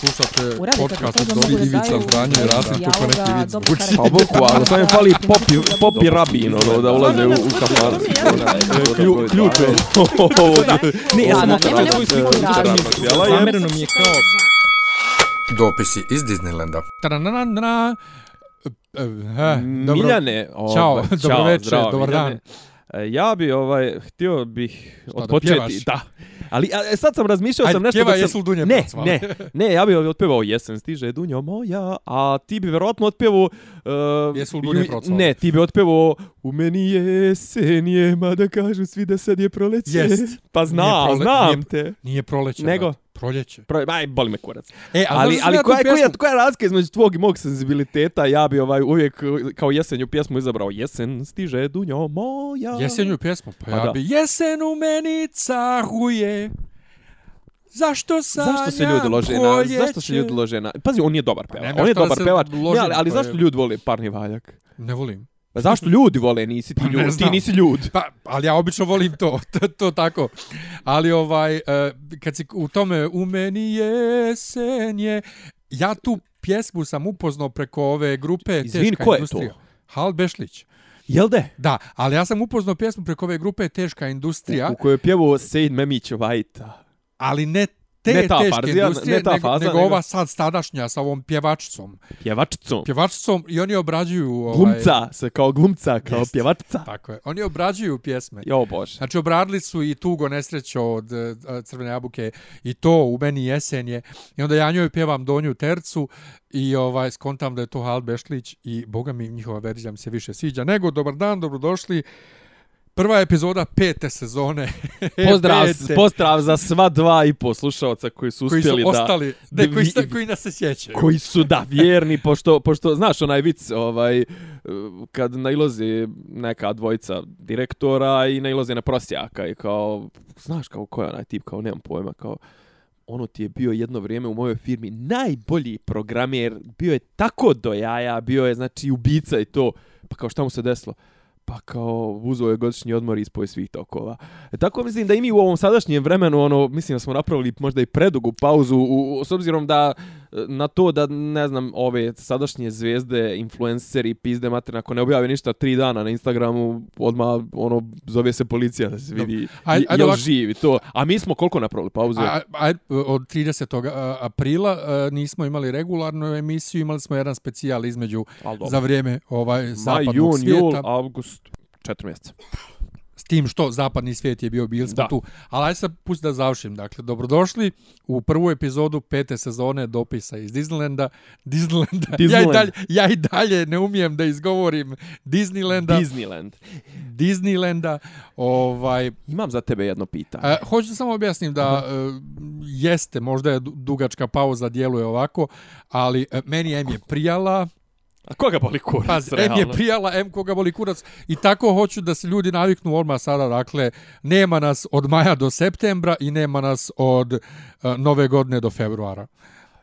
Slušate podcast od Dobri Ivica Zdranje i Rasim neki vic. dobro Uči. karaktera. Pa boku, ali sam je fali popi, popi rabin, ono, da ulaze u, u. Klju- Ključ je. Ne, ja sam svoju sliku je. Zamereno mi je kao... Dopisi iz Disneylanda. E, e. Miljane, Ćao, ovaj, dobro večer, dobar dan. E, Ja bi ovaj htio bih da odpočeti, da. Ali a, e, sad sam razmišljao Ajde, sam nešto dok sam- jesu Dunje Ne, ne, ne, ja bih otpevao Jesen stiže Dunjo moja, a ti bi verovatno otpevao uh, Jesu li Dunje procvale? Ne, ti bi otpevao U meni jesen je, mada kažu svi da sad je proleće. Jest. Pa znam, Nije prole- znam nije- te. Nije proleće. Nego? brate, Proljeće. Pro, aj, boli me kurac. E, a ali, ali ja koja, koja, pjesmu- koja je razlika između tvog i mog senzibiliteta? Ja bi ovaj uvijek kao jesenju pjesmu izabrao Jesen stiže Dunjo moja. Jesenju pjesmu, pa, Pa ja da. bi jesen u meni caruje. Zašto sanjam Zašto se ljudi lože na, zašto se ljudi lože na, pazi, on je dobar Pa pevač, on je dobar pevač, ne, ali, ali je- zašto ljudi vole parni valjak? Ne volim. Pa zašto ljudi vole, nisi ti Pa ti nisi ljud. Pa, ali ja obično volim to, to, to tako. Ali ovaj, e, kad si u tome u meni jesen je, ja tu pjesmu sam upoznao preko ove grupe Izvini, Teška ko je industrija. to? Hal Bešlić. Jel de? Da, ali ja sam upoznao pjesmu preko ove grupe Teška industrija, U, u kojoj je pjevao Sejid Memić Vajta. ali ne te Ne ta teške farzija, industrije, ne ta faza, nego, nego- ova sad stadašnja sa ovom pjevačicom. Pjevačicom. Pjevačicom i oni obrađuju... Ovaj, Glumca, se kao glumca, kao Jest. pjevačica. Tako je. Oni obrađuju pjesme. Jo bože. Znači, obradili su i Tugo nesrećo od e, Crvene jabuke i to u meni jesen je. I onda ja njoj pjevam Donju tercu i ovaj skontam da je to Hal Bešlić i boga mi njihova verzija mi se više sviđa. Nego, dobar dan, dobrodošli. Prva epizoda pete sezone. Pozdrav, Pete, pozdrav za sva dva i po slušalca koji su koji su uspjeli da... ostali, ne, koji, sta, koji nas se sjećaju. koji su da vjerni pošto pošto znaš onaj vic ovaj kad nailazi neka dvojica direktora i nailaze na prosjaka i kao znaš kao ko je onaj tip kao nemam pojma kao ono ti je bio jedno vrijeme u mojoj firmi najbolji programer, bio je tako do jaja, bio je znači ubica i to. Pa kao šta mu se desilo? Pa kao uzeo je godišnji odmor ispoj svih tokova. E, tako mislim da i mi u ovom sadašnjem vremenu, ono, mislim da smo napravili možda i predugu pauzu, u, u, s obzirom da na to da, ne znam, ove sadašnje zvezde, influenceri, pizde mater, ako ne objave ništa tri dana na Instagramu, odmah, ono, zove se policija da se vidi je- jel ovako. živi to. A mi smo koliko napravili pauzu? A, a, od 30. a, aprila a, nismo imali regularnu emisiju, imali smo jedan specijal između za vrijeme ovaj Maj, zapadnog jun, svijeta. jul, avgust, četiri mjeseca. S tim što zapadni svijet je bio, bili smo Da. tu. Ali ajde sad pusti da završim. Dakle, dobrodošli u prvu epizodu pete sezone dopisa iz Disneylanda. Disneylanda. Ja, i Disneyland. dalje, ja i dalje ne umijem da izgovorim Disneylanda. Disneyland. Disneylanda. Ovaj, Imam za tebe jedno pitanje. E, hoću da samo objasnim da e, jeste, možda je du- dugačka pauza, djeluje ovako, ali e, meni M je prijala, A koga boli kurac, Pazi, M je prijala, M koga boli kurac i tako hoću da se ljudi naviknu odmah sada, dakle, nema nas od maja do septembra i nema nas od e, nove godine do februara.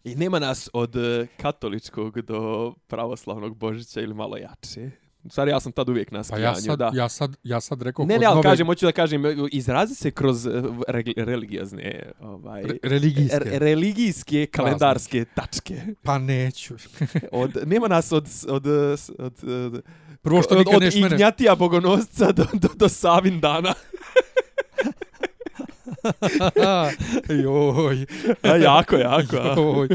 I nema nas od e, katoličkog do pravoslavnog Božića ili malo jače. Stvari, ja sam tad uvijek na Pa skijanju, ja sad, da. ja sad, ja sad rekao ne, od ne, ali nove kažem, hoću da kažem, izrazi se kroz e, reg- religiozne, ovaj, re- religijske. re- religijske kalendarske tačke. Pa neću. Od, nema nas od, od, od, od, Prvo što od, nikad od mene... Ignjatija Bogonosca do, do, do Savin dana. Joj. A, jako, jako. a. Joj.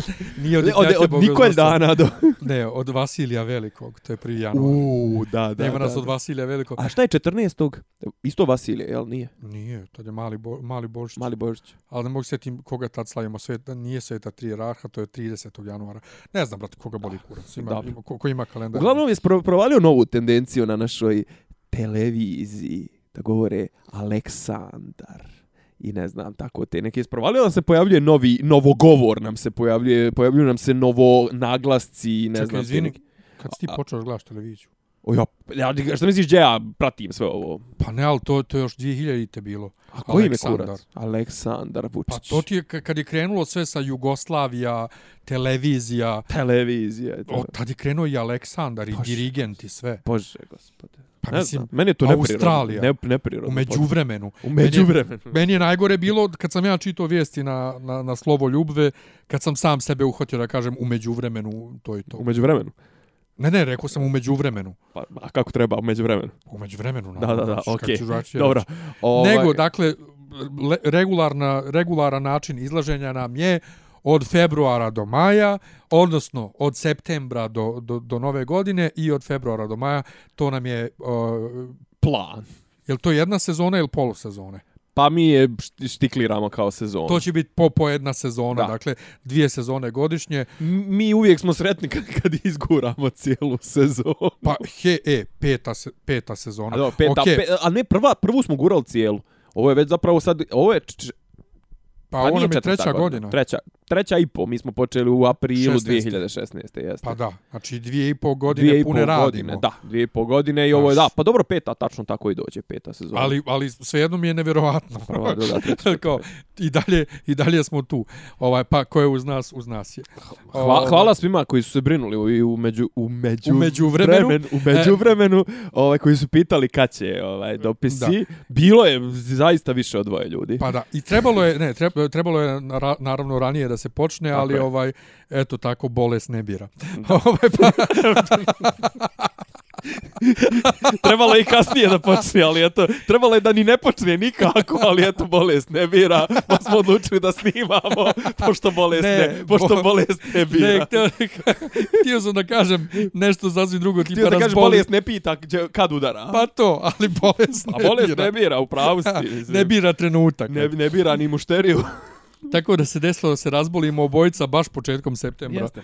Nije od, Od, od, Nikolj dana do... Ne, od Vasilija Velikog, to je prvi januar. Uuu, da, da. Nema da, nas da. od Vasilija Velikog. A šta je 14. Isto Vasilije, jel nije? Nije, to je mali, bo, mali Božić. Mali Božić. Ali ne mogu se sjetim koga tad slavimo. Sveta, nije sveta tri raha, to je 30. januara. Ne znam, brate, koga boli kurac. Ima, ima, ko, ko ima kalendar. Uglavnom je provalio novu tendenciju na našoj televiziji, da govore Aleksandar i ne znam, tako te neke isprovalio da se pojavljuje novi, novogovor nam se pojavljuje, pojavljuju nam se novo naglasci, ne Čekaj, znam. te izvini, neke- kad si ti počeo gledaš televiziju? O, ja, ja, šta misliš gdje ja pratim sve ovo? Pa ne, ali to, to je još 2000-te bilo. A koji ime Aleksandar. kurac? Aleksandar Vučić. Pa to ti je ka- kad je krenulo sve sa Jugoslavija, televizija, Televizija. je o, tad je krenuo i Aleksandar i Bože. dirigent i sve. Bože, gospode. Pa ne mislim, znam, meni je to Australija. neprirodno. Ne, neprirodno. u međuvremenu. U međuvremenu. Meni je najgore bilo kad sam ja čitao vijesti na, na, na slovo ljubve, kad sam sam sebe uhvatio da kažem u međuvremenu to i to. U međuvremenu. Ne, ne, rekao sam u međuvremenu. Pa, a kako treba u međuvremenu? U međuvremenu. Da, da, da, kako okej. drugačije Dobro. Ovaj, Nego, dakle, le, regularna, regularan način izlaženja nam je od februara do maja, odnosno od septembra do, do, do nove godine i od februara do maja, to nam je, uh, plan. je li to jedna sezona ili polusezone? Pa mi je št- štikliramo kao sezon. To će biti po, po jedna sezona, Da. dakle dvije sezone godišnje. Mi uvijek smo sretni kad, kad izguramo cijelu sezonu. Pa, he, e, peta, se, peta sezona. A, dobro, peta, Okej, pe, a ne, prva, prvu smo gurali cijelu. Ovo je već zapravo sad, ovo je, č, pa ovo nam je treća godina. Treća, treća i po, mi smo počeli u aprilu 16.. 2016. Jeste. Pa da, znači dvije i pol godine dvije i pune pol radimo. godine, da, dvije i pol godine i ovo je, da, pa dobro, peta, tačno tako i dođe, peta sezona. Ali, ali svejedno mi je nevjerovatno. Prva, druga, treća. Kao, i dalje, i dalje smo tu. Ovaj, pa ko je uz nas, uz nas je. Hva, Ovaj, hvala svima koji su se brinuli u, i u među u među U međuvremenu. vremen- u međuvremenu, ovaj koji su pitali kad će ovaj dopisi. Bilo je zaista više od dvoje ljudi. Pa da, i trebalo je, ne, treba- trebalo je nara- naravno ranije da se počne, Tako ali je. ovaj, eto tako, bolest ne bira. ovaj, pa, trebalo je i kasnije da počne, ali eto, trebalo je da ni ne počne nikako, ali eto bolest ne bira, pa smo odlučili da snimamo pošto bolest ne, Ne, pošto bo- bolest ne bira. ne, htio, htio sam da kažem nešto sasvim drugo, tipa Htio da razboli. bolest ne pita gdje- kad udara. Pa to, ali bolest ne A bolest bira. ne bira, u pravu si. mislim. ne bira trenutak. Ne, ne bira ni mušteriju. Tako da se desilo da se razbolimo obojica baš početkom septembra. Jeste.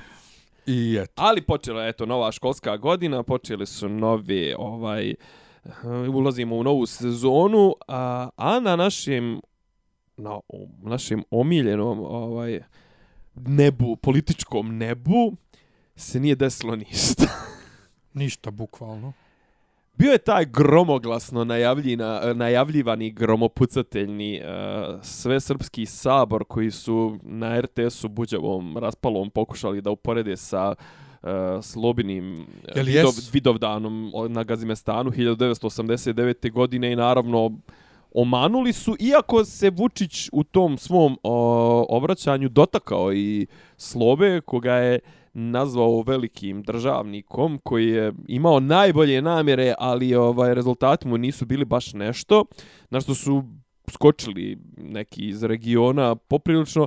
I eto. Ali počela je eto nova školska godina, počeli su novi ovaj eh, ulazimo u novu sezonu, a, a na našem na našem omiljenom ovaj nebu, političkom nebu se nije desilo ništa. Ništa, bukvalno. Bio je taj gromoglasno najavljina, najavljivani gromopucateljni uh, svesrpski sabor koji su na RTS-u buđavom raspalom pokušali da uporede sa uh, Slobinim uh, Jel Vidov? Vidovdanom na Gazimestanu 1989. godine i naravno omanuli su, iako se Vučić u tom svom o, obraćanju dotakao i Slobe, koga je nazvao velikim državnikom koji je imao najbolje namjere, ali ovaj rezultati mu nisu bili baš nešto, na što su skočili neki iz regiona poprilično,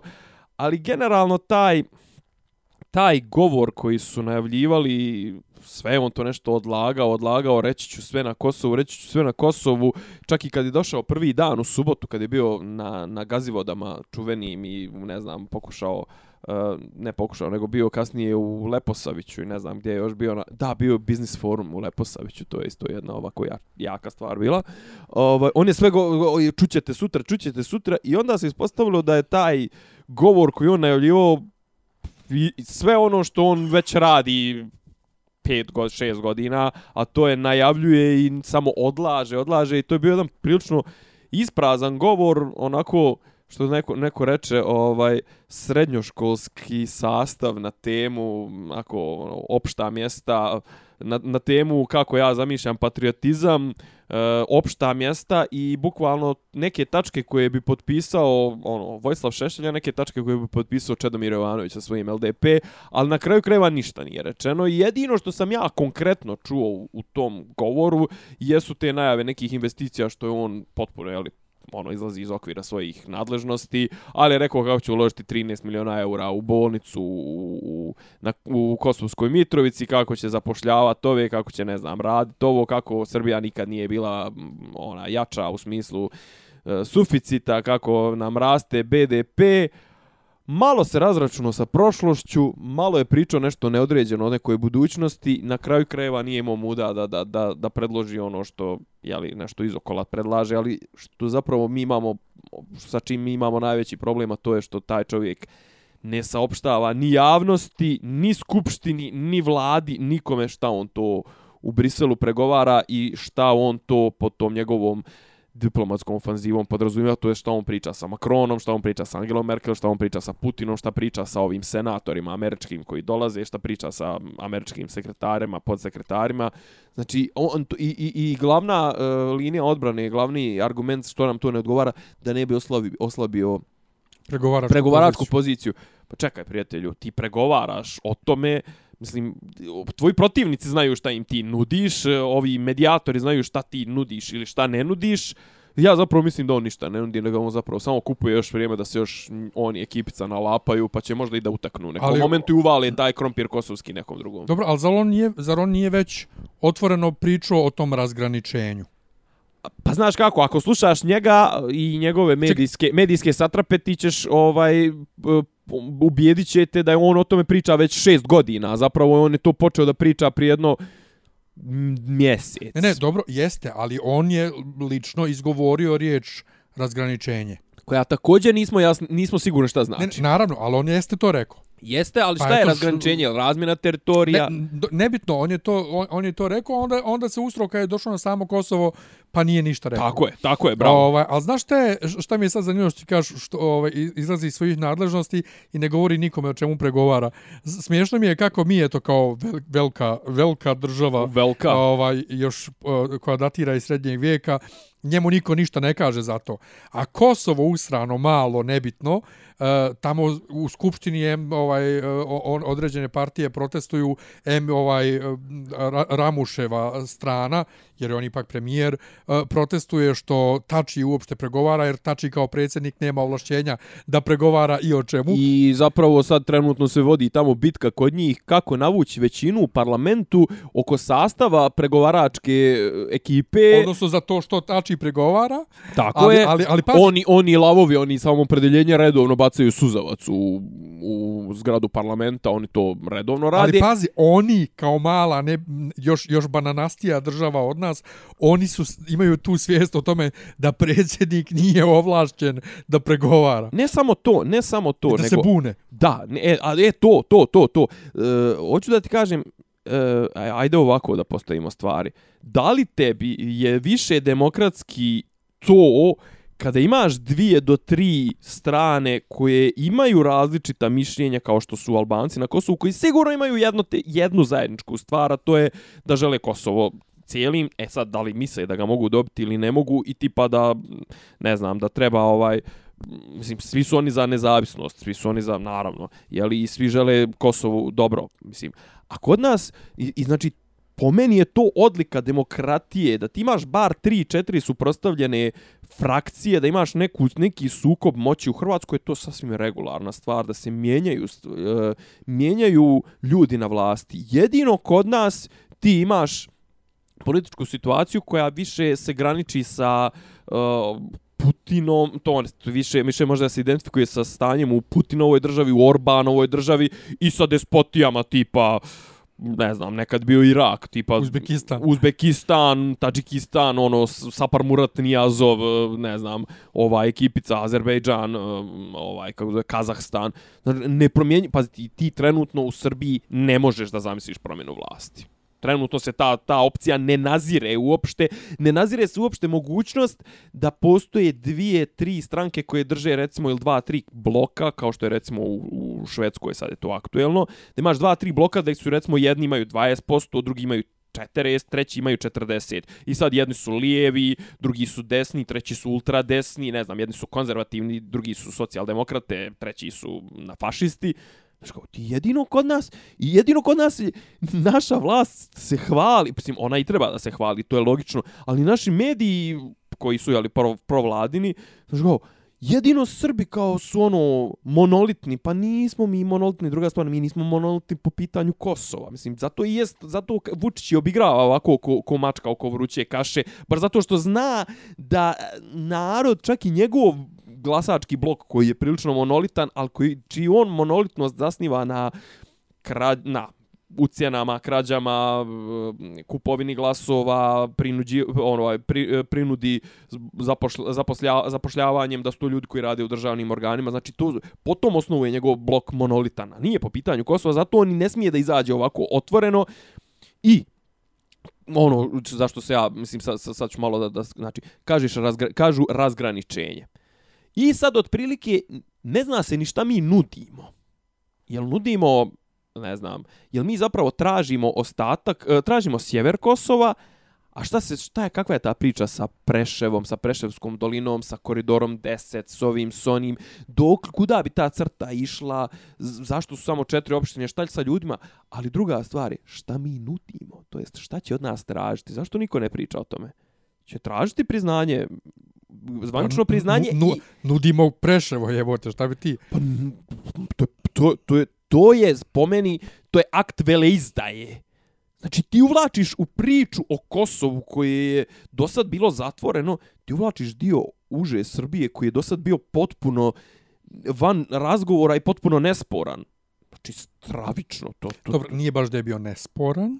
ali generalno taj taj govor koji su najavljivali sve on to nešto odlagao, odlagao, reći ću sve na Kosovu, reći ću sve na Kosovu, čak i kad je došao prvi dan u subotu, kad je bio na, na gazivodama čuvenim i ne znam, pokušao Uh, ne pokušao, nego bio kasnije u Leposaviću i ne znam gdje je još bio. Na, da, bio je biznis forum u Leposaviću, to je isto jedna ovako ja, jaka stvar bila. Ovaj on je sve go, go, čućete sutra, čućete sutra i onda se ispostavilo da je taj govor koji on najavljivao i sve ono što on već radi pet god, šest godina, a to je najavljuje i samo odlaže, odlaže i to je bio jedan prilično isprazan govor, onako što neko, neko reče, ovaj srednjoškolski sastav na temu, ako ono, opšta mjesta, na, na temu kako ja zamišljam patriotizam, e, opšta mjesta i bukvalno neke tačke koje bi potpisao ono Vojislav Šešelj, neke tačke koje bi potpisao Čedomir Jovanović sa svojim LDP, ali na kraju kreva ništa nije rečeno. I jedino što sam ja konkretno čuo u, u tom govoru jesu te najave nekih investicija što je on potpuno jeli, ono izlazi iz okvira svojih nadležnosti, ali je rekao kako će uložiti 13 miliona eura u bolnicu u, u, na, u Kosovskoj Mitrovici, kako će zapošljavati ove, kako će, ne znam, raditi ovo, kako Srbija nikad nije bila ona jača u smislu e, suficita, kako nam raste BDP, malo se razračunao sa prošlošću, malo je pričao nešto neodređeno o nekoj budućnosti, na kraju krajeva nije imao muda da, da, da, da predloži ono što, jeli, nešto izokola predlaže, ali što zapravo mi imamo, sa čim mi imamo najveći problem, a to je što taj čovjek ne saopštava ni javnosti, ni skupštini, ni vladi, nikome šta on to u Briselu pregovara i šta on to po tom njegovom diplomatskom ofanzivom podrazumijeva, to je šta on priča sa Macronom, šta on priča sa Angelom Merkel, šta on priča sa Putinom, šta priča sa ovim senatorima američkim koji dolaze, šta priča sa američkim sekretarima, podsekretarima. Znači, on, i, i, i glavna uh, linija odbrane, glavni argument što nam to ne odgovara, da ne bi oslabio, oslabio Pregovaračku, pregovaračku poziciju. poziciju. Pa čekaj, prijatelju, ti pregovaraš o tome, mislim, tvoji protivnici znaju šta im ti nudiš, ovi medijatori znaju šta ti nudiš ili šta ne nudiš. Ja zapravo mislim da on ništa ne nudi, nego on zapravo samo kupuje još vrijeme da se još oni ekipica nalapaju, pa će možda i da utaknu nekom Ali- momentu i uvale taj krompir kosovski nekom drugom. Dobro, ali zar on, nije, zar on nije već otvoreno pričao o tom razgraničenju? Pa znaš kako, ako slušaš njega i njegove medijske, medijske satrape, ti ćeš ovaj, p- ubijedit će te da je on o tome priča već šest godina, zapravo on je to počeo da priča prije jedno mjesec. Ne, ne, dobro, jeste, ali on je lično izgovorio riječ razgraničenje. Koja također nismo, jasni, nismo sigurni šta znači. ne, naravno, ali on jeste to rekao. Jeste, ali Pa šta je eto, razgraničenje? Razmjena teritorija? Ne, nebitno, on je to, on, on je to rekao, onda, onda se ustro kad je došlo na samo Kosovo, pa nije ništa rekao. Tako je, tako je, bravo. Ovaj, ali znaš šta, je, šta mi je sad zanimljivo što ti kažeš, što ovaj, izlazi iz svojih nadležnosti i ne govori nikome o čemu pregovara. Smiješno mi je kako mi je to kao vel- velika, velika država, Velika. ovaj, još koja datira iz srednjeg vijeka, njemu niko ništa ne kaže za to. A Kosovo usrano, malo, nebitno, eh, tamo u skupštini je ovaj, o- on, određene partije protestuju em ovaj Ra- Ramuševa strana, jer je on ipak premijer, protestuje što Tači uopšte pregovara, jer Tači kao predsjednik nema ovlašćenja da pregovara i o čemu. I zapravo sad trenutno se vodi tamo bitka kod njih kako navući većinu u parlamentu oko sastava pregovaračke e, ekipe. Odnosno za to što Tači pregovara, Tako ali, je. ali, ali pazi, Oni, oni lavovi, oni samo predeljenje redovno bacaju suzavac u, u zgradu parlamenta, oni to redovno rade. Ali pazi, oni kao mala, ne, još, još bananastija država od nas, oni su, imaju tu svijest o tome da predsjednik nije ovlašćen da pregovara. Ne samo to, ne samo to, da nego... se bune. Da, ne, e, ali e, to, to, to, to. E, hoću da ti kažem, e, ajde ovako da postavimo stvari. Da li tebi je više demokratski to kada imaš dvije do tri strane koje imaju različita mišljenja kao što su Albanci na Kosovu, koji sigurno imaju jedno te, jednu zajedničku stvar, a to je da žele Kosovo cijelim, e sad da li misle da ga mogu dobiti ili ne mogu i tipa da, ne znam, da treba ovaj, mislim, svi su oni za nezavisnost, svi su oni za, naravno, jeli, i svi žele Kosovu dobro, mislim. A kod nas, i, i znači, po meni je to odlika demokratije, da ti imaš bar 3-4 suprostavljene frakcije, da imaš neku, neki sukob moći u Hrvatskoj, je to sasvim regularna stvar, da se mijenjaju, e, mijenjaju ljudi na vlasti. Jedino kod nas ti imaš političku situaciju koja više se graniči sa uh, Putinom, to on više, više može da se identifikuje sa stanjem u Putinovoj državi, u Orbanovoj državi i sa despotijama tipa ne znam, nekad bio Irak, tipa Uzbekistan. Uzbekistan, Tadžikistan, ono Sapar Murat Nijazov, ne znam, ova ekipica Azerbejdžan, ovaj kako zove Kazahstan. Znači, ne promijeni, pa ti, ti trenutno u Srbiji ne možeš da zamisliš promjenu vlasti. Trenutno se ta, ta opcija ne nazire uopšte, ne nazire se uopšte mogućnost da postoje dvije, tri stranke koje drže recimo ili dva, tri bloka, kao što je recimo u, u Švedskoj sad je to aktuelno, da imaš dva, tri bloka da su recimo jedni imaju 20%, drugi imaju 40, treći imaju 40. I sad jedni su lijevi, drugi su desni, treći su ultradesni, ne znam, jedni su konzervativni, drugi su socijaldemokrate, treći su na fašisti. Znaš kao, ti jedino kod nas, i jedino kod nas naša vlast se hvali, mislim, ona i treba da se hvali, to je logično, ali naši mediji koji su, jeli, pro, provladini, znaš kao, jedino Srbi kao su ono monolitni, pa nismo mi monolitni, druga stvar, mi nismo monolitni po pitanju Kosova. Mislim, zato i jest, zato Vučić je obigrava ovako ko, ko mačka oko vruće kaše, bar zato što zna da narod, čak i njegov glasački blok koji je prilično monolitan, ali koji, čiji on monolitnost zasniva na, krad, na ucjenama, krađama, kupovini glasova, prinuđi, ono, pri, e, prinudi zapošlja, zapošlja, zapošljavanjem da su to ljudi koji rade u državnim organima. Znači, to, po tom osnovu je njegov blok monolitan. Nije po pitanju Kosova, zato on ne smije da izađe ovako otvoreno. I ono zašto se ja mislim sad sad, sad ću malo da, da znači kažeš razgra, kažu razgraničenje. I sad otprilike ne zna se ni šta mi nudimo. Jel nudimo ne znam, jel mi zapravo tražimo ostatak, e, tražimo sjever Kosova, A šta se šta je kakva je ta priča sa Preševom, sa Preševskom dolinom, sa koridorom 10, s ovim sonim, dok kuda bi ta crta išla? Zašto su samo četiri opštine, šta je sa ljudima? Ali druga stvar je, šta mi nudimo? To jest šta će od nas tražiti? Zašto niko ne priča o tome? Će tražiti priznanje zvanično pa, priznanje nu, nu, i... nudimo Preševo, jebote, šta bi ti? Pa, to, to, to, je, to je, spomeni, to je akt veleizdaje. Znači ti uvlačiš u priču o Kosovu koje je do sad bilo zatvoreno, ti uvlačiš dio uže Srbije koji je do sad bio potpuno van razgovora i potpuno nesporan. Znači stravično to. to Dobro, nije baš da je bio nesporan.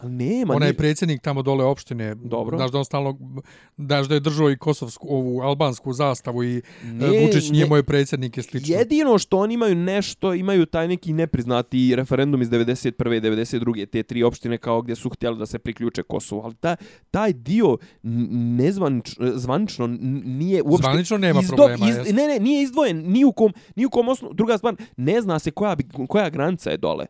Pa nema. Ona je predsjednik tamo dole opštine. Dobro. Znaš da on stalno, znaš da je držao i kosovsku, ovu albansku zastavu i ne, Vučić nije ne, moj predsjednik i slično. Jedino što oni imaju nešto, imaju taj neki nepriznati referendum iz 91. i 92. te tri opštine kao gdje su htjeli da se priključe Kosovu. Ali taj, taj dio nezvanično zvanično nije uopšte... Zvanično nema izdo, problema. Iz, ne, ne, nije izdvojen. Ni u kom, ni u kom osnovu. Druga stvar, ne zna se koja, koja granica je dole.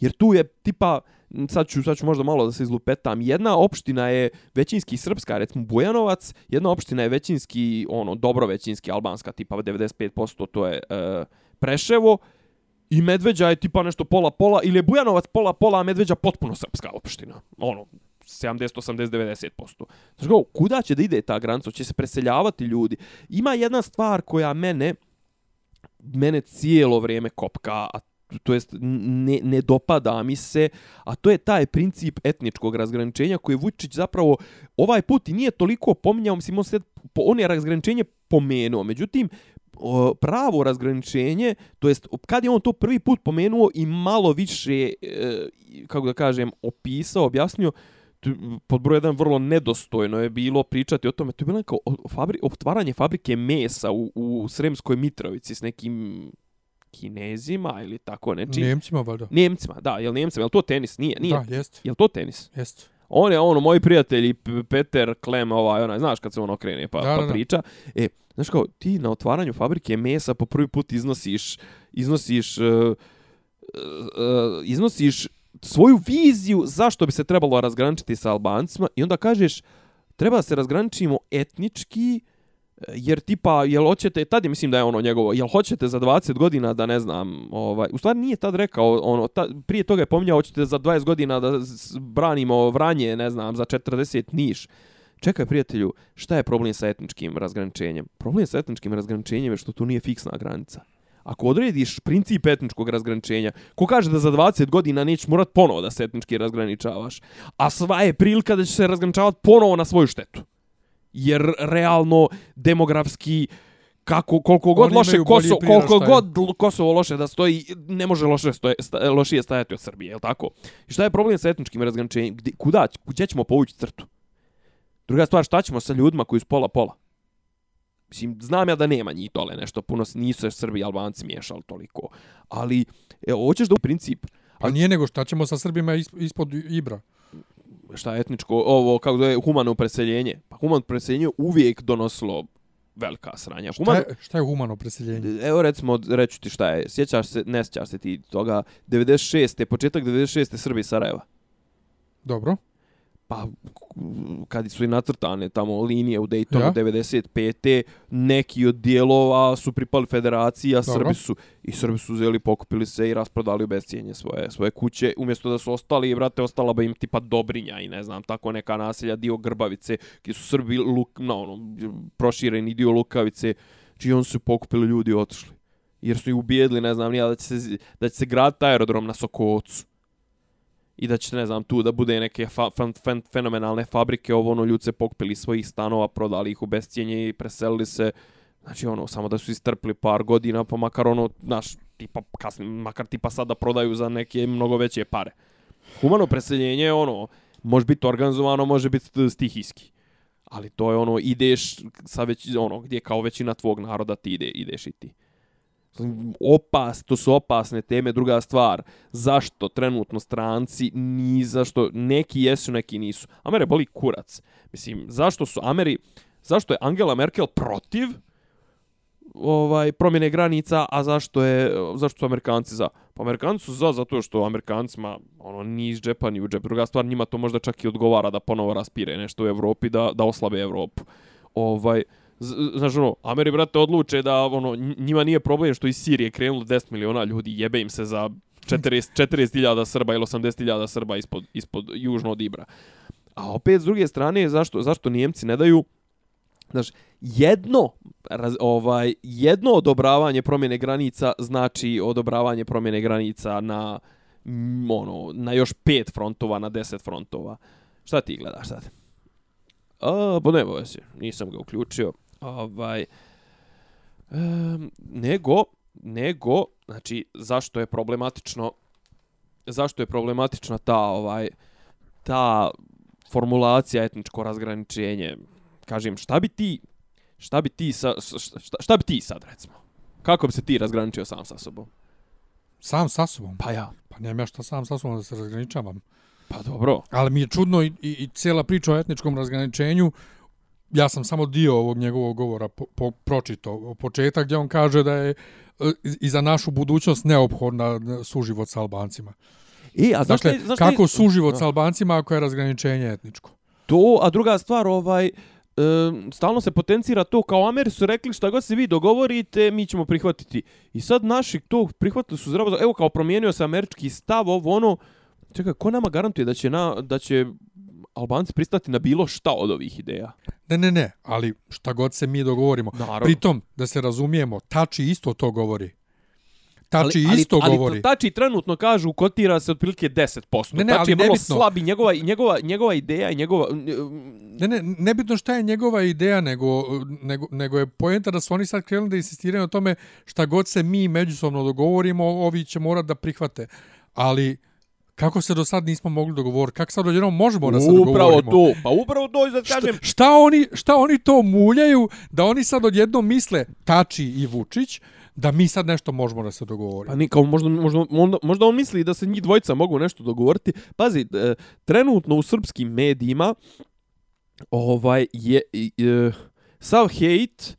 Jer tu je tipa sad ću, sad ću možda malo da se izlupetam. Jedna opština je većinski srpska, recimo Bujanovac, jedna opština je većinski, ono, dobro većinski albanska, tipa 95%, to je e, Preševo, i Medveđa je tipa nešto pola-pola, ili je Bujanovac pola-pola, a Medveđa potpuno srpska opština. Ono, 70, 80, 90%. Znači, go, kuda će da ide ta granica? Će se preseljavati ljudi? Ima jedna stvar koja mene, mene cijelo vrijeme kopka, a to jest ne, ne dopada mi se, a to je taj princip etničkog razgraničenja koji Vučić zapravo ovaj put i nije toliko pominjao, mislim, on, sled, on je razgraničenje pomenuo, međutim, pravo razgraničenje, to jest kad je on to prvi put pomenuo i malo više, e, kako da kažem, opisao, objasnio, pod broj jedan vrlo nedostojno je bilo pričati o tome. To je bilo kao fabri, otvaranje fabrike mesa u, u Sremskoj Mitrovici s nekim Kinezima ili tako nečim. Njemcima, valjda. Njemcima, da. Jel Njemcima? Jel to tenis? Nije, nije. Da, jest. Jel to tenis? Jest. On je ono, moji prijatelji, Peter Klem, ovaj, onaj, znaš kad se on okrene pa, da, pa da, priča. Da. E, znaš kao, ti na otvaranju fabrike mesa po prvi put iznosiš, iznosiš, uh, uh, iznosiš svoju viziju zašto bi se trebalo razgraničiti sa Albancima i onda kažeš, treba da se razgraničimo etnički, uh, jer tipa jel hoćete tad je mislim da je ono njegovo jel hoćete za 20 godina da ne znam ovaj u stvari nije tad rekao ono ta, prije toga je pominjao hoćete za 20 godina da branimo Vranje ne znam za 40 Niš. Čekaj prijatelju šta je problem sa etničkim razgraničenjem? Problem sa etničkim razgraničenjem je što tu nije fiksna granica. Ako odrediš princip etničkog razgraničenja, ko kaže da za 20 godina nećeš morat ponovo da se etnički razgraničavaš, a sva je prilika da će se razgraničavati ponovo na svoju štetu jer realno demografski kako koliko god Oni loše Kosovo koliko god Kosovo loše da stoji ne može loše stoje sta, lošije stajati od Srbije je l' tako? I šta je problem sa etničkim razgraničenjem? Kuda gdje ćemo povući crtu? Druga stvar šta ćemo sa ljudima koji su pola pola? Mislim, znam ja da nema njih dole nešto, puno nisu se Srbi i Albanci miješali toliko, ali evo, hoćeš da u princip... A nije nego šta ćemo sa Srbima ispod Ibra? Šta etničko, ovo, kako zove, humano preseljenje. Pa humano preseljenje uvijek donosilo velika sranja. Humano... Šta, je, šta je humano preseljenje? Evo recimo, reću ti šta je. Sjećaš se, ne sjećaš se ti toga, 96. početak 96. Srbi Sarajeva. Dobro pa kad su i nacrtane tamo linije u Daytonu ja. 95. neki od dijelova su pripali federaciji, a Srbi su i Srbi su uzeli, pokupili se i rasprodali u bescijenje svoje, svoje kuće, umjesto da su ostali i vrate ostala ba im tipa Dobrinja i ne znam, tako neka naselja, dio Grbavice, gdje su Srbi luk, no, ono, prošireni dio Lukavice, čiji on su pokupili ljudi i otišli. Jer su ih ubijedili, ne znam, nija, da će se, da će se grad aerodrom na Sokocu i da će, ne znam, tu da bude neke fa fan, fan, fenomenalne fabrike, ovo ono, ljudi se pokpili svojih stanova, prodali ih u bescijenje i preselili se, znači ono, samo da su istrpli par godina, pa makar ono, znaš, tipa, kasni, makar tipa sada prodaju za neke mnogo veće pare. Humano preseljenje, ono, može biti organizovano, može biti stihijski. Ali to je ono, ideš sa već, ono, gdje kao većina tvog naroda ti ide, ideš i ti. Opas, to su opasne teme. Druga stvar, zašto trenutno stranci ni zašto neki jesu, neki nisu. Amere boli kurac. Mislim, zašto su Ameri, zašto je Angela Merkel protiv ovaj promjene granica, a zašto je zašto su Amerikanci za? Pa Amerikanci su za zato što Amerikancima ono ni iz džepa ni u džep. Druga stvar njima to možda čak i odgovara da ponovo raspire nešto u Evropi da da oslabe Evropu. Ovaj znaš ono, Ameri brate odluče da ono njima nije problem što iz Sirije krenulo 10 miliona ljudi, jebe im se za 40 40.000 Srba ili 80.000 Srba ispod ispod južno od Ibra. A opet s druge strane zašto zašto Njemci ne daju Znaš, jedno, raz, ovaj, jedno odobravanje promjene granica znači odobravanje promjene granica na, ono, na još pet frontova, na deset frontova. Šta ti gledaš sad? A, pa ne se, nisam ga uključio. Ovaj, um, nego, nego, znači, zašto je problematično, zašto je problematična ta, ovaj, ta formulacija etničko razgraničenje kažem, šta bi ti, šta bi ti, sa, šta, šta bi ti sad, recimo? Kako bi se ti razgraničio sam sa sobom? Sam sa sobom? Pa ja. Pa nemam ja što sam sa sobom da se razgraničavam. Pa dobro. Ali mi je čudno i, i, i cijela priča o etničkom razgraničenju, ja sam samo dio ovog njegovog govora po, po, pročito. Početak gdje on kaže da je e, i za našu budućnost neophodna suživot sa Albancima. I, a zašto, dakle, zašto, kako suživot sa Albancima ako je razgraničenje etničko? To, a druga stvar, ovaj, e, stalno se potencira to kao Ameri su rekli šta god se vi dogovorite, mi ćemo prihvatiti. I sad naši to prihvatili su zdravo, evo kao promijenio se američki stav, ovo ono, čekaj, ko nama garantuje da će, na, da će Albanci pristati na bilo šta od ovih ideja? Ne, ne, ne, ali šta god se mi dogovorimo. Naravno. Pritom, da se razumijemo, Tači isto to govori. Tači ali, isto ali, govori. Ali Tači trenutno kažu kotira se otprilike 10%. Ne, ne, Tači ali je vrlo nebitno. slab i njegova, njegova, njegova ideja i njegova... Ne, ne, nebitno šta je njegova ideja, nego, nego, nego je poenta da su oni sad krenuli da insistiraju o tome šta god se mi međusobno dogovorimo, ovi će morat da prihvate. Ali, kako se do sad nismo mogli dogovoriti? Kako sad odjednom možemo da se dogovorimo? Upravo to. Pa upravo to, da kažem... Šta, šta, oni, šta oni to muljaju da oni sad odjednom misle Tači i Vučić, da mi sad nešto možemo da se dogovorimo. Pa ni kao možda, možda, možda, možda on misli da se njih dvojica mogu nešto dogovoriti. Pazi, e, trenutno u srpskim medijima ovaj je e, sav hejt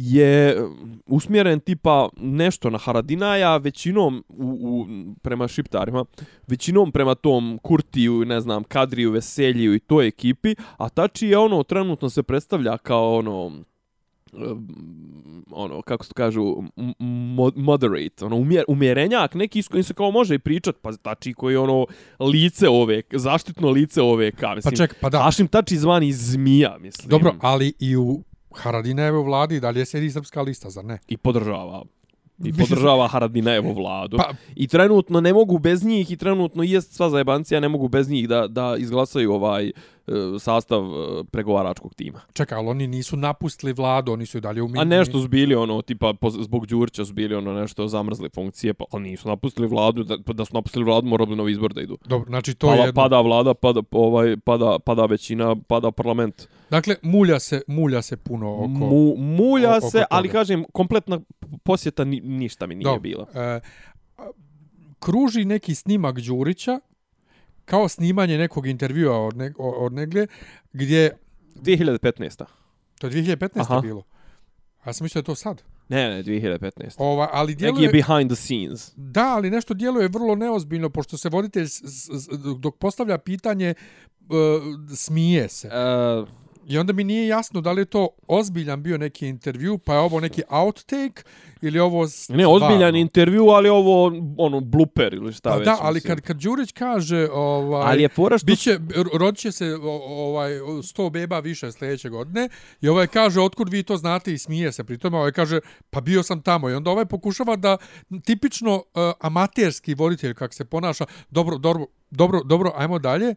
je usmjeren tipa nešto na Haradinaja, većinom u, u, prema šiptarima, većinom prema tom Kurtiju, ne znam, Kadriju, Veseliju i toj ekipi, a Tači je ono, trenutno se predstavlja kao ono, ono kako se kažu moderate ono umjer, umjerenjak neki s kojim se kao može i pričat pa tači koji ono lice ove zaštitno lice ove ka mislim pa ček pa da. Hašim tači zvani zmija mislim. Dobro ali i u Haradinajevoj vladi dalje sedi srpska lista za ne i podržava i podržava Haradinajevu vladu. Pa, I trenutno ne mogu bez njih i trenutno jest sva zajebancija, ne mogu bez njih da, da izglasaju ovaj e, sastav e, pregovaračkog tima. Čekaj, ali oni nisu napustili vladu, oni su i dalje u A nešto su bili ono, tipa zbog Đurća su bili ono nešto zamrzli funkcije, pa ali nisu napustili vladu, da, da su napustili vladu morali novi izbor da idu. Dobro, znači to pada, je jedno... Pada vlada, pada, ovaj, pada, pada većina, pada parlament. Dakle, mulja se, mulja se puno oko... Mu, mulja oko se, toga. ali kažem, kompletna posjeta ni, ništa mi nije Dobro, bila. E, kruži neki snimak Đurića kao snimanje nekog intervjua od, ne, od negle gdje 2015. to je 2015. Aha. bilo. A ja sam mislio da je to sad. Ne, ne, 2015. Ova, ali Neki je djeluje, behind the scenes. da, ali nešto djeluje vrlo neozbiljno, pošto se voditelj, s- s- dok postavlja pitanje, uh, smije se. Uh, I onda mi nije jasno da li je to ozbiljan bio neki intervju, pa je ovo neki outtake ili ovo ne, stvarno. ozbiljan intervju, ali ovo, ono, blooper ili šta Pa već. da, ali mislim. kad, kad Đurić kaže ovaj, Ali je fora što... Biće, rodit će se ovaj 100 beba više sljedeće godine i ovaj kaže otkud vi to znate i smije se pri tome ovaj kaže pa bio sam tamo i onda ovaj pokušava da tipično uh, amaterski voditelj kako se ponaša dobro dobro dobro dobro ajmo dalje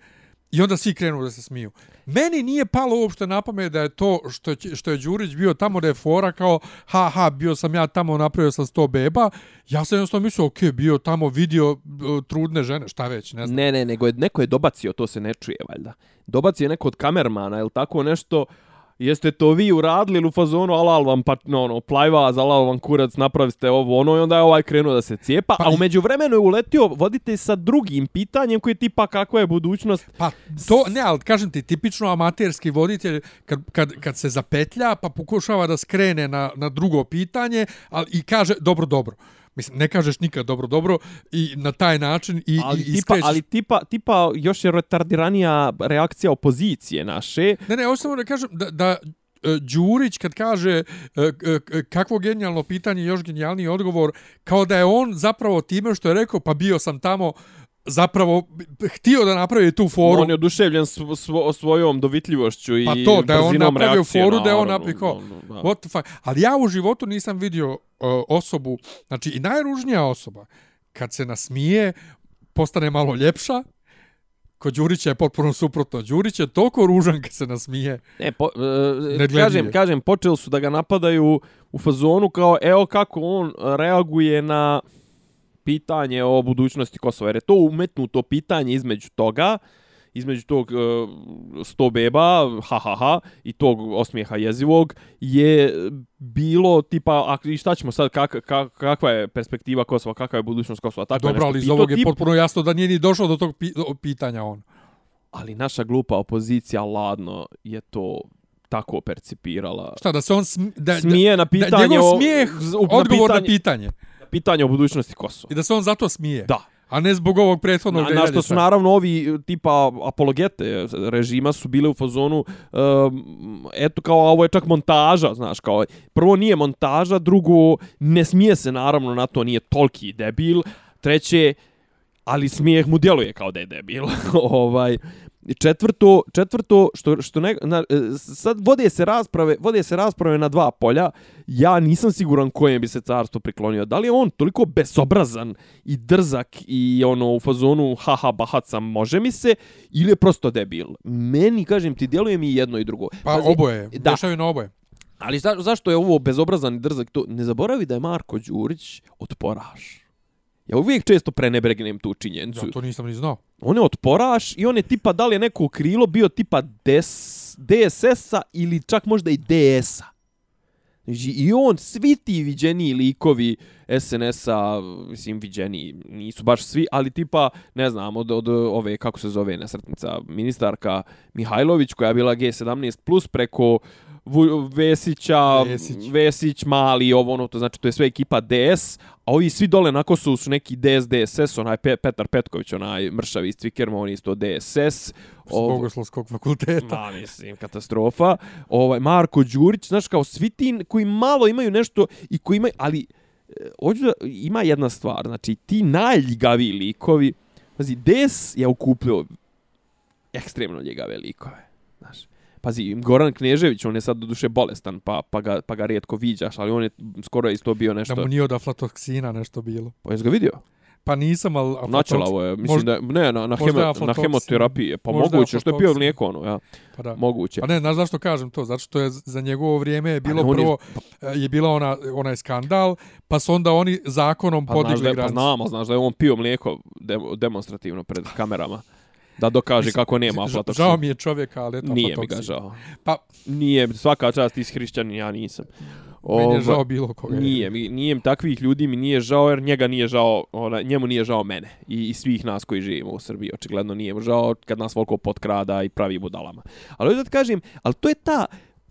I onda svi krenu da se smiju. Meni nije palo uopšte na pamet da je to što je, što je Đurić bio tamo da je fora kao ha ha bio sam ja tamo napravio sam 100 beba. Ja sam jednostavno mislio ok bio tamo vidio uh, trudne žene šta već ne znam. Ne, ne, nego je, neko je dobacio, to se ne čuje, valjda. Dobacio je neko od kamermana ili tako nešto jeste to vi uradili ili u fazonu, alal vam, pa, no, ono, plajva, alal vam kurac, napraviste ovo, ono, i onda je ovaj krenuo da se cijepa, Pa a umeđu vremenu je uletio vodite sa drugim pitanjem koji je tipa kakva je budućnost. Pa to, ne, ali kažem ti, tipično amaterski voditelj kad, kad, kad se zapetlja pa pokušava da skrene na, na drugo pitanje ali, i kaže dobro, dobro. Mislim, ne kažeš nikad dobro, dobro i na taj način i, Ali i tipa, iskrećeš. ali tipa, tipa još je retardiranija reakcija opozicije naše. Ne, ne, ovo samo da kažem da, da e, Đurić kad kaže e, kakvo genijalno pitanje još genijalniji odgovor, kao da je on zapravo time što je rekao pa bio sam tamo zapravo htio da napravi tu foru. On je oduševljen svo, svo, svojom dovitljivošću i Pa to, da je on brzinom napravio reakcije, foru, da je on da. What the fuck? Ali ja u životu nisam vidio uh, osobu, znači i najružnija osoba, kad se nasmije, postane malo ljepša, Kod Đurića je potpuno suprotno. Đurić je toliko ružan kad se nasmije. Ne, po, e, Negledljiv kažem, kažem, počeli su da ga napadaju u fazonu kao, evo kako on reaguje na pitanje o budućnosti Kosova. Jer je to umetnuto pitanje između toga, između tog uh, sto beba, ha, ha, ha, i tog osmijeha jezivog, je bilo tipa, a šta ćemo sad, kak, kak, kakva je perspektiva Kosova, kakva je budućnost Kosova, tako Dobro, ali iz ovog je tip, potpuno jasno da nije ni došao do tog pi pitanja on. ali naša glupa opozicija ladno je to tako percipirala. Šta, da se on sm da, smije na pitanje da njegov o- smijeh, odgovor na pitanje, pitanje. na pitanje o budućnosti Kosova. I da se on zato smije. Da. A ne zbog ovog prethodnog Na, na što su naravno ovi tipa apologete režima su bile u fazonu um, eto kao ovo je čak montaža, znaš, kao prvo nije montaža, drugo ne smije se naravno na to, nije toliki debil, treće ali smijeh mu djeluje kao da je debil. ovaj četvrto, četvrto što što ne, na, e, sad vode se rasprave, vode se rasprave na dva polja. Ja nisam siguran kojem bi se carstvo priklonio. Da li je on toliko bezobrazan i drzak i ono u fazonu haha bahat sam može mi se ili je prosto debil. Meni kažem ti djeluje mi i jedno i drugo. Pa Pazi, oboje, da. dešaju na oboje. Ali za, zašto je ovo bezobrazan i drzak? To ne zaboravi da je Marko Đurić otporaš. Ja uvijek često prenebregnem tu činjenicu. Ja, to nisam ni znao. On je otporaš i on je tipa, da li je neko krilo bio tipa des, DSS-a ili čak možda i DS-a. Znači, I on, svi ti viđeni likovi SNS-a, mislim, viđeni, nisu baš svi, ali tipa, ne znam, od, od ove, kako se zove nesretnica, ministarka Mihajlović, koja je bila G17+, plus preko uh, Vesića, Vesić. Vesić, Mali, ovo ono, to znači to je sve ekipa DS, a ovi svi dole na Kosovu su neki DS, DSS, onaj Pe Petar Petković, onaj mršavi iz Cvikerma, on isto DSS. S Ovo- Bogoslovskog fakulteta. Ma, mislim, katastrofa. Ovaj, Marko Đurić, znaš, kao svi ti koji malo imaju nešto i koji imaju, ali e, hoću da, ima jedna stvar, znači, ti najljigaviji likovi, pazi, DS je okupljio ekstremno ljigave likove, znaš. Pazi, Goran Knežević, on je sad do duše bolestan, pa, pa, ga, pa ga rijetko viđaš, ali on je skoro isto bio nešto... Da mu nije od aflatoksina nešto bilo. Pa jesi ga vidio? Pa nisam, ali... Načela aflatoks- ovo je, mislim možda- da, ne, na, na, hemo, na aflatoksin. hemoterapiji, je, pa Možda moguće, što je pio mlijeko, ono, ja, Pa da. moguće. Pa ne, znaš zašto kažem to? Zato što je za njegovo vrijeme je bilo Pa ne, je- prvo, je, je bila ona, onaj skandal, pa su onda oni zakonom Pa podigli pa granicu. znamo, znaš da je on pio mlijeko de, demonstrativno pred kamerama. Da dokaže Mislim, kako nema Ž- aflatoksin. Žao mi je čovjeka, ali eto Nije mi ga žao. Pa, Nije, svaka čast ti si hrišćanin, ja nisam. meni je Ova, žao bilo koga. Nije, mi, nije takvih ljudi mi nije žao jer njega nije žao, ona, njemu nije žao mene i, i svih nas koji živimo u Srbiji. Očigledno nije mu žao kad nas volko potkrada i pravi budalama. Ali ovdje da kažem, ali to je ta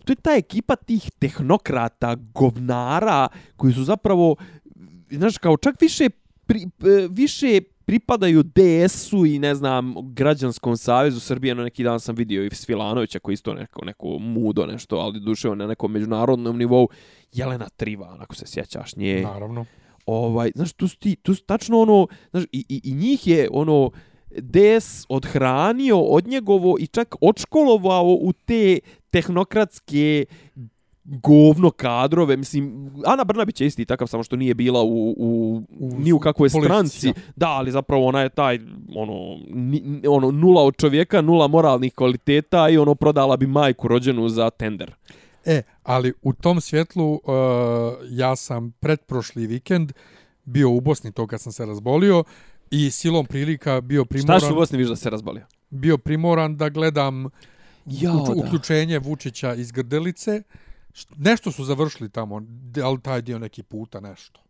to je ta ekipa tih tehnokrata, govnara koji su zapravo znaš kao čak više pri, e, više pripadaju DS-u i ne znam građanskom savezu Srbije. Na neki dan sam vidio i Svilanovića koji isto neko neko mudo nešto ali duše na nekom međunarodnom nivou. Jelena Trivan ako se sjećaš nje. Naravno. ovaj znaš tu su ti tu su tačno ono znaš i, i, i njih je ono DS odhranio od njegovo i čak odškolovao u te tehnokratske govno kadrove, mislim, Ana Brnabić je isti takav, samo što nije bila u, u, U ni u kakvoj politici, stranci. Da, ali zapravo ona je taj, ono, ni, ono, nula od čovjeka, nula moralnih kvaliteta i ono, prodala bi majku rođenu za tender. E, ali u tom svjetlu uh, ja sam pretprošli vikend bio u Bosni to kad sam se razbolio i silom prilika bio Šta primoran, si u Bosni viš da se razbolio? bio primoran da gledam Ja, uklju- da. uključenje Vučića iz Grdelice. Št- Nešto su završili tamo, ali taj dio neki puta nešto.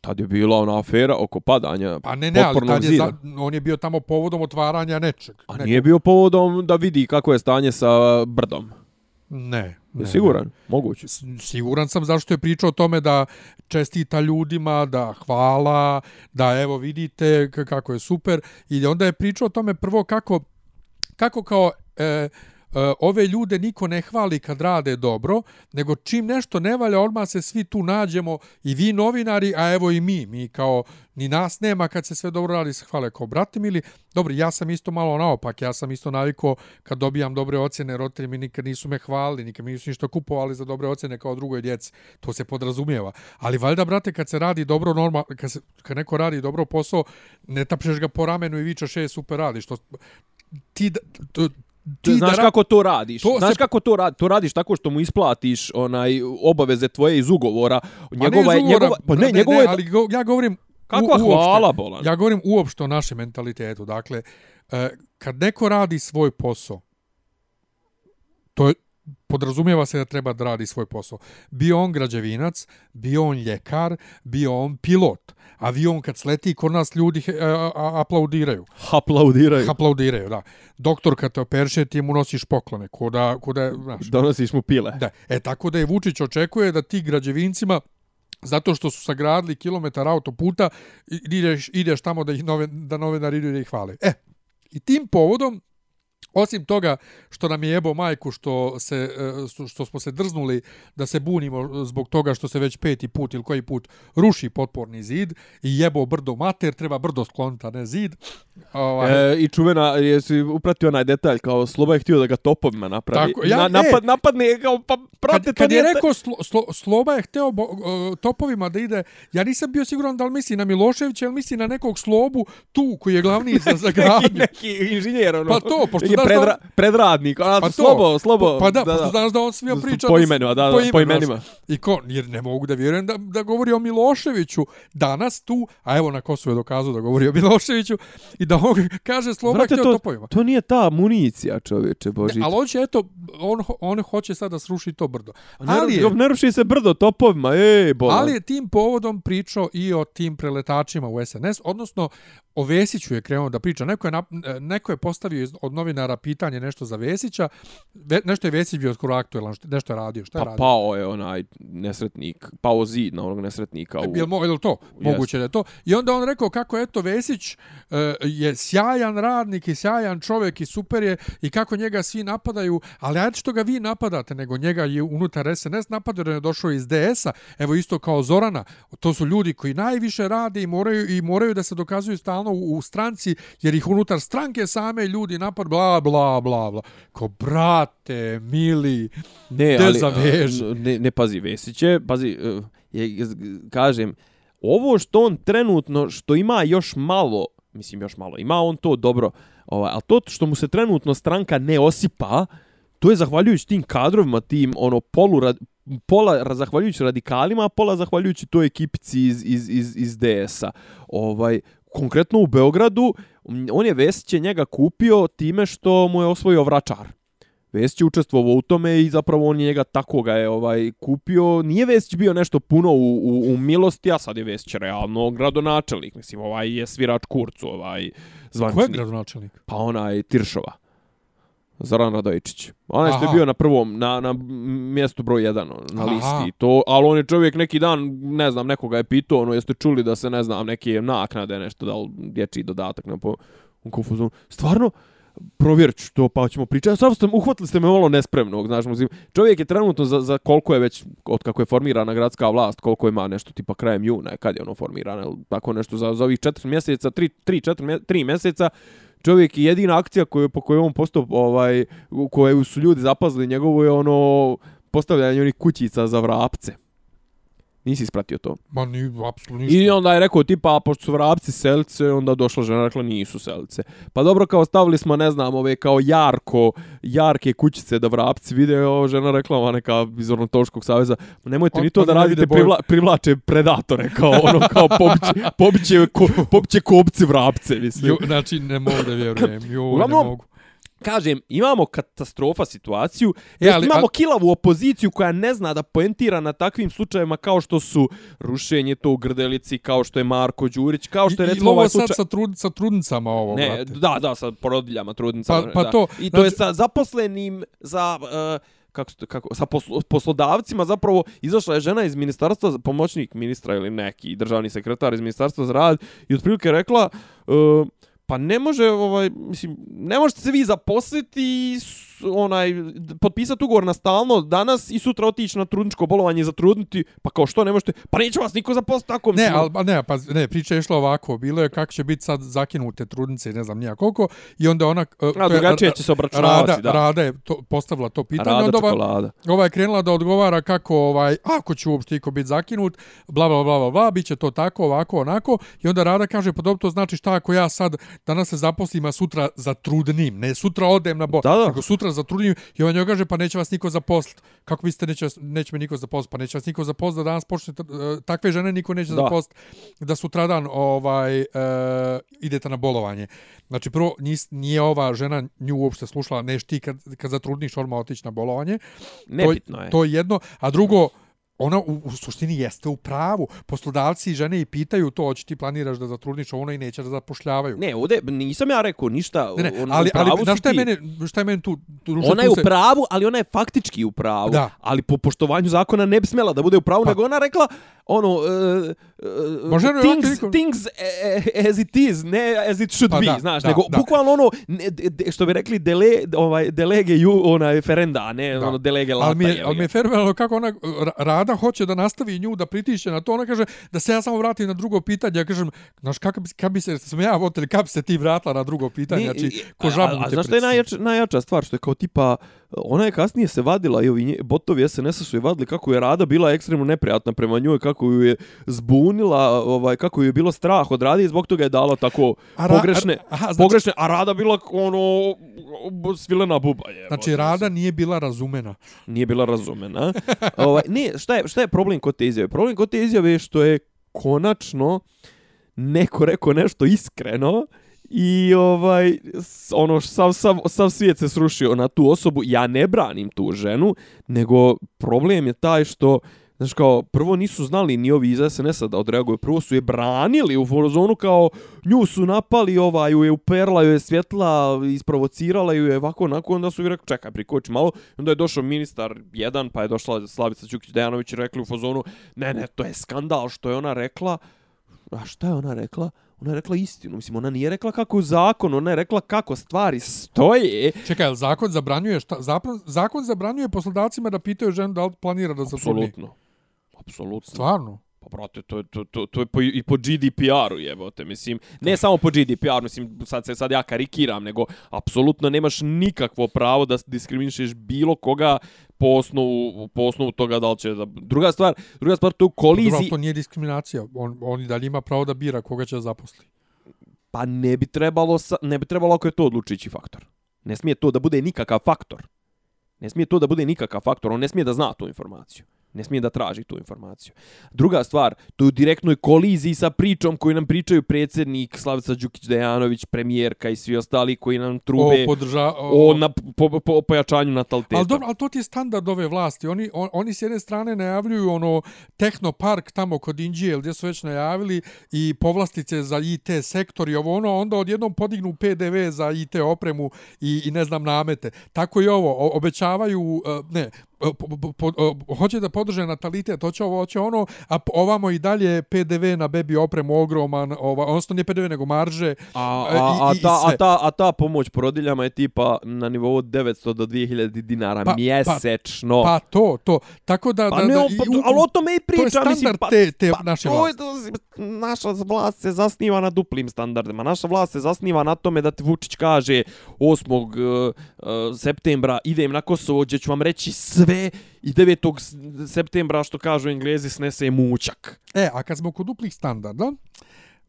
Tad je bila ona afera oko padanja Pa ne, ne, ali tad je, za, on je bio tamo povodom otvaranja nečeg. A nekog. nije bio povodom da vidi kako je stanje sa brdom. Ne. Ne, siguran? Moguće. S- Siguran sam zašto je pričao o tome da čestita ljudima, da hvala, da evo vidite kako je super. I onda je pričao o tome prvo kako, kako kao... E, E, ove ljude niko ne hvali kad rade dobro, nego čim nešto ne valja, odmah se svi tu nađemo i vi novinari, a evo i mi. Mi kao, ni nas nema kad se sve dobro radi, se hvale kao bratim ili Dobro, ja sam isto malo naopak, ja sam isto naviko kad dobijam dobre ocjene, roditelji mi nikad nisu me hvalili, nikad mi nisu ništa kupovali za dobre ocjene kao drugoj djeci. To se podrazumijeva. Ali valjda, brate, kad se radi dobro, normal, kad, se, kad neko radi dobro posao, ne tapšeš ga po ramenu i vičeš e, super radiš. To, ti, to, Ti znaš ra- kako to radiš? To znaš se- kako to radiš? To radiš tako što mu isplatiš onaj obaveze tvoje iz ugovora. Pa Njegova ne je iz ugovora, njegova pa ne, ne, njegovo ne, je ali go, ja govorim Kakva u, uopšte. hvala, bolan? Ja govorim uopšte o našem mentalitetu. Dakle, e, kad neko radi svoj posao, to je, podrazumijeva se da treba da radi svoj posao. Bio on građevinac, bio on ljekar, bio on pilot. Avion kad sleti, kod nas ljudi e, a, aplaudiraju. Aplaudiraju. Aplaudiraju, da. Doktor kad te operše, ti mu nosiš poklone. Ko da, ko da, znaš, Donosiš mu pile. Da, e tako da je Vučić očekuje da ti građevincima zato što su sagradili kilometar autoputa i- ideš, ideš tamo da ih nove, da novinari idu da ih hvale. E, i tim povodom Osim toga što nam je jebo majku što, se, e, što- smo se drznuli da se bunimo zbog toga što se već peti put ili koji put ruši potporni zid i jebo brdo mater, treba brdo skloniti, a ne zid. Ovaj, E, I čuvena, jesi upratio onaj detalj, kao Sloba je htio da ga topovima napravi. Tako, ja- Na, e. napad, napadne kao, pa prate, kad, kad je nije rekao slo, slo, Sloba je hteo bo, uh, topovima da ide, ja nisam bio siguran da li misli na Miloševića ili misli na nekog Slobu tu koji je glavni za, za neki, neki inženjer, ono. Pa to, pošto da predra, on- predradnik, a, Pa to, slobo, slobo. Pa da, da, pošto znaš da on svima priča... Po imenima, da, da, po, imenima. znaš. I ko, jer ne mogu da vjerujem da, da govori o Miloševiću danas tu, a evo na Kosovu je dokazao da govori o Miloševiću i da on kaže je Brate, hteo to, topovima. to nije ta municija, čovječe, Božić. Ali on će, eto, on, on hoće sad da sruši to brdo. Ne, Ali je, ne ruši se brdo topovima, ej, bolan. Ali je tim povodom pričao i o tim preletačima u SNS, odnosno o Vesiću je krenuo da priča. Neko je, nap- neko je postavio iz- od novinara pitanje nešto za Vesića, Ve, nešto je Vesić bio skoro aktuelan, što- nešto je radio, šta je Pa radio? pao je onaj nesretnik, pao zid na onog nesretnika. U... Jel, mo, jel to? Moguće da je to. I onda on rekao kako eto Vesić e, je sjajan radnik i sjajan čovjek i super je i kako njega svi napadaju, ali ajde što ga vi napadate, nego njega je unutar SNS napadaju da je došao iz DS-a, evo isto kao Zorana, to su ljudi koji najviše rade i moraju i moraju da se dokazuju stalno u, u stranci, jer ih unutar stranke same ljudi napad, bla, bla, bla, bla. Ko, brate, mili, Ne, Gde ali, zaveže? a, ne, ne pazi, Vesić je, pazi, uh, je, kažem, ovo što on trenutno, što ima još malo, mislim još malo, ima on to dobro, ovaj, ali to što mu se trenutno stranka ne osipa, to je zahvaljujući tim kadrovima, tim ono polu pola zahvaljujući radikalima, a pola zahvaljujući toj ekipici iz, iz, iz, iz DS-a. Ovaj, konkretno u Beogradu, on je Vesić je njega kupio time što mu je osvojio vračar. Vesić je učestvovao u tome i zapravo on je njega tako ga je ovaj kupio. Nije Vesić bio nešto puno u, u, u milosti, a sad je Vesić realno gradonačelnik. Mislim, ovaj je svirač kurcu, ovaj ko je zvančnik. gradonačelnik? Pa onaj Tiršova. Zoran Radojičić. Onaj što je bio na prvom, na, na mjestu broj 1 na Aha. listi. To, ali on je čovjek neki dan, ne znam, nekoga je pitao, ono, jeste čuli da se, ne znam, neke naknade, nešto, da li dječji dodatak na po... U konfuzonu. Stvarno, provjerit ću to, pa ćemo pričati. Sad ste, uhvatili ste me malo nespremnog, znaš, mislim, čovjek je trenutno za, za koliko je već, od kako je formirana gradska vlast, koliko ima nešto tipa krajem juna, kad je ono formirano, tako nešto za, za ovih četiri mjeseca, tri, tri, četiri, mje- tri mjeseca, čovjek je jedina akcija koju, po kojoj on postao, ovaj, koju kojoj su ljudi zapazili njegovo je ono postavljanje onih kućica za vrapce. Nisi ispratio to. Ma ni, apsolutno ništa. I onda je rekao tipa, a pošto su vrapci selce, onda došla žena rekla nisu selce. Pa dobro, kao stavili smo, ne znam, ove kao jarko, jarke kućice da vrapci vide, ovo žena rekla, ova neka iz Ornitoškog saveza, nemojte On- ni to da radite, privla, privlače predatore, kao ono, kao pobiće, pobiće, ko, pobiće kopci vrapce, mislim. Jo, znači, ne mogu da vjerujem. Jo, Uglavnom, ne mogu. Kažem, imamo katastrofa situaciju, E, e, ali- imamo ali- kilavu opoziciju koja ne zna da poentira na takvim slučajevima kao što su rušenje to u Grdelici, kao što je Marko Đurić, kao što je I, i recimo ovo ovaj sad slučaj... sa, trud, sa trudnicama ovo, Ne, brate. da, da, sa porodiljama, trudnicama. Pa- pa da. to, I to je znači- sa zaposlenim za... Uh, kako, kako, sa poslo, poslodavcima zapravo izašla je žena iz ministarstva, pomoćnik ministra ili neki državni sekretar iz ministarstva za rad i otprilike rekla uh, pa ne može ovaj mislim ne možete se vi zaposliti i onaj potpisati ugovor na stalno danas i sutra otići na trudničko bolovanje i zatrudniti pa kao što ne možete pa neće vas niko zaposliti tako Ne, mislim, al ne, pa ne, priča je išla ovako, bilo je kako će biti sad zakinute trudnice, ne znam nija koliko, i onda ona... uh, A, drugačije će se obračunavati, Rada, da. Rada je to, postavila to pitanje, Rada onda ova, ova je krenula da odgovara kako, ovaj, ako će uopšte iko biti zakinut, bla, bla, bla, bla, bla, bit će to tako, ovako, onako, i onda Rada kaže, pa dobro, to znači šta ako ja sad danas se zaposlim, a sutra zatrudnim, ne sutra odem na bo, Da, da. nego sutra zatrudnim, i on njoj kaže, pa neće vas niko zaposliti. Kako mislite, neće, vas- neće me niko zaposliti? Pa neće vas niko zaposliti da danas počnete, e, takve žene niko neće Da. zaposliti da sutradan ovaj, e, idete na bolovanje. Znači, prvo, nis, nije ova žena nju uopšte slušala, neš ti kad, kad zatrudniš odmah otići na bolovanje. Nebitno to, je. To je jedno. A drugo, ona u, u suštini jeste u pravu. Poslodavci i žene i pitaju to, hoće ti planiraš da zatrudniš ono i neće da zapošljavaju. Ne, ovdje nisam ja rekao ništa. Ne, ne, on- ali, u ali znaš šta je mene, šta je meni tu? tu Ona je tu u se- pravu, ali ona je faktički u pravu. Da. Ali po poštovanju zakona ne bi smjela da bude u pravu, Pa. nego ona rekla ono uh, uh, ona things, things eh, as it is, ne as it should Pa be, da, znaš, da, nego da. bukvalno ono ne, de, što bi rekli dele, ovaj delege ju onaj ferenda, a ne Da. ono delege lata. ali mi je, ali mi je fenomenalno kako ona Ra- Rada hoće da nastavi nju da pritišće na to. Ona kaže da se ja samo vratim na drugo pitanje. Ja kažem, znaš, kako bi, kako bi se, sam ja votel, kako bi se ti vratila na drugo pitanje? Znači, ko a- žabu a, a te znaš šta je najjača, najjača stvar? Što je kao tipa, ona je kasnije se vadila i ovi nje, botovi SNS-a su je vadili kako je Rada bila ekstremno neprijatna prema njoj, kako ju je zbunila, ovaj, kako ju je bilo strah od Rade i zbog toga je dala tako A Ra- pogrešne, a- aha, znači- pogrešne, a Rada bila ono svilena buba je. Znači, Rada nije bila razumena. Nije bila razumena. ovaj, ne, šta je, šta je problem kod te izjave? Problem kod te izjave je što je konačno neko rekao nešto iskreno i ovaj ono sav, sav, sav svijet se srušio na tu osobu. Ja ne branim tu ženu, nego problem je taj što Znaš kao, prvo nisu znali ni ovi iz SNS-a da odreaguju, prvo su je branili u forozonu kao nju su napali, ova ju je uperla, ju je svjetla, isprovocirala ju je ovako, onako, onda su ju rekli, čekaj, prikoči malo, onda je došao ministar jedan, pa je došla Slavica Ćukić-Dejanović i rekli u fazonu, ne, ne, to je skandal što je ona rekla, a šta je ona rekla? Ona je rekla istinu, mislim, ona nije rekla kako je zakon, ona je rekla kako stvari stoje. Čekaj, jel zakon zabranjuje šta? Zapra- zakon zabranjuje poslodavcima da pitaju ženu da li planira da zatrudni. Apsolutno. Apsolutno. Stvarno? Pa brate, to je to to to je po, i po GDPR-u jebote, mislim, ne samo po GDPR, mislim sad se sad ja karikiram, nego apsolutno nemaš nikakvo pravo da diskriminišeš bilo koga po osnovu po osnovu toga da li će da druga stvar, druga stvar to je u Pa Dobro, koliziji to nije diskriminacija. On, on i dalje ima pravo da bira koga će da zaposli. pa ne bi trebalo sa, ne bi trebalo ako je to odlučujući faktor. Ne smije to da bude nikakav faktor. Ne smije to da bude nikakav faktor, on ne smije da zna tu informaciju. Ne smije da traži tu informaciju. Druga stvar, to je u direktnoj koliziji sa pričom koju nam pričaju predsjednik Slavica Đukić-Dejanović, premijerka i svi ostali koji nam trube O, podrža, o, na, po, po, pojačanju nataliteta. Ali dobro, ali to ti je standard ove vlasti. Oni, on, oni s jedne strane najavljuju ono tehnopark tamo kod Indije, gdje su već najavili i povlastice za IT sektor i ovo ono, onda odjednom podignu PDV za IT opremu i, i ne znam namete. Tako i ovo, o, obećavaju, e, ne, po, po, hoće da podrže natalitet, hoće ovo, hoće ono, a ovamo i dalje PDV na bebi opremu ogroman, ova, odnosno nije PDV nego marže. A, E, a, a, i- i ta, a, sve. ta, a ta pomoć porodiljama je tipa na nivou od 900 do 2000 dinara Pa- pa- mjesečno. Pa to, to. Tako da... Pa da, ne, da, pa, i u- ali o tome i to je priča, standard mislim, pa, te, te pa, naše to je vlasti. naša vlast se zasniva na duplim standardima. Naša vlast se zasniva na tome da ti Vučić kaže 8. uh, uh, septembra idem na Kosovo gdje ću vam reći sve i 9. s- septembra što kažu englezi snese mučak. E, a kad smo kod duplih standarda,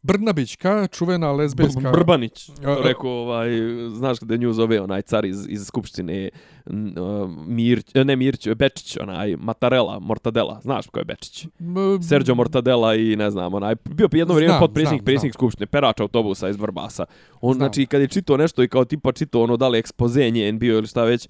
Brnabićka, čuvena lezbejska... Br Brbanić, rekao, ovaj, znaš gde nju zove onaj car iz, iz Skupštine, Mir, ne Mirć, Bečić, onaj, Matarela, Mortadela, znaš ko je Bečić? M, Sergio Mortadela i ne znam, onaj, bio je jedno vrijeme potpredsjednik, predsjednik. Skupštine, perač autobusa iz Vrbasa. On, Znam. znači, kad je čitao nešto i kao tipa čitao ono, da li ekspoze njen bio ili šta već,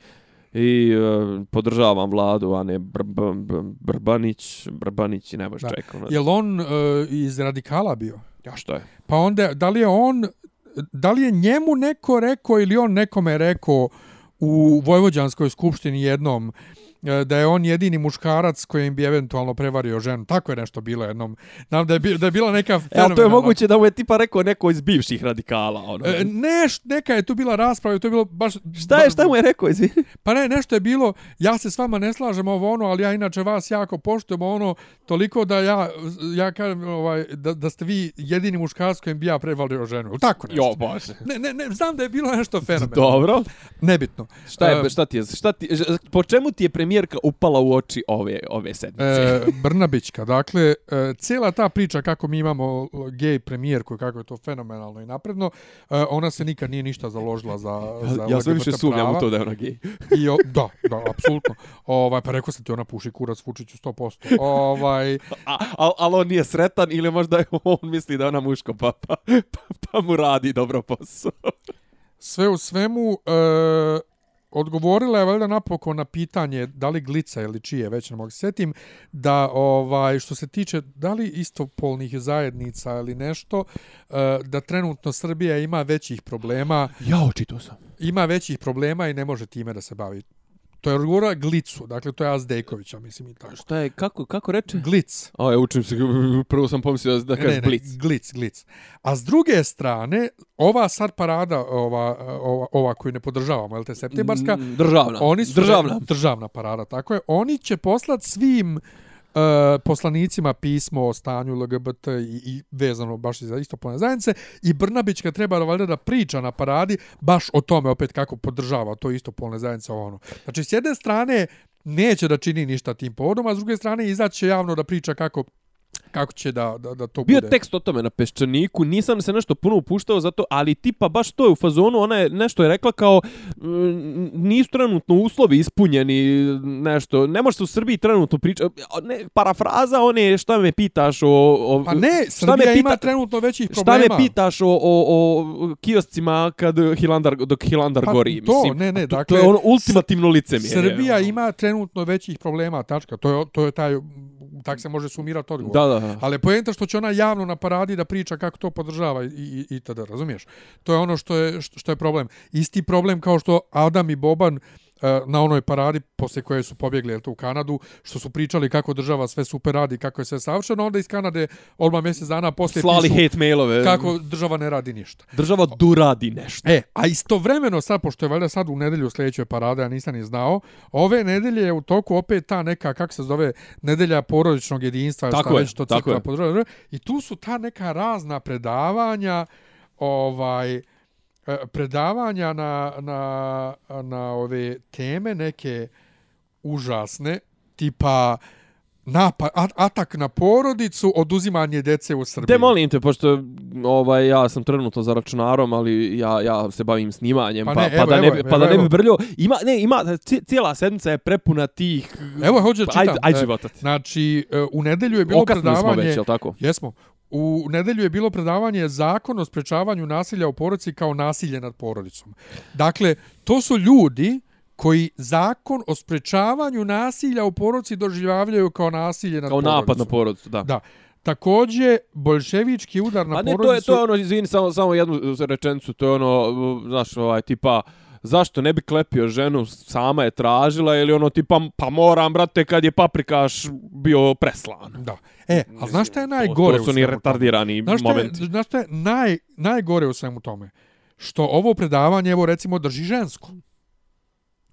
i uh, podržavam vladu, a ne Br Br Br Brbanić, Brbanić i ne baš čekao. Ne. Jel on uh, iz radikala bio? Ja što je? Pa onda, da li je on, da li je njemu neko rekao ili on nekome rekao u Vojvođanskoj skupštini jednom da je on jedini muškarac kojim bi eventualno prevario ženu. Tako je nešto bilo jednom. Znam da je, bi, da je bila neka E, ali to je fenomenalna- moguće da mu je tipa rekao neko iz bivših radikala. Ono. E, ne, neka je tu bila rasprava i to je bilo baš... šta je, šta mu je rekao, izvini? Pa ne, nešto je bilo, ja se s vama ne slažem ovo ono, ali ja inače vas jako poštujem ono, toliko da ja, ja kažem ovaj, da, da ste vi jedini muškarac kojim bi ja prevalio ženu. Tako nešto. Jo, bože. Ne, ne, ne, znam da je bilo nešto fenomenalno. Dobro. Nebitno. Šta je, E, šta ti je, šta ti, po čemu ti je premijerka upala u oči ove, ove sedmice? E, Brnabićka, dakle, e, cijela ta priča kako mi imamo gej premijerku, kako je to fenomenalno i napredno, e, ona se nikad nije ništa založila za, za ja sve LGBT više sumnjam prava. u to da je ona gej. I o, da, da, apsolutno. Ovaj, pa rekao sam ti, ona puši kurac Vučiću 100%. Ovaj, A, al, ali on nije sretan ili možda on misli da je ona muško pa, pa, pa, pa mu radi dobro posao. sve u svemu, e, odgovorila je valjda napokon na pitanje da li glica ili čije, već ne mogu se sjetim, da ovaj, što se tiče da li istopolnih zajednica ili nešto, e, da trenutno Srbija ima većih problema, Ja očito sam. ima većih problema i ne može time da se bavi. To je odgovorila Glicu, dakle to je Azdejkovića, mislim i tako. Šta je, kako, kako reče? Glic. A, ja učim se, prvo sam pomislio da Ne, kažeš ne, blic. Glic, glic. A s druge strane, ova sad parada, ova, ova, ova koju ne podržavamo, je li te septembarska, Mm, Državna. oni su Državna. državna parada, tako je. Oni će poslati svim e, poslanicima pismo o stanju LGBT i, i vezano baš i za istopolne zajednice i Brnabićka treba da valjda da priča na paradi baš o tome opet kako podržava to istopolne zajednice ono. Znači s jedne strane neće da čini ništa tim povodom, a s druge strane izaći će javno da priča kako kako će da, da, da to Bio bude. je tekst o tome na Peščaniku, nisam se nešto puno upuštao zato, ali tipa baš to je u fazonu, ona je nešto je rekla kao mm, nisu trenutno uslovi ispunjeni, nešto, ne može se u Srbiji trenutno pričati, ne, parafraza one šta me pitaš o... o Pa ne, šta me Srbija ima pita- trenutno većih Šta problema. me pitaš o, o, o kioscima kad Hilandar, dok Hilandar Pa gori? to, mislim, ne, ne, to, dakle, to je ono ultimativno licemjerje. Srbija ono. ima trenutno većih problema, tačka. To je, to je taj, tak se može sumirati odgovor. Da, da. Ali poenta što će ona javno na paradi da priča kako to podržava i, i, i tada, razumiješ? To je ono što je, što je problem. Isti problem kao što Adam i Boban e, na onoj paradi posle koje su pobjegli jel, to, u Kanadu, što su pričali kako država sve super radi, kako je sve savršeno, onda iz Kanade odmah mjesec dana poslije Slali pišu hate mailove. kako država ne radi ništa. Država duradi nešto. E, a istovremeno sad, pošto je valjda sad u nedelju sljedećoj parade, ja nisam ni znao, ove nedelje je u toku opet ta neka, kako se zove, nedelja porodičnog jedinstva, Tako šta je, već to tako crkva je. podržava. I tu su ta neka razna predavanja, ovaj, e, predavanja na, na, na ove teme neke užasne, tipa napad, atak na porodicu, oduzimanje dece u Srbiji. Te molim te, pošto ovaj, ja sam trenutno za računarom, ali ja, ja se bavim snimanjem, Pa pa, ne, pa, evo, da, ne, evo, bi- evo, pa da ne bi brljio. Ima, ne, ima, ci- cijela sedmica je prepuna tih... Evo, hoću da čitam. Ajde, ajde E, života. Znači, e, u nedelju je bilo Okasnili smo predavanje... već, jel tako? Jesmo. U nedelju je bilo predavanje zakon o sprečavanju nasilja u porodici kao nasilje nad porodicom. Dakle, to su ljudi koji zakon o sprečavanju nasilja u porodici doživljavaju kao nasilje nad Kao porodicom. napad na porodicu, da. Da. Takođe, bolševički udar na A ne, to je, porodicu... to je ono, izvini, samo, samo jednu rečenicu, to je ono, uh, znaš, ovaj, tipa, zašto ne bi klepio ženu, sama je tražila, ili ono, tipa, pa moram, brate, kad je paprikaš bio preslan. Da. E, a znaš šta je To- najgore To u su ni retardirani Znaš šta je, momenti. znaš šta je naj, najgore u svemu tome? Što ovo predavanje, evo recimo, drži žensko.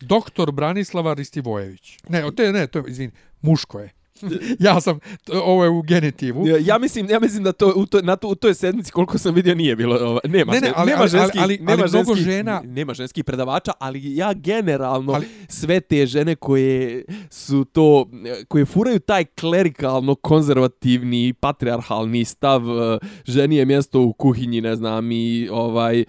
Doktor Branislava Ristivojević. Ne, te, ne, to je, izvini, muško je. ja sam, to- ovo je u genitivu. Ja, ja mislim, ja mislim da to u toj na to u toj sedmici koliko sam vidio nije bilo ova, nema Ne, ne, ali- nema ali- ženskih ali- ali nema mnogo ženskih žena- nema ženskih predavača, ali ja generalno Ali- sve te žene koje su to koje furaju taj klerikalno konzervativni patrijarhalni stav eh, ženi je mjesto u kuhinji, ne znam, i ovaj u-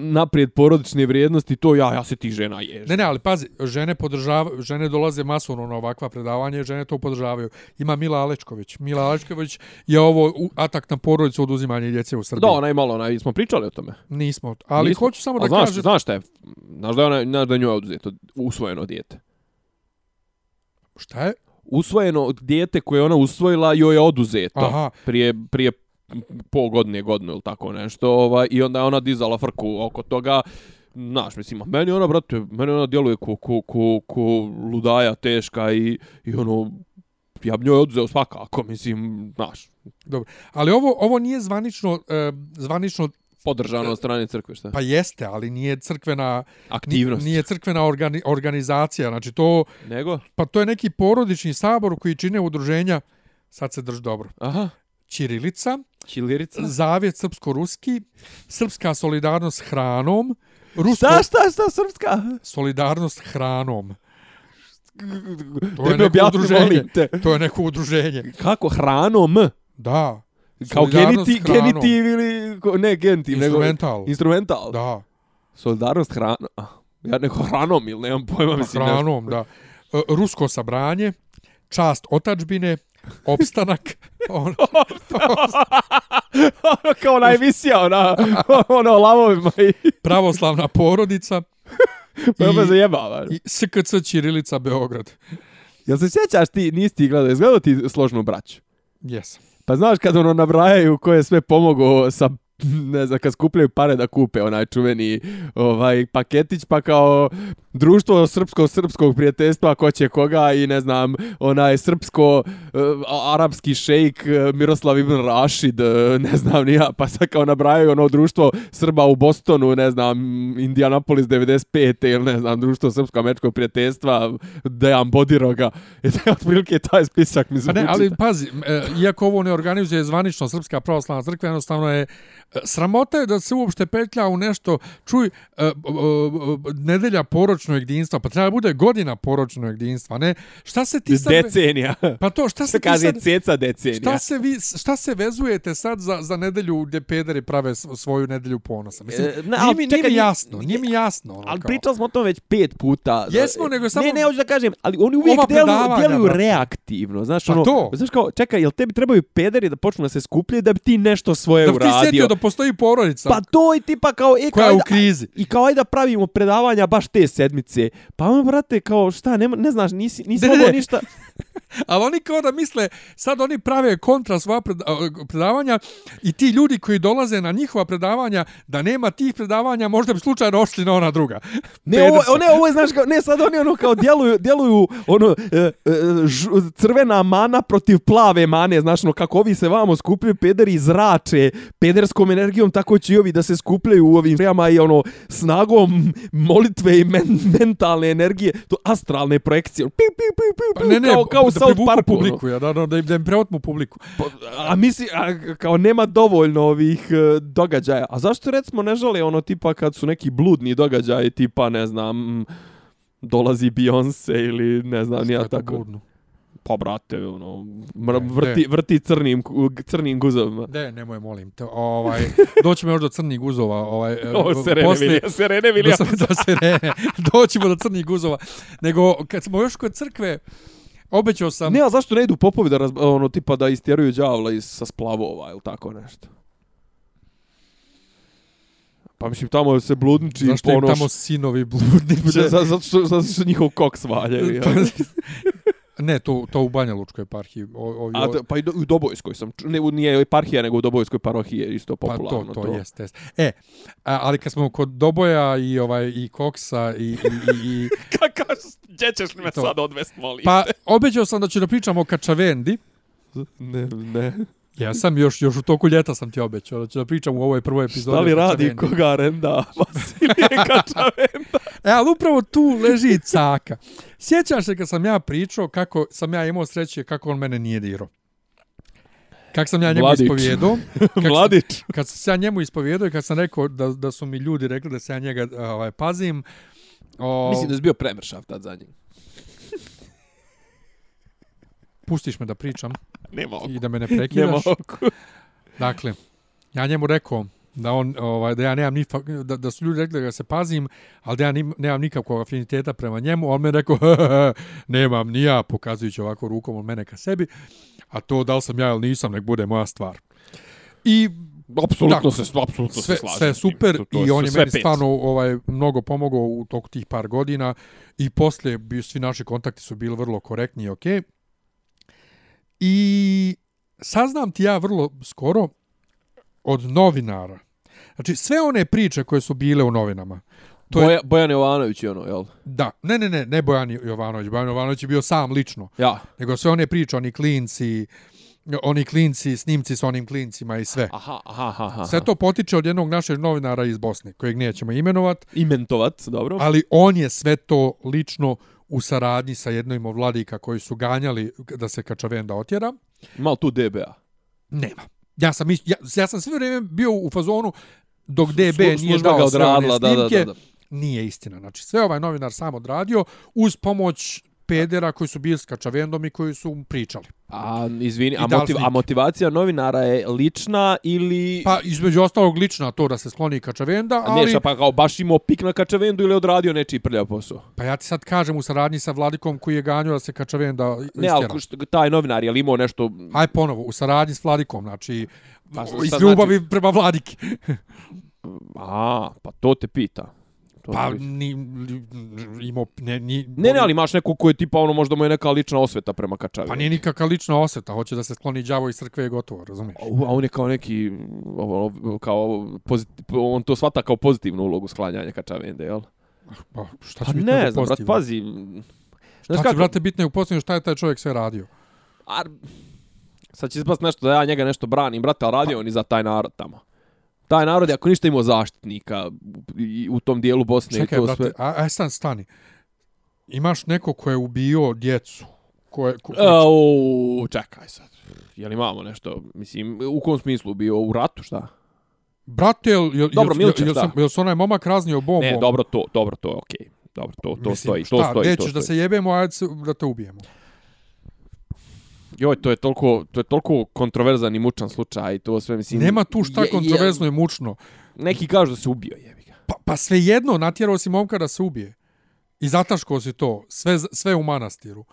naprijed porodične vrijednosti, to ja ja se tih žena ježim. Ne, ne, ali pazi, žene podržavaju, žene dolaze masovno na ovakva predavanja, žene to podržavaju. Ima Mila Alečković. Mila Alečković je ovo atak na porodicu oduzimanje djece u Srbiji. Da, onaj malo, onaj, smo pričali o tome. Nismo. Ali Nismo. hoću samo da znaš, kažem... znaš šta je? Znaš da je ona, znaš da je njoj oduzeto usvojeno dijete. Šta je? Usvojeno dijete koje je ona usvojila joj je oduzeto. Aha. Prije, prije pol godine, godinu ili tako nešto. Ovaj, I onda je ona dizala frku oko toga. Znaš, mislim, meni ona, brate, meni ona djeluje ko, ko, ko, ko ludaja teška i, i ono, ja bi njoj oduzeo svakako, mislim, znaš, Dobro. Ali ovo, ovo nije zvanično, e, zvanično, podržano od strane crkve, šta? pa jeste, ali nije crkvena, Aktivnost. nije crkvena organi, organizacija. Znači to, Nego? pa to je neki porodični sabor koji čine udruženja, sad se drž dobro, Aha. Ćirilica, Čilirica? Zavjet srpsko-ruski, Srpska solidarnost hranom, Rusko, Šta, šta, šta, srpska? solidarnost hranom. To je neko udruženje. To je neko udruženje. Kako hranom? Da. Kao geniti, hranom. genitiv ili... Ne genitiv, nego... Instrumental. Instrumental. Da. Solidarnost hranom. Ja neko hranom ili nemam pojma, mislim. nešto. Hranom, da. E, Rusko sabranje, čast otačbine, opstanak, ono, ono kao ona emisija, ona, ono, o lavovima i... pravoslavna porodica Pa me zajebava. i SKC Ćirilica Beograd. Jel se sjećaš ti, nisi ti gledao, izgledao ti složnu braću? Yes. Pa znaš kad ono nabrajaju ko je sve pomogao sa ne znam, kad skupljaju pare da kupe onaj čuveni ovaj paketić, pa kao društvo srpsko-srpskog prijateljstva, ko će koga i ne znam, onaj srpsko-arapski šejk eh, Miroslav ibn Rašid, eh, ne znam ni ja, pa sad kao nabrajaju ono društvo Srba u Bostonu, ne znam, Indianapolis 95. ili ne znam, društvo srpsko-američkog prijateljstva, Dejan Bodiroga. I tako otprilike taj spisak mi Pa zvuči. ne, ali pazi, e, iako ovo ne organizuje zvanično Srpska pravoslavna crkva, jednostavno je sramota je da se uopšte petlja u nešto, čuj, e, e, e, nedelja poročnog jedinstva, pa treba bude godina poročnog jedinstva, ne? Šta se ti sad... Decenija. Pa to, šta se Kaže sad... ceca decenija. Šta se, vi, šta se vezujete sad za, za nedelju gdje pederi prave svoju nedelju ponosa? Mislim, E, nije, ali nije čekaj, mi nije- jasno, nije mi jasno. Ono, Ali kao. pričali smo o tom već pet puta. Jesmo, nego samo- Ne, ne, hoću da kažem, ali oni uvijek djeluju brate. reaktivno. Znaš, Pa ono, to. Znaš kao, čekaj, jel tebi trebaju pederi da počnu da se skupljaju da bi ti nešto svoje Da uradio? da postoji porodica Pa to i tipa kao... E, koja kao, je u krizi. I kao ajde da pravimo predavanja baš te sedmice. Pa ono, brate, kao šta, nema, ne znaš, nisi, nisi Ne, ne, mogao ne. ništa... Ali oni kao da misle, sad oni prave kontra svoja predavanja i ti ljudi koji dolaze na njihova predavanja, da nema tih predavanja, možda bi slučajno ošli na ona druga. Ne, ovo, ne, ovo je, znaš, kao, ne, sad oni ono kao djeluju, djeluju ono, e, e, ž, crvena mana protiv plave mane, znaš, ono, kako ovi se vamo skupljaju pederi i zrače pederskom energijom, tako će i ovi da se skupljaju u ovim prijama i ono, snagom molitve i men, mentalne energije, to astralne projekcije, ono, piu, piu, piu, piu, Pa ne, ne, kao, kao da South privuku Parku, ono. publiku, ja, da, da, da, im- da im preotmu publiku. A misli, a, kao nema dovoljno ovih e, događaja. A zašto recimo ne žele ono tipa kad su neki bludni događaji tipa ne znam dolazi Beyoncé ili ne znam nija to tako. budno? Pa brate, ono mr, Ne, vrti, vrti crnim crnim guzovima. Ne, nemoj, molim te. Ovaj, doćemo još do crnih guzova. Ovaj, e, O, Serene poslije- Vilija, Serene do, Vilija. do sirene. Doćemo do crnih guzova. Nego, kad smo još kod crkve, obećao sam... Ne, a zašto ne idu popovi da, raz, ono, tipa da istjeruju đavla iz, sa splavova ili tako nešto? Pa mislim, tamo se bludniči Zašto im tamo sinovi bludniče? Za- za- Zato što, zato što njihov kok svaljaju. ja. Ne, to, to u Banja Lučkoj eparhiji. Ovi, A, pa i do, u Dobojskoj sam, ne, u- nije eparhija, nego u Dobojskoj parohiji je isto Pa to, popularno. to, jest, jest. E, a, ali kad smo kod Doboja i ovaj i Koksa i, i, i, i Kakav, gdje ćeš me To. sad odvest, molim? pa obećao sam da ću da pričam o Kačavendi. ne, ne. Ja sam još još u toku ljeta sam ti obećao da ću da pričam u ovoj prvoj epizodi. Šta li radi koga renda Vasilije Kačavenda? E, ali upravo tu leži caka. Sjećaš se kad sam ja pričao kako sam ja imao sreće kako on mene nije dirao. Kako sam ja njemu Mladić. ispovjedao. Kak sam- Mladić. kad sam se ja njemu ispovjedao i kad sam rekao da, da su mi ljudi rekli da se ja njega ovaj, pazim. O, Mislim da je bio premršav tad za njim. Pustiš me da pričam Nema i da me ne Nema prekidaš. oko. Dakle, ja njemu rekao da on ovaj da ja nemam ni da, da su ljudi rekli da ga se pazim, ali da ja nim, nemam nikakvog afiniteta prema njemu, on me rekao nemam ni ja, pokazujući ovako rukom od mene ka sebi, a to da li sam ja ili nisam, nek bude moja stvar. I Apsolutno se, apsolutno sve, se slažem. sve super To- to i on je meni pet. stvarno ovaj mnogo pomogao u toku tih par godina i poslije bi svi naši kontakti su bili vrlo korektni i okej. I saznam ti ja vrlo skoro od novinara. Znači sve one priče koje su bile u novinama. To je, Boja, Bojan Jovanović je ono, jel? da, ne, ne, ne, ne Bojan Jovanović. Bojan Jovanović je bio sam lično. Ja. Nego sve one priče, oni klinci, oni klinci, snimci s onim klincima i sve. Aha, aha, aha. aha. Sve to potiče od jednog našeg novinara iz Bosne, kojeg nećemo imenovat, Imentovat, dobro. ali on je sve to lično u saradnji sa jednom od vladika koji su ganjali da se Kačavenda otjera. Mal tu DBA. Nema. Ja sam, ja, ja sam sve vrijeme bio u fazonu dok DB Slu- nije dao sve one odradila, da, da, snimke. da, da. Nije istina. Znači, sve ovaj novinar sam odradio uz pomoć pedera koji su bili s Kačavendom i koji su mu pričali. A, izvini, I a, motiv, a motivacija novinara je lična ili... Pa, između ostalog, lična to da se skloni Kačavenda, A ali... ne, šta pa kao baš imao pik na Kačavendu ili odradio nečiji prljav posao? Pa ja ti sad kažem u saradnji sa Vladikom koji je ganjao da se Kačavenda Ne, ali istjera. što, taj novinar je li imao nešto... Aj ponovo, u saradnji s Vladikom, znači Pa iz znači? ljubavi prema Vladiki. A, pa to te pita. To Pa ni, imao, ne, ni, Ne, ne, ali imaš neko ko je tipa ono možda mu je neka lična osveta prema Kačavendu. Pa nije nikakva lična osveta, hoće da se skloni đavo iz crkve i gotovo, razumiješ? A on je kao neki, ovo, kao, pozit, on to svata kao pozitivnu ulogu sklanjanja Kačavende, jel? Pa šta Pa će biti ne znam, brat, pazi. Šta će, brate, bitno je u posljednju šta je taj čovjek sve radio? Ar, sad će ispast nešto da ja njega nešto branim, brate, ali radio on i za taj narod tamo. Taj narod je ako ništa imao zaštitnika u, tom dijelu Bosne Čekaj, to brate, sve. a, a stan, stani. Imaš neko ko je ubio djecu. Ko je, ko, Au, čekaj sad. Je li imamo nešto, mislim, u kom smislu bio u ratu, šta? Brate, jel, jel, Dobro, jel, jel, da. sam, jel se onaj momak raznio bombom? Ne, dobro to, dobro to, okej. Dobro, to, to Mislim, stoji, šta, to stoji, to nećeš stoji. da se jebemo, ajde se, da te ubijemo. Joj, to je toliko, to je toliko kontroverzan i mučan slučaj to sve, mislim... Nema tu šta je- kontroverzno i mučno. Neki kažu da se ubio, jebi ga. Pa, pa svejedno, natjerao si momka da se ubije. I zataško si to. Sve, sve u manastiru.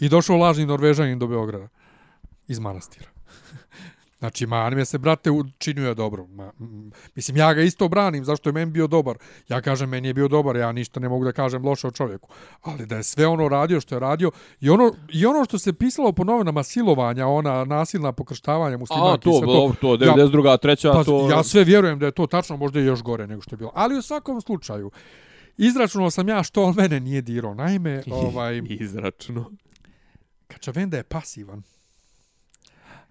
I došao lažni Norvežanin do Beograda. Iz manastira. Znači, man me se, brate, učinio je dobro. Ma, mislim, ja ga isto branim, zašto je meni bio dobar. Ja kažem, meni je bio dobar, ja ništa ne mogu da kažem loše o čovjeku. Ali da je sve ono radio što je radio, i ono, i ono što se pisalo po novinama silovanja, ona nasilna pokrštavanja A, muslimaki, to, sve dobro, to, Ja- 92. treća, Pa, to... Ja sve vjerujem da je to tačno, možda i još gore nego što je bilo. Ali u svakom slučaju, izračunao sam ja što on mene nije dirao. Naime, ovaj, Izračno. Kačavenda je pasivan.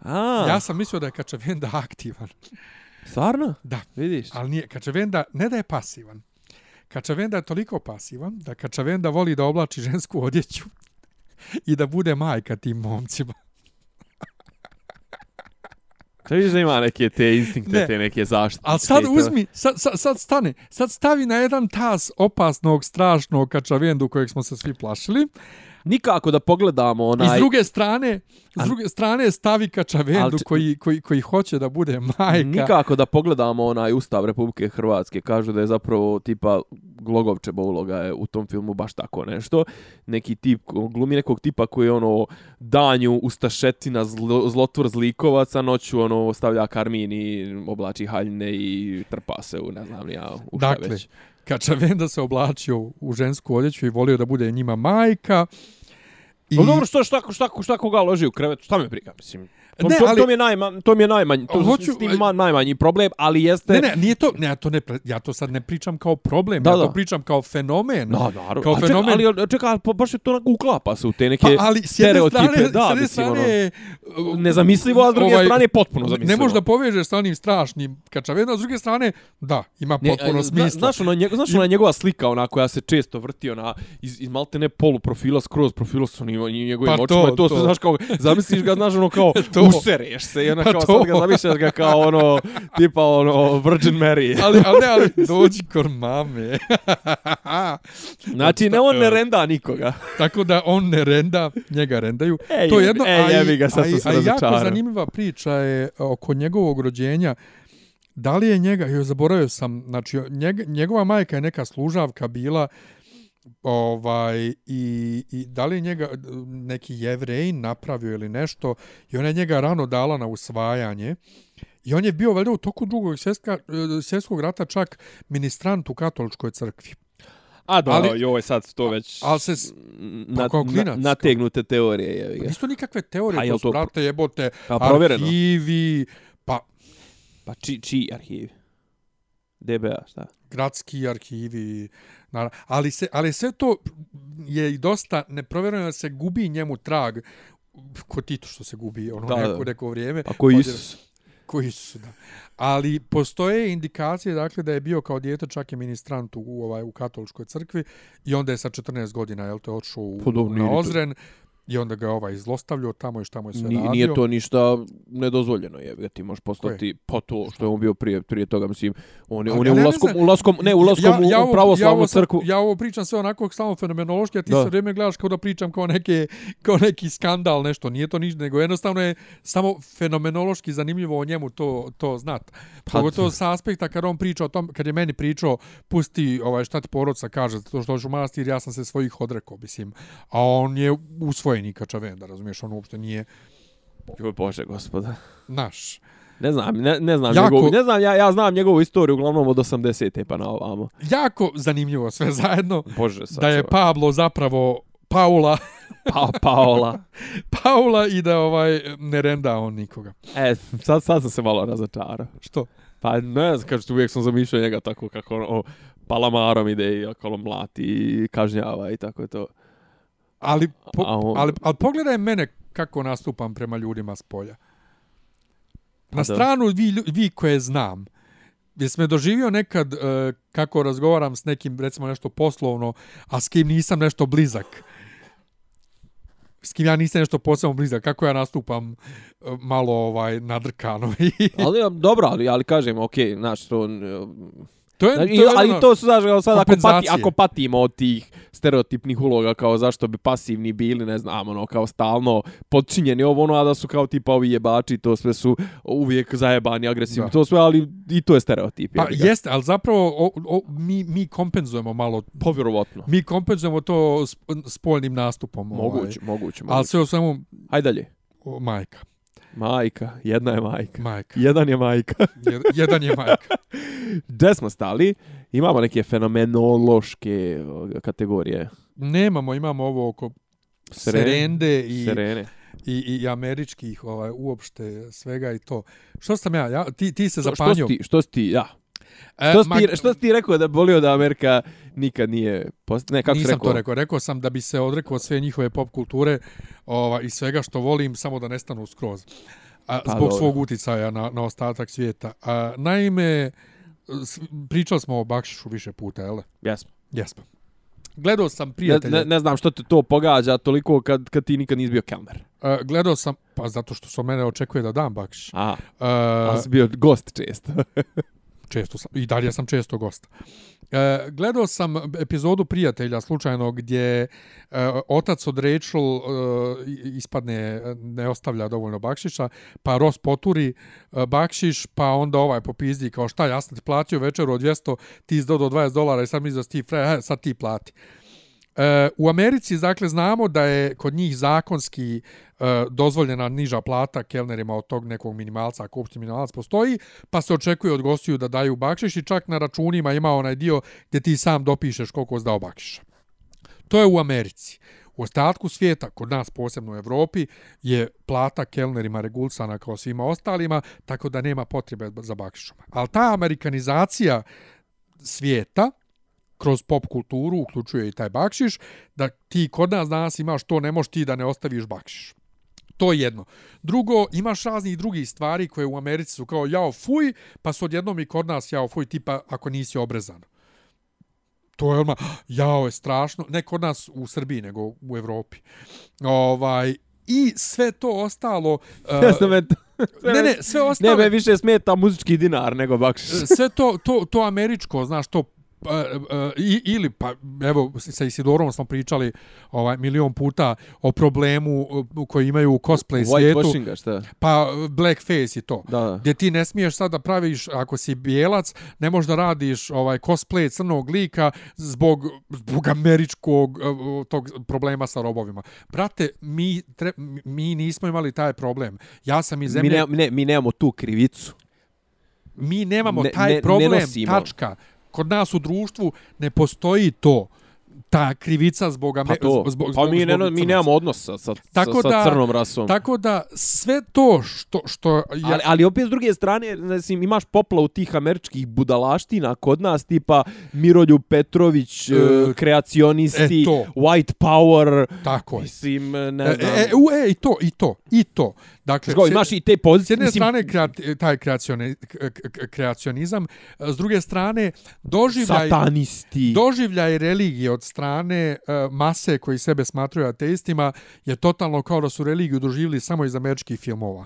A, Ja sam mislio da je Kačavenda aktivan. stvarno? Da, Vidiš? ali nije. Kačavenda ne da je pasivan. Kačavenda je toliko pasivan da Kačavenda voli da oblači žensku odjeću i da bude majka tim momcima. Te vidiš da ima neke te instinkte, Ne. te neke zaštite. Ali sad uzmi, sad, sad, sad stane, sad stavi na jedan tas opasnog, strašnog Kačavendu kojeg smo se svi plašili. Nikako da pogledamo onaj... I s druge strane, s druge strane stavi Kačavendu Ali č- koji, koji, koji hoće da bude majka. Nikako da pogledamo onaj ustav Republike Hrvatske, kažu da je zapravo tipa Glogovčeva uloga je u tom filmu baš tako nešto. Neki tip, glumi nekog tipa koji je ono danju ustašetina zlo, zlotvor zlikovaca, noću ono stavlja karmin i oblači haljne i trpa se u ne znam ja u šta Dakle, već. Kačavenda se oblačio u žensku odjeću i volio da bude njima majka. I, No dobro, što šta šta šta koga loži u krevet? Šta me briga, mislim. To, Ne, to, ali- to mi je najma, to mi je najmanji, to Hoću- s tim ma, najmanji problem, ali jeste Ne, ne, nije to, ne, ja to ne, ja to sad ne pričam kao problem, Da, ja to da. pričam kao fenomen. No, naravno. Kao A fenomen. ali ali čekaj, pa baš je to onako uklapa se u te neke Pa, ali s jedne stereotipe. strane, da, s jedne mislim, ono, strane nezamislivo, a s druge ovaj, strane potpuno zamislivo. Ne možeš da povežeš sa onim strašnim kačavenom, a s druge strane, da, ima Ne, potpuno a, smisla. Zna, znaš, ona, njeg, znaš ona njegova slika, ona koja se često vrti, ona iz, iz malte ne polu profila skroz profila sa njegovim Pa očima. to, to, to. se, znaš, kao, zamisliš ga, znaš, ono kao, To. Usereš se i ona Pa kao, to. sad ga zamišljaš ga kao ono, tipa ono, Virgin Mary. ali, ali ne, ali dođi kor mame. Znači, ne on ne renda nikoga. Tako da on ne renda, njega rendaju. Ej, to je jedno, ej, a, i- jebi ga, sad a, i- sam se a jako zanimljiva priča je oko njegovog rođenja. Da li je njega, joj zaboravio sam, znači njega, njegova majka je neka služavka bila ovaj i, i da li je njega neki jevrejin napravio ili nešto i ona je njega rano dala na usvajanje i on je bio valjda u toku drugog svjetska, svjetskog rata čak ministrant u katoličkoj crkvi. A da, Ali- joj, sad to već Ali se s- na, na, nategnute teorije. Je, Nisu to nikakve teorije, A to jel su, to- brate, jebote, Pa provjereno. arhivi, pa Pa či, čiji arhiv? DBA, šta? Gradski arhivi, naravno. Ali, se, ali sve to je i dosta neprovjereno da se gubi njemu trag ko Tito što se gubi ono Da, neko, neko vrijeme. Pa koji Odjer- Isus? Koji su, da. Ali postoje indikacije dakle da je bio kao dijete čak i ministrant u, ovaj, u katoličkoj crkvi i onda je sa 14 godina jel te odšao u, Pa nije na ni to- Ozren i onda ga ovaj zlostavljao tamo i šta mu je sve Ni, radio. nije to ništa nedozvoljeno, je, ti možeš postati po to što je on bio prije, prije toga, mislim, on je, on je ja ne ulaskom, znam- ulaskom, ne, ulaskom u, ovo- u pravoslavnu ovo sad- crkvu. Ja ovo pričam sve onako samo fenomenološki, a ti Da. sve vrijeme gledaš kao da pričam kao, neke, kao neki skandal, nešto. Nije to ništa, nego jednostavno je samo fenomenološki zanimljivo o njemu to, to znat. Pa- Pogotovo sa aspekta kad on priča o tom, kad je meni pričao, pusti ovaj, šta ti porodca kaže, zato što hoću u manastir, ja sam se svojih odrekao, mislim. A on je usvojeni kačaven, da razumiješ, on uopšte nije Joj, Bože, gospoda. naš. Ne znam, ne, ne znam Jako- njegovu, ne znam, ja, ja znam njegovu istoriju uglavnom od 80. pa na ovamo. Jako zanimljivo sve zajedno, Bože, sad da je Pablo zapravo Paula, pa, Paola. Paula i da ovaj ne renda on nikoga. E, sad, sad sam se malo razočarao. Što? Pa ne znam, kažete, uvijek sam zamišljao njega tako kako ono, palamarom ide i okolo mlati i kažnjava i tako to. Ali, po, A on- ali, ali pogledaj mene kako nastupam prema ljudima s polja. Pa Na stranu vi, vi koje znam, Jesi me doživio nekad uh, kako razgovaram s nekim, recimo nešto poslovno, a s kim nisam nešto blizak? S kim ja nisam nešto posebno blizak? Kako ja nastupam uh, malo ovaj nadrkano? Ali dobro, ali, ali kažem, okej, znaš, to... to je, Znači, to je ali ono- to su, znaš, kao sad, ako, pati, ako patimo od tih stereotipnih uloga, kao zašto bi pasivni bili, ne znam, ono, kao stalno podčinjeni ovo, ono, a da su kao tipa ovi jebači, to sve su uvijek zajebani, agresivni, Da. to sve, ali i to je stereotip. Pa ga. jeste, ali zapravo o, o, mi, mi kompenzujemo malo Povjerovatno. mi kompenzujemo to spoljnim nastupom. Moguće, moguće, Ovaj. Ali moguće. sve u svemu, Hajde dalje. o, majka. Majka, jedna je majka. Majka. Jedan je majka. Jed, jedan je majka. Gde smo stali? Imamo neke fenomenološke kategorije. Nemamo, imamo ovo oko Seren- serende i, Serene. i, i američkih ovaj, uopšte svega i to. Što sam ja? ja ti, ti se Što, što, zapanjio. si ti, što si ti, ja. E, Što si, ma- ti, što si ti rekao da bolio da Amerika nikad nije... Post... Ne, kako Nisam rekao? to rekao. Rekao sam da bi se odrekao sve njihove pop kulture ova, i svega što volim, samo da nestanu skroz. A, Pa, zbog dobro. svog uticaja na, na ostatak svijeta. A, naime, s- pričali smo o Bakšišu više puta, jel? Jesmo. Jesmo. Gledao sam Ne, prijatelje. ne, ne znam što te to pogađa toliko kad, kad ti nikad nisi bio kelner. Uh, gledao sam, pa zato što od mene očekuje da dam bakšiš. A, Uh, ali si bio gost često. često sam, i dalje sam često gost. E, gledao sam epizodu Prijatelja slučajno gdje e, otac od Rachel e, ispadne, ne ostavlja dovoljno bakšiša, pa Ross poturi e, bakšiš, pa onda ovaj popizdi kao šta, ja sam ti platio večeru od 200, ti izdao do 20 dolara i sad mi za ti, fre, e, sad ti plati. E, u Americi, dakle, znamo da je kod njih zakonski e, dozvoljena niža plata kelnerima od tog nekog minimalca, ako uopšte minimalac postoji, pa se očekuje od gostiju da daju bakšiš i čak na računima ima onaj dio gdje ti sam dopišeš koliko si dao bakšiša. To je u Americi. U ostatku svijeta, kod nas posebno u Evropi, je plata kelnerima regulsana kao svima ostalima, tako da nema potrebe za bakšišom. Ali ta amerikanizacija svijeta, kroz pop kulturu, uključuje i taj bakšiš, da ti kod nas danas imaš to, ne možeš ti da ne ostaviš bakšiš. To je jedno. Drugo, imaš raznih drugih stvari koje u Americi su kao jao fuj, pa su odjednom i kod nas jao fuj, tipa ako nisi obrezan. To je odmah, jao je strašno, ne kod nas u Srbiji, nego u Evropi. Ovaj, I sve to ostalo... Uh, Ja sam eto. ne, ne, sve ostalo... Ne, me više smeta muzički dinar nego bakšiš. sve to, to, to američko, znaš, to pa, uh, i, ili pa evo sa Isidorom smo pričali ovaj milion puta o problemu uh, koji imaju u cosplay svijetu Whitewashinga, šta? pa blackface i to Da, da. gdje ti ne smiješ sad da praviš ako si bijelac ne možeš da radiš ovaj cosplay crnog lika zbog zbog američkog tog problema sa robovima brate mi tre, mi nismo imali taj problem ja sam iz zemlje Mi, ne, ne, mi nemamo tu krivicu. mi nemamo Ne- taj ne- ne problem, nosimo. tačka. Kod nas u društvu ne postoji to ta krivica zbog Pa to, zbog, pa zbog, mi, ne, zbog mi nemamo odnosa sa, Tako sa, da- sa crnom rasom. Tako da sve to što što ja, Ali, ali opet s druge strane, znači, imaš poplavu tih američkih budalaština kod nas, tipa Miroljub Petrović, E, e, kreacionisti, e, to. white power, tako je. mislim, E, ne znam. e, u, e, i to, i to, i to. Dakle, s- imaš i te s pozicije, jedne mislim, strane kreati, taj kreacioni, kreacionizam, s druge strane doživljaj satanisti. doživljaj religije od strane uh, mase koji sebe smatruju ateistima je totalno kao da su religiju doživjeli samo iz američkih filmova.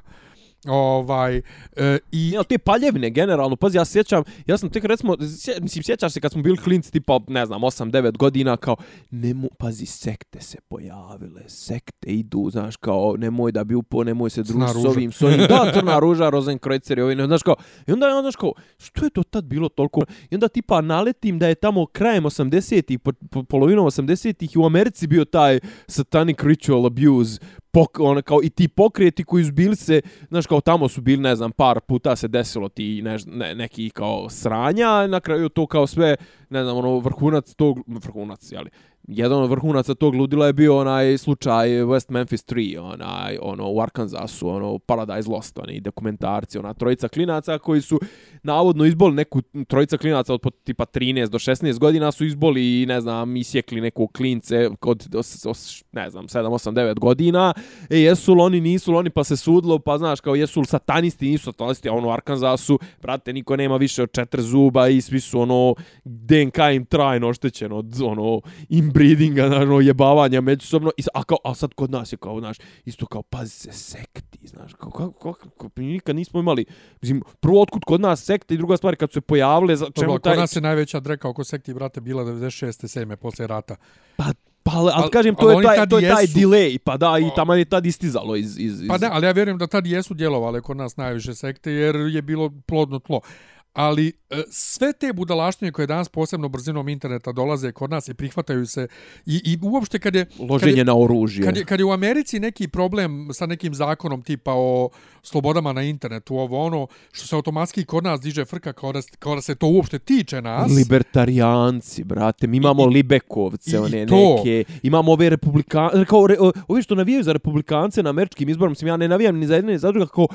Ovaj, e, i, Ne, te paljevine, generalno, pazi, ja sjećam, ja sam tek recimo, sje, mislim, sjećaš se kad smo bili klinci, tipa, ne znam, 8-9 godina, kao, nemo, pazi, sekte se pojavile, sekte idu, znaš, kao, nemoj da bi upo, nemoj se družiti s ovim, s ovim, da, crna ruža, Rozenkreuzer i ovi, ne, znaš, kao, i onda, je, znaš, kao, što je to tad bilo toliko, i onda tipa naletim da je tamo krajem 80-ih, po, po, polovinom 80-ih i u Americi bio taj satanic ritual abuse, pok, ono, kao, i ti pokreti koji su bili se, znaš, kao tamo su bili, ne znam, par puta se desilo ti ne, ne, neki kao sranja, na kraju to kao sve, ne znam, ono, vrhunac tog, vrhunac, jeli, jedan od vrhunaca tog ludila je bio onaj slučaj West Memphis 3, onaj, ono, u Arkansasu, ono, Paradise Lost, oni dokumentarci, ona trojica klinaca koji su navodno izboli neku, trojica klinaca od tipa 13 do 16 godina su izboli i, ne znam, isjekli neku klince kod, os, os, ne znam, 7, 8, 9 godina, e, jesu li oni, nisu li oni, pa se sudlo, pa znaš, kao jesu li satanisti, nisu satanisti, a ono u Arkansasu, brate, niko nema više od četiri zuba i svi su, ono, DNK im trajno oštećeno od, ono, inbreedinga, znaš, ono, jebavanja međusobno, i, a, kao, a sad kod nas je kao, znaš, isto kao, pazi se, sekti, znaš, kao, kako, kako, kako, nikad nismo imali, mislim, prvo, otkud kod nas sekte i druga stvar, kad su se pojavile, za Dobro, čemu kod taj... nas je najveća dreka oko sekti, brate, bila 96. 7. posle rata. Pa, pa, ali, ali Al- kažem, to ali je taj, to je taj jesu. delay, pa da, i tamo je tad istizalo iz... iz, iz... Pa ne, ali ja vjerujem da tad jesu djelovale kod nas najviše sekte, jer je bilo plodno tlo. Ali e, sve te budalaštine koje danas posebno brzinom interneta dolaze kod nas i prihvataju se i, i uopšte kad je... kad Loženje je, na oružje. Kad je, kad je u Americi neki problem sa nekim zakonom tipa o slobodama na internetu, ovo ono, što se automatski kod nas diže frka kao da, kao da se to uopšte tiče nas. Libertarijanci, brate, mi imamo I- Libekovce, i one to. neke, imamo ove republikance, kao re, o- ovi što navijaju za republikance na američkim izborom, mislim, ja ne navijam ni za jedne ni za druga, kao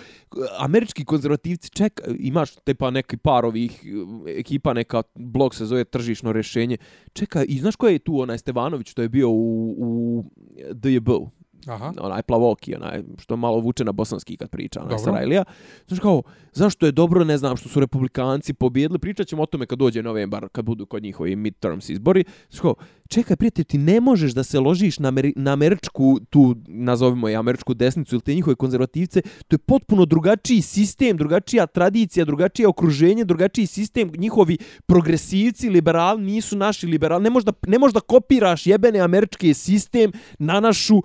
američki konzervativci, ček, imaš te pa neki par ovih e, ekipa, neka blog se zove tržišno rješenje, čekaj, i znaš ko je tu onaj Stevanović, što je bio u, u DJB-u? Aha. onaj plavoki, onaj što malo vuče na bosanski kad priča, onaj. Sarajlija. Znaš kao, zašto je dobro, ne znam, što su republikanci pobjedili, pričat ćemo o tome kad dođe novembar, kad budu kod njihovi midterms izbori. Znaš kao, čekaj, prijatelj, ti ne možeš da se ložiš na, Ameri na američku, tu nazovimo je američku desnicu ili te njihove konzervativce, to je potpuno drugačiji sistem, drugačija tradicija, drugačije okruženje, drugačiji sistem, njihovi progresivci, liberali nisu naši liberali, ne možeš da, ne možeš da kopiraš jebene američki sistem na našu uh,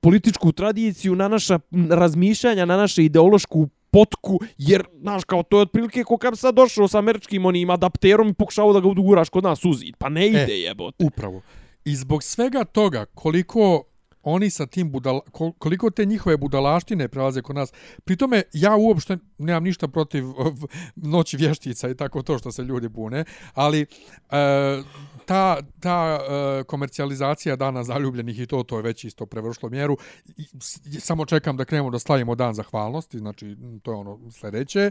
političku tradiciju, na naša razmišljanja, na naše ideološku potku, jer, znaš, kao to je otprilike ko kad sad došao sa američkim onim adapterom i pokušao da ga uduguraš kod nas u zid. Pa ne ide, E, jebote. Upravo. I zbog svega toga, koliko oni sa tim budala, koliko te njihove budalaštine prelaze kod nas. Pritome, ja uopšte nemam ništa protiv noći vještica i tako to što se ljudi bune, ali e, ta, ta e, komercijalizacija dana zaljubljenih i to, to je već isto prevršlo mjeru. I, samo čekam da krenemo da slavimo dan zahvalnosti, znači to je ono sljedeće.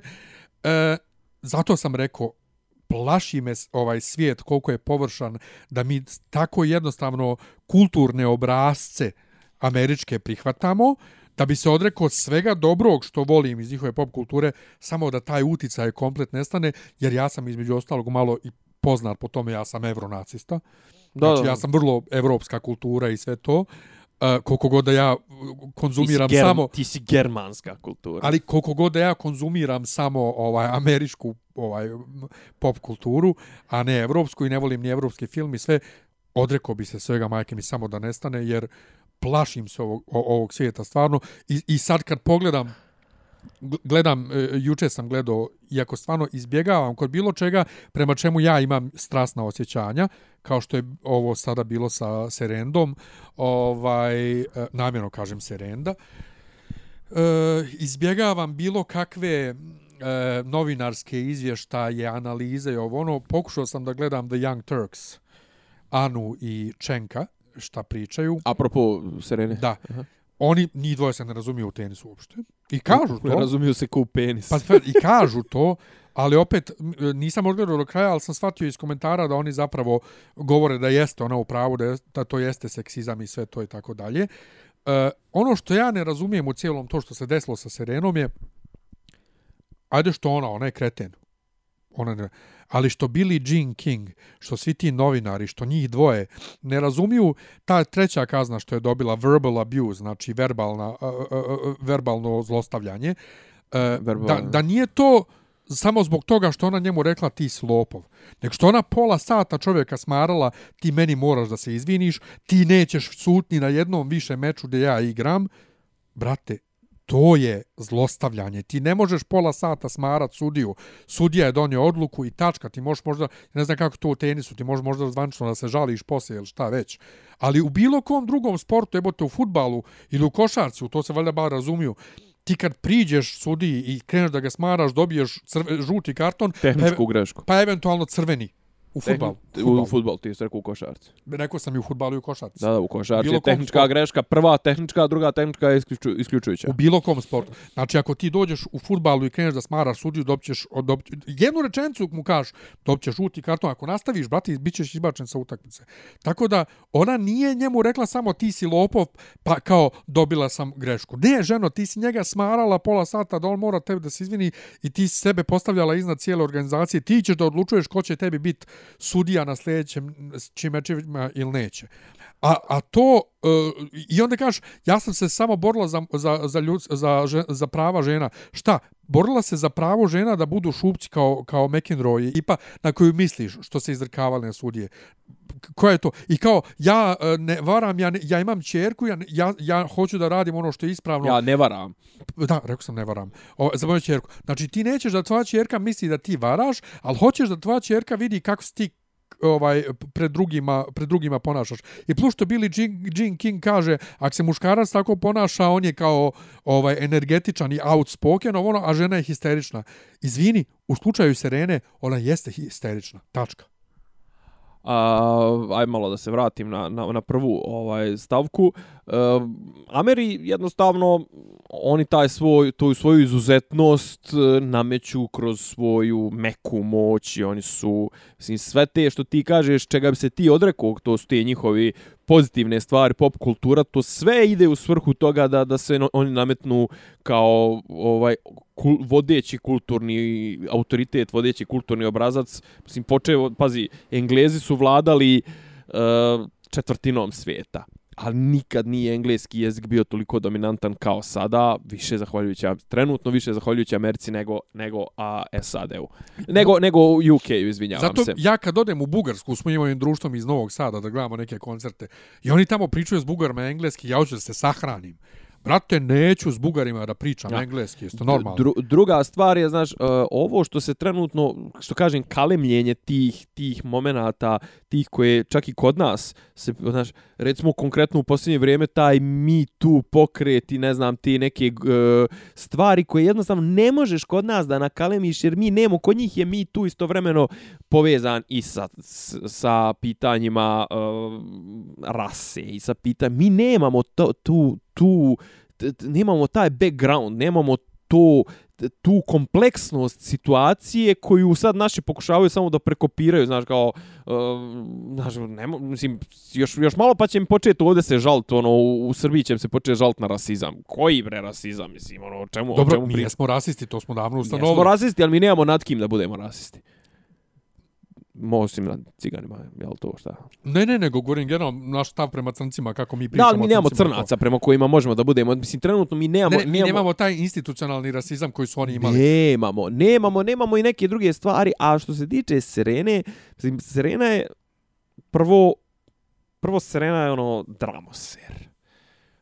E, zato sam rekao, plaši me ovaj svijet koliko je površan da mi tako jednostavno kulturne obrazce američke prihvatamo da bi se odrekao svega dobrog što volim iz njihove pop kulture samo da taj uticaj komplet nestane jer ja sam između ostalog malo i poznat po tome ja sam evronacista Da, znači da. ja sam vrlo evropska kultura i sve to Uh, koliko god da ja uh, konzumiram ti germ- samo Ti si germanska kultura. ali koliko god da ja konzumiram samo ovaj američku ovaj pop kulturu, a ne evropsku i ne volim ni evropski film i sve, odrekao bi se svega majke mi samo da nestane jer plašim se ovog, ovog svijeta stvarno. I, i sad kad pogledam gledam, e, juče sam gledao, iako stvarno izbjegavam kod bilo čega prema čemu ja imam strasna osjećanja, kao što je ovo sada bilo sa Serendom, ovaj, e, namjerno kažem Serenda, e, izbjegavam bilo kakve e, novinarske izvještaje, analize i ovo ono, pokušao sam da gledam The Young Turks, Anu i Čenka, šta pričaju. Apropo Serene. Da. Oni, njih dvoje se ne razumiju u tenisu uopšte. I kažu Ne to. razumiju se ko u penis. Pa i kažu to, ali opet nisam odgledao do kraja, ali sam shvatio iz komentara da oni zapravo govore da jeste ona u pravu, da, je, da to jeste seksizam i sve to i tako dalje. E, ono što ja ne razumijem u cijelom to što se desilo sa Serenom je, ajde što ona, ona je kreten. Ona ne, ali što Billie Jean King, što svi ti novinari, što njih dvoje, ne razumiju ta treća kazna što je dobila verbal abuse, znači verbalna, uh, uh, uh, verbalno zlostavljanje, uh, da, Verbalno. da nije to samo zbog toga što ona njemu rekla ti si lopov, nego što ona pola sata čovjeka smarala ti meni moraš da se izviniš, ti nećeš sutni na jednom više meču gdje ja igram, brate, to je zlostavljanje. Ti ne možeš pola sata smarat sudiju. Sudija je donio odluku i tačka. Ti možeš možda, ne znam kako to u tenisu, ti možeš možda zvančno da se žališ poslije ili šta već. Ali u bilo kom drugom sportu, jebote u futbalu ili u košarci, u to se valjda bar razumiju, ti kad priđeš sudiji i kreneš da ga smaraš, dobiješ crve, žuti karton, Tehničku grešku. pa eventualno crveni. U futbalu. Tehni- U futbol, ti si rekao u košarci. Rekao sam i u futbalu i u košarci. Da, da, u košarci Bilo je tehnička sportu. greška, prva tehnička, druga tehnička je isključu, isključujuća. U bilo kom sportu. Znači, ako ti dođeš u futbalu i kreneš da smaraš sudiju, dobćeš, dobć, jednu rečenicu mu kažeš, dobćeš žuti karton. Ako nastaviš, brati, bit ćeš izbačen sa utakmice. Tako da, ona nije njemu rekla samo ti si lopov, pa kao dobila sam grešku. Ne, ženo, ti si njega smarala pola sata da on mora tebi da se izvini i ti sebe postavljala iznad cijele organizacije. Ti ćeš da odlučuješ ko će tebi biti sudija na sljedećem s čim mečevima ili neće. A, a to, uh, i onda kažeš, ja sam se samo borila za, za, za, ljud, za, za prava žena. Šta? Borila se za pravo žena da budu šupci kao, kao McEnroe i pa na koju misliš što se izrkavali na sudije. Koja je to? I kao, ja uh, ne varam, ja, ne, ja imam čerku, ja, ja, ja hoću da radim ono što je ispravno. Ja ne varam. Da, rekao sam ne varam. O, za moju čerku. Znači ti nećeš da tvoja čerka misli da ti varaš, ali hoćeš da tvoja čerka vidi kako si ti ovaj pred drugima pred drugima ponašaš. I plus što Billy Jean, Jean King kaže, ako se muškarac tako ponaša, on je kao ovaj energetičan i outspoken, ovo ono, a žena je histerična. Izvini, u slučaju Serene, ona jeste histerična. Tačka. A, aj malo da se vratim na, na, na prvu ovaj stavku. E, Ameri jednostavno oni taj svoj tu svoju izuzetnost e, nameću kroz svoju meku moć i oni su mislim sve te što ti kažeš čega bi se ti odrekao to su te njihovi pozitivne stvari pop kultura to sve ide u svrhu toga da da se no, oni nametnu kao ovaj kul, vodeći kulturni autoritet vodeći kulturni obrazac. Mislim počeo pazi Englezi su vladali uh, četvrtinom svijeta ali nikad nije engleski jezik bio toliko dominantan kao sada, više zahvaljujući trenutno više zahvaljujući Americi nego nego a SAD-u. Nego nego UK-u, izvinjavam Zato se. ja kad odem u Bugarsku s mojim društvom iz Novog Sada da gledamo neke koncerte i oni tamo pričaju s Bugarima engleski, ja hoću da se sahranim. Brate, neću s Bugarima da pričam Ja. engleski, isto normalno. Dru, druga stvar je, znaš, uh, ovo što se trenutno, što kažem, kalemljenje tih, tih momenata, tih koje čak i kod nas, se, znaš, recimo konkretno u posljednje vrijeme, taj Me Too pokret i ne znam ti neke uh, stvari koje jednostavno ne možeš kod nas da nakalemiš, jer mi nemo, kod njih je mi tu istovremeno povezan i sa, s- sa pitanjima uh, rase i sa pitanjima, mi nemamo to, tu, tu, t- nemamo taj background, nemamo to tu kompleksnost situacije koju sad naši pokušavaju samo da prekopiraju, znaš, kao, uh, znaš, nemo, mislim, još, još malo pa će im početi ovdje se žalt, ono, u, u Srbiji će se početi žalt na rasizam. Koji bre rasizam, mislim, ono, o čemu, o Dobro, čemu mi pričamo? jesmo rasisti, to smo davno Jesmo ustanovili. rasisti, ali mi nemamo nad kim da budemo rasisti. Mosim nad ciganima, jel to šta? Ne, ne, nego govorim generalno naš stav prema crncima, kako mi Da, pričamo ali mi nemamo crnaca prema kojima možemo da budemo. Mislim, trenutno mi nemamo... Ne, mi nemamo taj institucionalni rasizam koji su oni imali. Nemamo, nemamo, nemamo i neke druge stvari, a što se tiče Serene, mislim, Serena je prvo, prvo Serena je ono dramoser.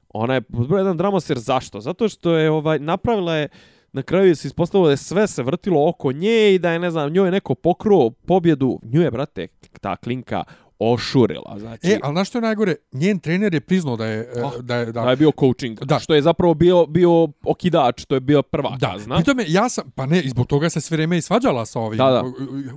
Ona je jedan dramoser, zašto? Zato što je ovaj napravila je na kraju se ispostavilo da je sve se vrtilo oko nje i da je, ne znam, njoj je neko pokro pobjedu. Nju je, brate, ta klinka ošurila. Znači, E, ali znaš što je najgore? Njen trener je priznao da je... Oh, da je, da, da je bio coaching. Da. Da. Što je zapravo bio, bio okidač, to je bio prva Da, kazna. pri tome ja sam, pa ne, zbog toga se sve vrijeme i svađala sa ovim. Da, da.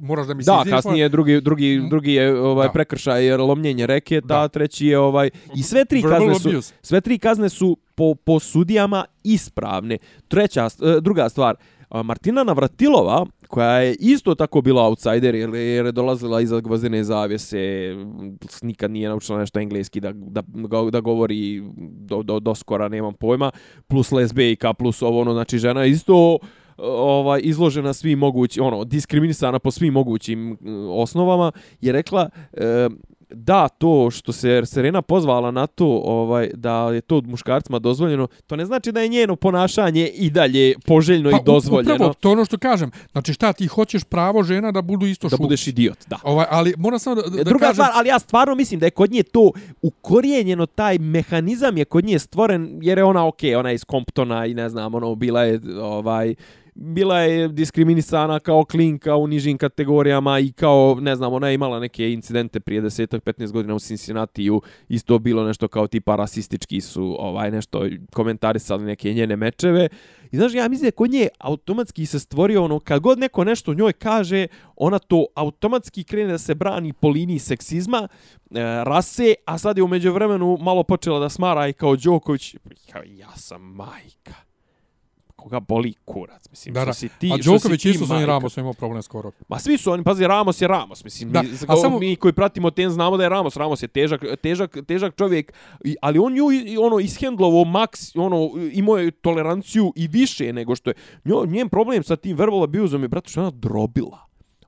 Moraš da mi se Da, kasnije drugi drugi Mm. drugi je ovaj Da. prekršaj jer lomljenje reketa, Da. treći je ovaj i sve tri Verbal kazne su abuse. sve tri kazne su po po sudijama ispravne. Treća e, druga stvar, a, Martina Navratilova koja je isto tako bila outsider jer, jer je dolazila iza gvozdene zavjese, nikad nije naučila nešto engleski da, da, da, govori do, do, do skora, nemam pojma, plus lesbijka, plus ovo ono, znači žena isto ovaj izložena svim mogućim ono diskriminisana po svim mogućim mm, osnovama je rekla e, da to što se Serena pozvala na to ovaj da je to muškarcima dozvoljeno to ne znači da je njeno ponašanje i dalje poželjno Pa, i dozvoljeno Upravo, to ono što kažem. Znači šta, ti hoćeš pravo žena da budu isto da šupići. budeš idiot da Ovaj, ali moram samo da, da Druga kažem... stvar, ali ja stvarno mislim da je kod nje to ukorijenjeno, taj mehanizam je kod nje stvoren, jer je ona, ok, ona je iz Comptona i ne znam, ono, bila je, ovaj, bila je diskriminisana kao klinka u nižim kategorijama i kao, ne znam, ona je imala neke incidente prije 10-15 godina u Cincinnatiju, isto bilo nešto kao tipa rasistički su ovaj nešto komentarisali neke njene mečeve. I znaš, ja mislim da kod nje automatski se stvorio ono, kad god neko nešto njoj kaže, ona to automatski krene da se brani po liniji seksizma, e, rase, a sad je umeđu vremenu malo počela da smara i kao Đoković, ja sam majka. Koga boli kurac, mislim, Da, da. što si ti, A Đoković isto sa. Ramosom imao problem skoro. Ma svi su oni, pazi, Ramos je Ramos, mislim, Da, mi, a kao, samo- mi koji pratimo ten znamo da je Ramos, Ramos je težak, težak, težak čovjek, ali on nju i- ono ishendlovo maks, ono imao je toleranciju i više nego što je. Njo, njen problem sa tim verbal abuse je brate što je ona drobila.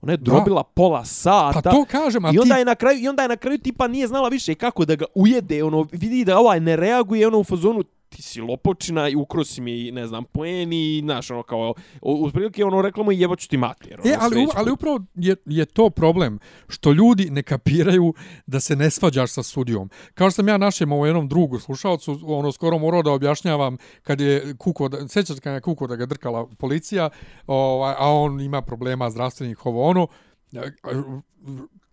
Ona je Da. drobila pola sata. Pa to kažem, a I onda ti... je na kraju i onda je na kraju tipa nije znala više kako da ga ujede, ono vidi da ovaj ne reaguje, ono u fazonu ti si lopočina i ukrosi mi, ne znam, poen i, znaš, ono, kao, uz prilike, ono, rekla mu jebaću ti mater. Ono, E, ali, u- ali upravo je, je to problem, što ljudi ne kapiraju da se ne svađaš sa sudijom. Kao što sam ja našem ovo jednom drugu slušalcu, ono skoro morao da objašnjavam kad je kuko, da, sećate kad je kuko da ga drkala policija, ovaj, a on ima problema zdravstvenih ovo ono,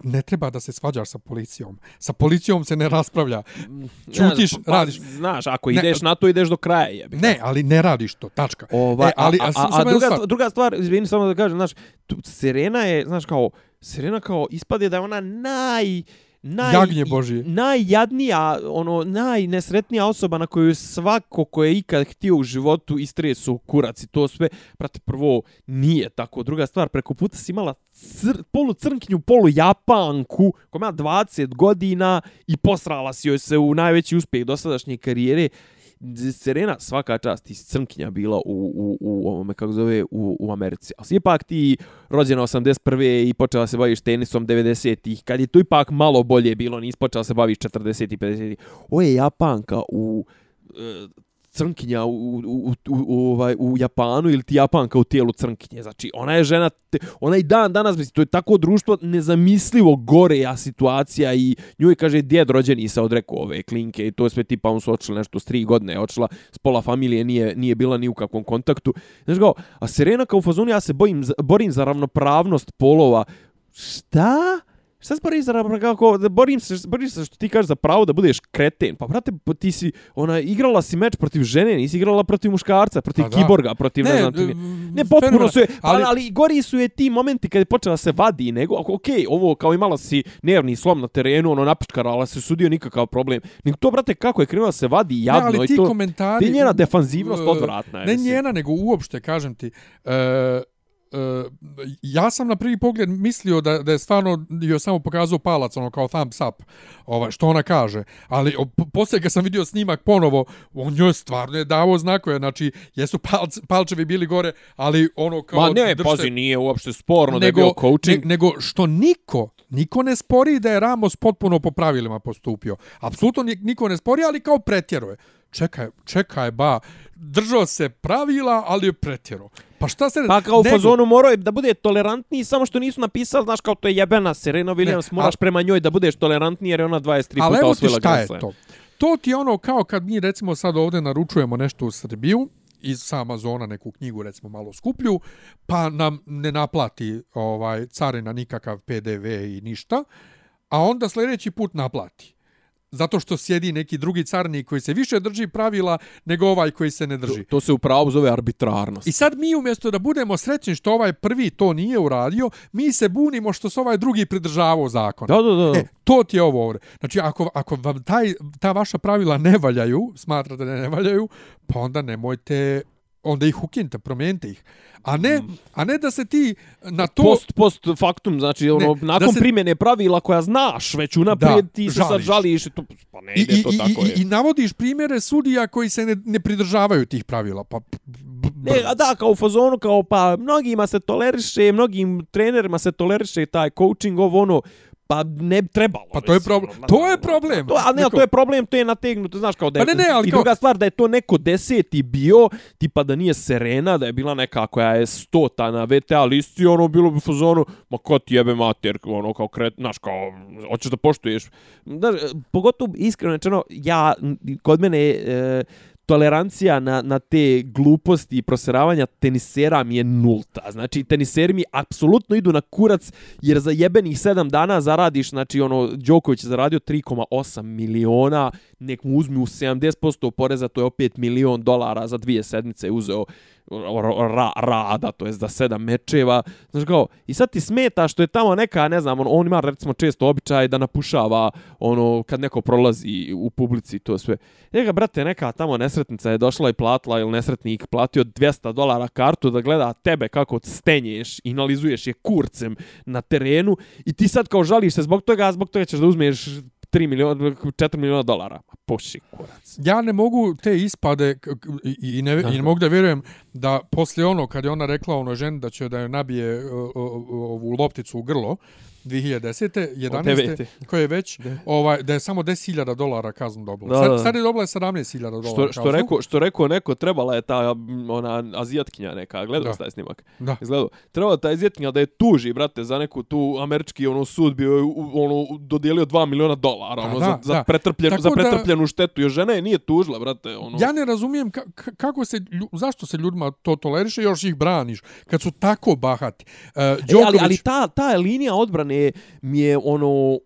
ne treba da se svađaš sa policijom. Sa policijom se ne raspravlja. Ćutiš, Znaš, pa, radiš. Znaš, ako Ne, ideš na to, ideš do kraja, jebi. Ne, ali ne radiš to, tačka. Ovaj, e, ali, a, a, a, jedna druga, stvar. druga stvar, izvini samo da kažem, znaš, tu, Serena je, znaš, kao, Serena kao ispade da je ona naj... Naj, Jagnje Božije. najjadnija, ono, najnesretnija osoba na koju svako ko je ikad htio u životu istresu kurac i to sve, prate, prvo, nije tako. Druga stvar, preko puta si imala cr, polu crnkinju, polu japanku, koja ima 20 godina i posrala si joj se u najveći uspjeh dosadašnje karijere. Serena svaka čast iz crnkinja bila u, u, u ovome, kako zove, u, u Americi. Ali ipak ti rođena 81. i počela se baviš tenisom 90-ih, kad je to ipak malo bolje bilo, nisi počela se baviš 40 i 50 Ovo je Japanka u e, crnkinja u, u, u, u, ovaj, u Japanu ili ti Japanka u tijelu crnkinje. Znači, ona je žena, te, ona i dan danas, mislim, to je tako društvo nezamislivo goreja situacija i njoj kaže, djed rođeni se odrekao ove klinke i to je sve tipa, on su očela nešto s tri godine, očela s pola familije, nije, nije bila ni u kakvom kontaktu. Znači, kao, a Serena kao u fazonu, ja se bojim, borim za ravnopravnost polova. Šta? Šta se bori za kako borim se borim se što ti kažeš za pravo da budeš kreten. Pa brate, ti si ona igrala si meč protiv žene, nisi igrala protiv muškarca, protiv pa kiborga, protiv ne, ne znam ti. Ne potpuno su, ali, ali gori su je ti momenti kad je počela se vadi nego okej, okay, ovo kao imala si nervni slom na terenu, ono napičkarala se sudio nikakav problem. Nego to brate kako je krenula se vadi jadno ne, ali ti to. Komentari, ti njena defanzivnost odvratna je. Ne njena, nego uopšte kažem ti. Uh, ja sam na prvi pogled mislio da, da je stvarno joj samo pokazao palac, ono kao thumbs up, ovaj, što ona kaže. Ali poslije kad sam vidio snimak ponovo, on njoj stvarno je davo znakove, znači jesu palc, palčevi bili gore, ali ono kao... Ma ne, držite, pazi, nije uopšte sporno nego, da je bio coaching. Ne, nego što niko, niko ne spori da je Ramos potpuno po pravilima postupio. Apsolutno niko ne spori, ali kao pretjeruje. Čekaj, čekaj, ba, držao se pravila, ali je pretjero. Pa šta se... Pa kao u fazonu morao da bude tolerantniji, samo što nisu napisali, znaš, kao to je jebena Serena Williams, ne, moraš a... prema njoj da budeš tolerantniji jer je ona 23 puta Grand Ali ti šta je to. To ti je ono kao kad mi recimo sad ovdje naručujemo nešto u Srbiju, iz sa Amazona neku knjigu recimo malo skuplju, pa nam ne naplati ovaj carina nikakav PDV i ništa, a onda sljedeći put naplati zato što sjedi neki drugi carnik koji se više drži pravila nego ovaj koji se ne drži. To, to se upravo zove arbitrarnost. I sad mi umjesto da budemo srećni što ovaj prvi to nije uradio, mi se bunimo što se ovaj drugi pridržavao zakon. Da, da, da. E, to ti je ovo ovdje. Znači, ako, ako vam taj, ta vaša pravila ne valjaju, smatrate da ne valjaju, pa onda nemojte onda ih ukinite, promijenite ih. A ne, mm. a ne da se ti na to... Post, post faktum, znači, ono, ne, nakon se... primjene pravila koja znaš već unaprijed, ti se žališ. sad žališ. To, pa ne ide I, to i, tako i, je. I navodiš primjere sudija koji se ne, ne pridržavaju tih pravila. Pa, ne, a da, kao u fazonu, kao pa mnogima se toleriše, mnogim trenerima se toleriše taj coaching, ovo ono, Pa ne trebalo. Pa to je problem. To je problem. To, ali ne, to je problem, to je nategnuto, znaš kao da je... Pa ne, ne, ali I druga stvar, da je to neko deseti bio, tipa da nije Serena, da je bila neka koja je stota na VTA listi, ono bilo bi u fazonu, ma ko ti jebe mater, ono kao kret, znaš kao, hoćeš da poštuješ. Znaš, pogotovo, iskreno rečeno, ja, kod mene, e, tolerancija na, na te gluposti i proseravanja tenisera mi je nulta. Znači, teniseri mi apsolutno idu na kurac, jer za jebenih sedam dana zaradiš, znači, ono, Đoković je zaradio 3,8 miliona, nek mu uzmi u 70% poreza, to je opet milion dolara za dvije sedmice uzeo ono, ra, rada, to je za sedam mečeva. Znaš kao, i sad ti smeta što je tamo neka, ne znam, on, on ima recimo često običaj da napušava ono kad neko prolazi u publici to sve. Njega, brate, neka tamo nesretnica je došla i platila ili nesretnik platio 200 dolara kartu da gleda tebe kako stenješ i analizuješ je kurcem na terenu i ti sad kao žališ se zbog toga, zbog toga ćeš da uzmeš 3 miliona, 4 miliona dolara. Poši kurac. Ja ne mogu te ispade i, ne, i ne mogu da vjerujem da poslije ono, kad je ona rekla ono ženi da će da je nabije ovu lopticu u grlo, 2010. 11. koje je već De. ovaj da je samo 10.000 dolara kaznu dobila. Sad, sad je dobila 17.000 dolara. Što što rekao što rekao neko trebala je ta ona azijatkinja neka, gledao taj snimak. Da. Izgledao. Trebala ta azijatkinja da je tuži brate za neku tu američki ono sud bio ono dodijelio 2 miliona dolara ono da, za, za pretrpljenu za pretrpljenu da, štetu. Jo žena je nije tužila brate ono. Ja ne razumijem kako se zašto se ljudima to toleriše još ih braniš kad su tako bahati. Uh, Đoković... e, ali, ali ta ta linija odbrane strane mi je ono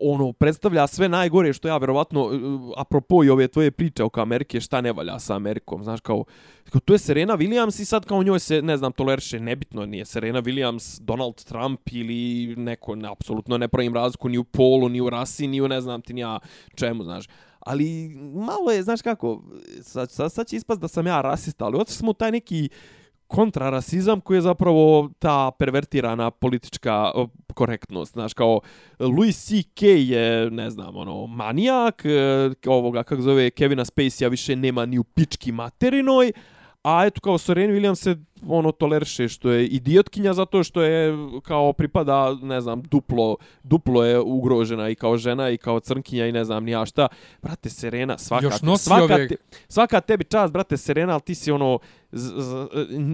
ono predstavlja sve najgore što ja verovatno e, apropo i ove tvoje priče oko Amerike šta ne valja sa Amerikom znaš kao, kao tu je Serena Williams i sad kao njoj se ne znam toleriše nebitno nije Serena Williams Donald Trump ili neko ne, apsolutno ne pravim razliku ni u polu ni u rasi ni u ne znam ti ja čemu znaš. Ali malo je znaš kako sad, sad, sad će ispast da sam ja rasista ali otišli smo taj neki kontrarasizam koji je zapravo ta pervertirana politička korektnost. Znaš, kao Louis C.K. je, ne znam, ono, manijak, e, ovoga, kako zove, Kevina Spacey-a više nema ni u pički materinoj, a eto kao Soren Williams se ono toleriše što je idiotkinja zato što je kao pripada, ne znam, duplo, duplo je ugrožena i kao žena i kao crnkinja i ne znam ni ja šta. Brate Serena, svaka, Još nosi svaka, ove- te, svaka tebi čast, brate Serena, ali ti si ono z, z,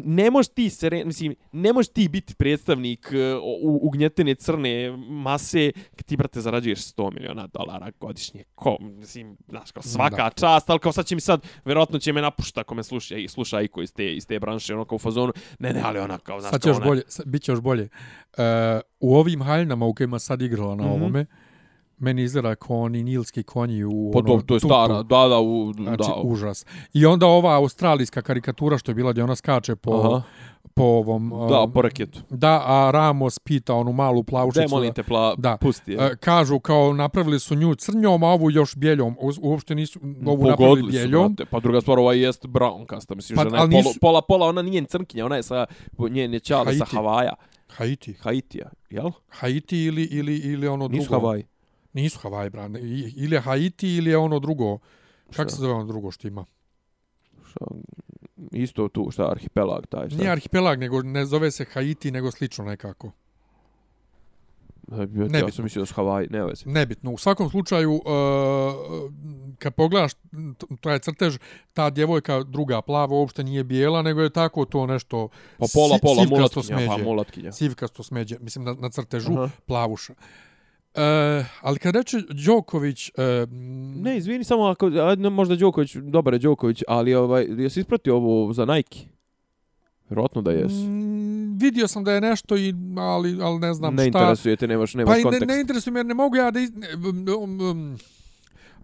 ne možeš ti Serena, mislim, ne možeš ti biti predstavnik e, u, ugnjetene crne mase kad ti, brate, zarađuješ 100 miliona dolara godišnje. Ko, mislim, znaš, kao svaka Da. čast, ali kao sad će mi sad, vjerojatno će me napušta ako me sluša i sluša Iko iz te, iz te branše, ono kao u fazonu, ne, ne, ali ona kao, znaš, Sad će još ona- bolje, sad, bit će još bolje. E, u ovim haljnama u kojima sad igrala na Mhm. ovome, meni izgleda kao oni nilski konji u Pa ono, to, to je tutu. stara, da, da, u, Znači, da. užas. I onda ova australijska karikatura što je bila gdje ona skače po, Aha. Po ovom... Da, um, po raketu. Da, a Ramos pita onu malu plavušicu. Daj, molim te, pla, Da. pusti je. E, kažu kao napravili su nju crnjom, a ovu još bijeljom. Uopšte nisu ovu napravili Pogodili su, bijeljom. brate. Pa druga stvar, ova jest brown kasta. Mislim, Pa, žena je nisu- pola, pola, ona nije crnkinja, ona je sa, njen je sa. Havaja. Haiti. Haitija, jel? Haiti ili, ili, ili ono Nisu drugo. Nisu Hawaii, brane. I- Ili je Haiti ili je ono drugo. Kako se zove ono drugo što ima? Šta, isto tu, šta, arhipelag taj, šta? Nije arhipelag, nego ne zove se Haiti, nego slično nekako. Ne, ja Nebitno. sam mislio da su Havaji, ne vezi. Nebitno. U svakom slučaju, uh, kad pogledaš taj crtež, ta djevojka druga plava uopšte nije bijela, nego je tako to nešto Pa pola, si- pola, sivkasto pa smeđe. mulatkinja. Sivkasto smeđe, mislim, na, na crtežu Aha. plavuša. E, ali kad reče Đoković... E, Ne, izvini samo ako, možda Đoković, dobar je Đoković, ali ovaj, jesi ispratio ovo za Nike? Vjerojatno da jesu. Mm, vidio sam da je nešto, i, ali, ali ne znam ne šta. interesuje te, nemaš, nemaš Pa i ne, kontekst. ne interesuje me jer ne mogu ja da... Iz... ne, um, um,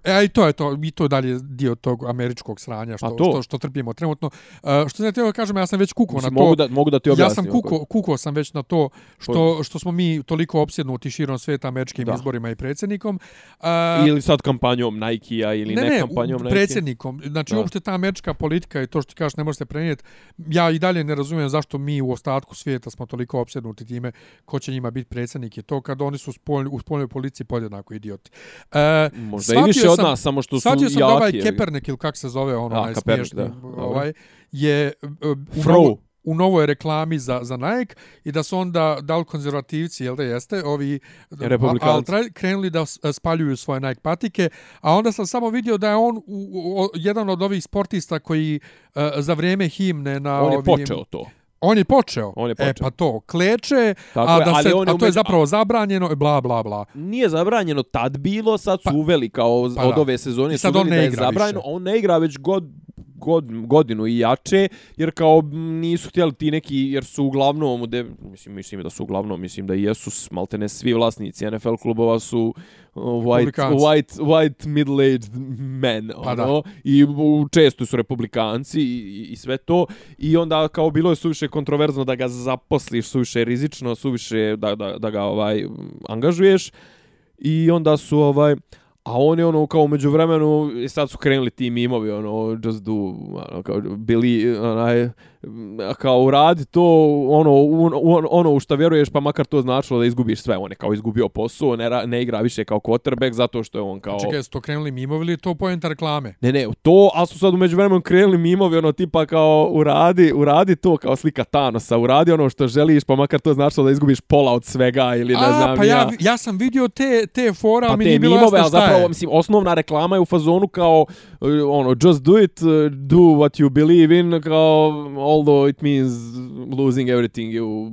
E, i to je to, i to je dalje dio tog američkog sranja što, A to? što, što trpimo trenutno. Uh, što znači, evo kažem, ja sam već kukao na to. mogu da, mogu da ti ja objasnim. sam kuko, kuko sam već na to što, što smo mi toliko opsjednuti širom sveta američkim Da. izborima i predsjednikom. Uh, Ili sad kampanjom Nike-a ili ne, ne, ne, kampanjom u- Nike. predsjednikom. Znači, Da. uopšte ta američka politika i to što ti kažeš ne može se prenijeti. Ja i dalje ne razumijem zašto mi u ostatku svijeta smo toliko opsjednuti time ko će njima biti predsjednik i to kad oni su u spoljnoj, u spoljnoj policiji podjednako idioti. E, Možda i više od nas, samo što su sam da jaki. ovaj. Kepernik ili kako se zove ono onaj smiješni, ovaj, je e, u, Fro. novo, u novoj reklami za, za Nike i da su onda, da li konzervativci, jel da jeste, ovi altra, krenuli da s- spaljuju svoje Nike patike, a onda sam samo vidio da je on u, u, o- jedan od ovih sportista koji e, za vrijeme himne na On je ovim, počeo to. On je počeo. On je E počeo. pa to, kleče, Tako a, je, da ali se, on je a to je zapravo zabranjeno, bla, bla, bla. Nije zabranjeno tad bilo, sad su uveli kao pa od da. ove sezone I su sad uveli on ne da je igra zabranjeno, više. on ne igra već god, god, godinu i jače, jer kao nisu htjeli ti neki, jer su uglavnom, de, mislim, mislim da su uglavnom, mislim da i jesu s- maltene svi vlasnici NFL klubova su uh, white, white, white middle-aged men, Pa da. ono, i često su republikanci i, i sve to, i onda kao bilo je suviše kontroverzno da ga zaposliš, suviše rizično, suviše da, da, da ga ovaj angažuješ, i onda su ovaj a on je ono kao među vremenu i sad su krenuli ti mimovi ono just do ono, kao bili onaj kao uradi to ono u, u, ono u što vjeruješ pa makar to značilo da izgubiš sve on je kao izgubio posao ne, ne igra više kao quarterback zato što je on kao Čekaj, su to krenuli mimovi ili to pojenta reklame? Ne, ne, to, ali su sad umeđu vremenom krenuli mimovi, ono, tipa kao, uradi, uradi to, kao slika Thanosa, uradi ono što želiš, pa makar to značilo da izgubiš pola od svega, ili ne A, znam pa ja, ja sam vidio te, te fora, pa mi te nije bilo jasno šta zapravo, je. mislim, osnovna reklama je u fazonu kao, uh, ono, just do it, uh, do what you believe in, kao, although it means losing everything you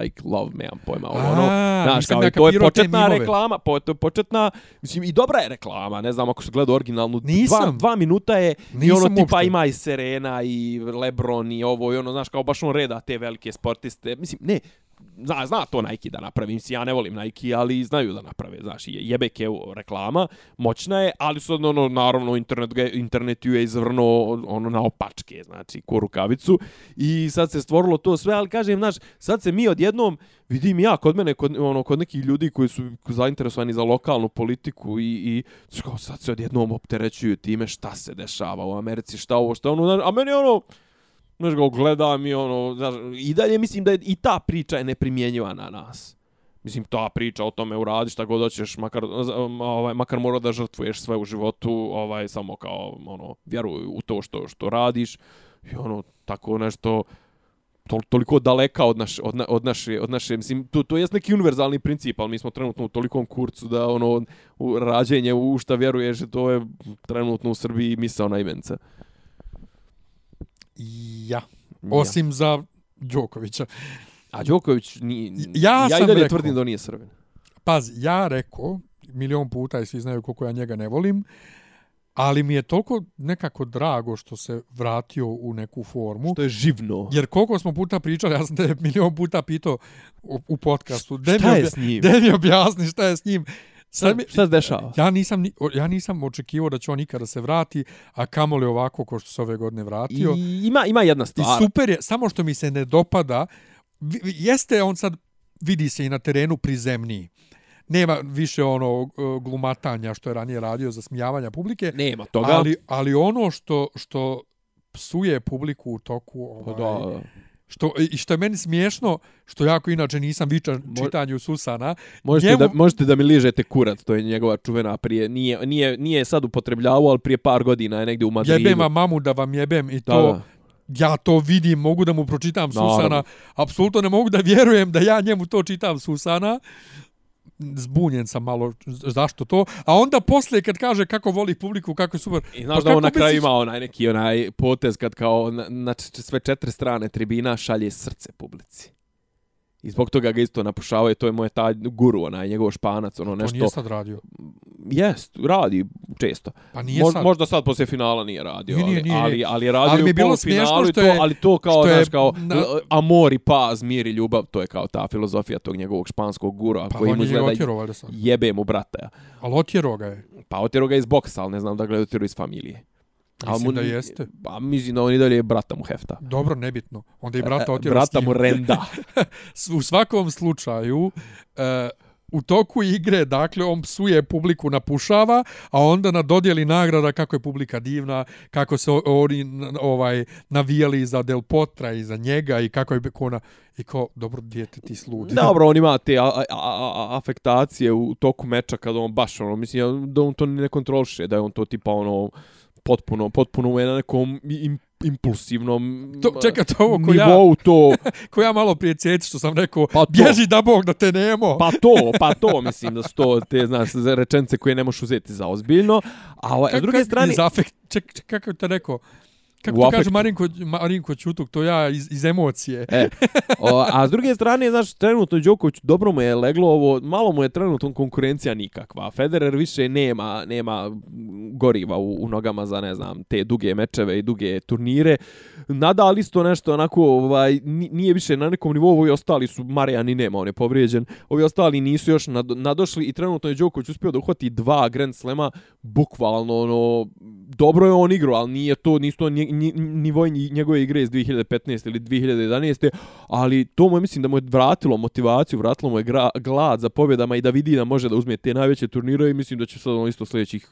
like, love, nemam pojma, ono, ono, A, Znaš, kao i to je početna reklama, po, to je početna, mislim, i dobra je reklama, ne znam ako se gleda originalnu, dva, Nisam. dva minuta je, i Nisam ono tipa uopšte. ima i Serena i Lebron i ovo i ono, znaš, kao baš on reda te velike sportiste, mislim, ne, zna, zna to Nike da napravi, mislim, ja ne volim Nike, ali znaju da naprave, znaš, jebek je reklama, moćna je, ali su, ono, naravno, internet, ga- internet ju je izvrno, ono, na opačke, znači, ko rukavicu, i sad se stvorilo to sve, ali kažem, znaš, sad se mi odjednom, vidim ja kod mene, kod, ono, kod nekih ljudi koji su zainteresovani za lokalnu politiku i, i kao, sad se odjednom opterećuju time šta se dešava u Americi, šta ovo, šta ono, znaš, a meni ono, znaš, ga gledam i ono, znaš, i dalje mislim da je i ta priča je neprimjenjiva na nas. Mislim, ta priča o tome uradi šta god hoćeš, makar, ovaj, makar mora da žrtvuješ sve u životu, ovaj, samo kao, ono, vjeruj u to što, što radiš. I ono, tako nešto, to, toliko daleka od naš, od, na, od naše od naše mislim to to je neki univerzalni princip, ali mi smo trenutno u tolikom kurcu da ono u rađenje u šta vjeruješ, to je trenutno u Srbiji misao na imenca. Ja. Osim ja. za Đokovića. A Đoković ni ja, ja sam i dalje rekao, tvrdim da nije Srbin. Pazi, ja rekao milion puta i svi znaju koliko ja njega ne volim, ali mi je toliko nekako drago što se vratio u neku formu. Što je živno. Jer koliko smo puta pričali, ja sam te milion puta pitao u, u podcastu. Šta je s njim? Da mi objasni šta je s njim. Šta, šta se dešava? Ja nisam, ja nisam očekivao da će on ikada se vrati, a kamoli ovako ko što se ove godine vratio. I ima, ima jedna stvar. I super je, samo što mi se ne dopada, jeste on sad, vidi se i na terenu prizemniji nema više ono glumatanja što je ranije radio za smijavanja publike. Nema toga. Ali, ali ono što, što psuje publiku u toku... Pa ovaj, da, da. Što, I što je meni smiješno, što jako inače nisam vičan čitanju Susana. Možete, njemu... da, možete da mi ližete kurat, to je njegova čuvena prije. Nije, nije, nije sad upotrebljavao, ali prije par godina je negdje u Madridu. Jebem vam mamu da vam jebem i to... Da, ja to vidim, mogu da mu pročitam Susana, apsolutno ne mogu da vjerujem da ja njemu to čitam Susana, zbunjen sam malo zašto to, a onda posle kad kaže kako voli publiku, kako je super. I znaš pa da on na kraju ima onaj neki onaj potez kad kao na, na sve četiri strane tribina šalje srce publici. I zbog toga ga isto napušavaju, to je moj taj guru, onaj njegov španac, ono nešto. To nije sad radio. Jest, radi često. Pa nije Mo, sad. Možda sad posle finala nije radio, nije, nije, ali, ali, ali je radio ali mi je bilo smiješno što je, to, ali to kao, je, znaš, kao na... amor i paz, mir i ljubav, to je kao ta filozofija tog njegovog španskog gura, pa koji mu izgleda otjero, jebe mu brata. Ja. Ali otjero ga je. Pa otjero ga iz boksa, ali ne znam da ga je otjero iz familije. Mislim mu, da jeste. Pa mislim da on i dalje je brata mu hefta. Dobro, nebitno. Onda i brata e, otjera Brata mu renda. u svakom slučaju, uh, u toku igre, dakle, on psuje publiku, napušava, a onda na dodjeli nagrada kako je publika divna, kako se oni ovaj, navijali za Del Potra i za njega i kako je kona i ko dobro dijete ti sludi. Dobro, on ima te a, a, a, afektacije u toku meča kada on baš, ono, mislim, da on to ne kontroliše, da je on to tipa, ono, potpuno, potpuno je na nekom im, impulsivnom to, čeka to ovo ko nivou ja, to. Ko ja malo prije ceci što sam rekao pa bježi da bog da te nemo. Pa to pa to mislim da sto te znaš rečence koje ne možeš uzeti za ozbiljno. A ovaj, s druge strane ček, ček, kako te rekao Kako to kaže Marinko, Marinko Čutuk, to ja iz, iz emocije. E, o, a s druge strane, znaš, trenutno Đoković dobro mu je leglo ovo, malo mu je trenutno konkurencija nikakva. Federer više nema, nema goriva u, u nogama za, ne znam, te duge mečeve i duge turnire. Nadal isto nešto onako, ovaj, nije više na nekom nivou, ovi ostali su, Marijan i nema, on je povrijeđen, ovi ostali nisu još nadošli i trenutno je Đoković uspio da uhvati dva Grand Slema, bukvalno, ono, dobro je on igrao, ali nije to, nisu to nivoj njegove igre iz 2015. ili 2011. Ali to mu je, mislim, da mu je vratilo motivaciju, vratilo mu je glad za pobjedama i da vidi da može da uzme te najveće turnire i mislim da će sad on isto sljedećih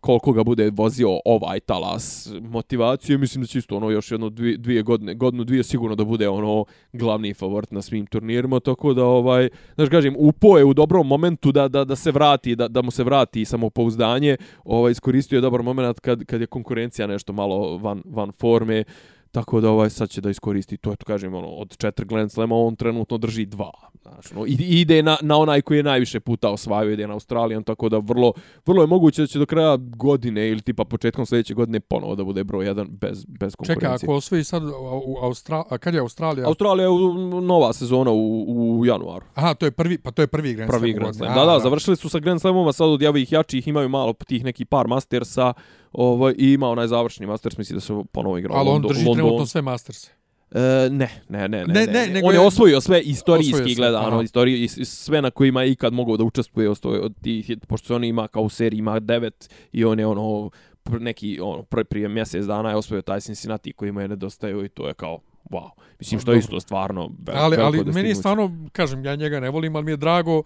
koliko ga bude vozio ovaj talas motivacije, mislim da će isto ono još jedno dvije, dvije godine, godinu dvije sigurno da bude ono glavni favorit na svim turnirima, tako da ovaj, znaš kažem, upo je u dobrom momentu da, da, da se vrati, da, da mu se vrati samopouzdanje, ovaj, iskoristio je dobar moment kad, kad je konkurencija nešto malo van, van forme, Tako da ovaj sad će da iskoristi to, eto kažem, ono, od četiri Grand Slema on trenutno drži dva. Znači, ono, ide na, na onaj koji je najviše puta osvajao, ide na Australijan, tako da vrlo, vrlo je moguće da će do kraja godine ili tipa početkom sljedeće godine ponovo da bude broj jedan bez, bez konkurencije. Čekaj, ako osvoji sad u Austra... A kad je Australija? Australija je nova sezona u, u januaru. Aha, to je prvi, pa to je prvi Grand Slam. Prvi Grand Slam. Da, da, završili su sa Grand Slamova, sad od javih jačih imaju malo tih neki par Mastersa, ovaj, i ima onaj završni Masters, misli da su ponovo igrao Ali on drži trenutno sve Masters. E, ne, ne, ne, ne, ne, ne, on je osvojio sve istorijski gledano, istoriju, sve na kojima je ikad mogao da učestvuje od tih, pošto se on ima kao u seriji, ima devet i on je ono, neki, ono, prije mjesec dana je osvojio taj Cincinnati koji mu je nedostaju i to je kao, wow. Mislim što je isto stvarno Ali ali meni je stvarno kažem ja njega ne volim, ali mi je drago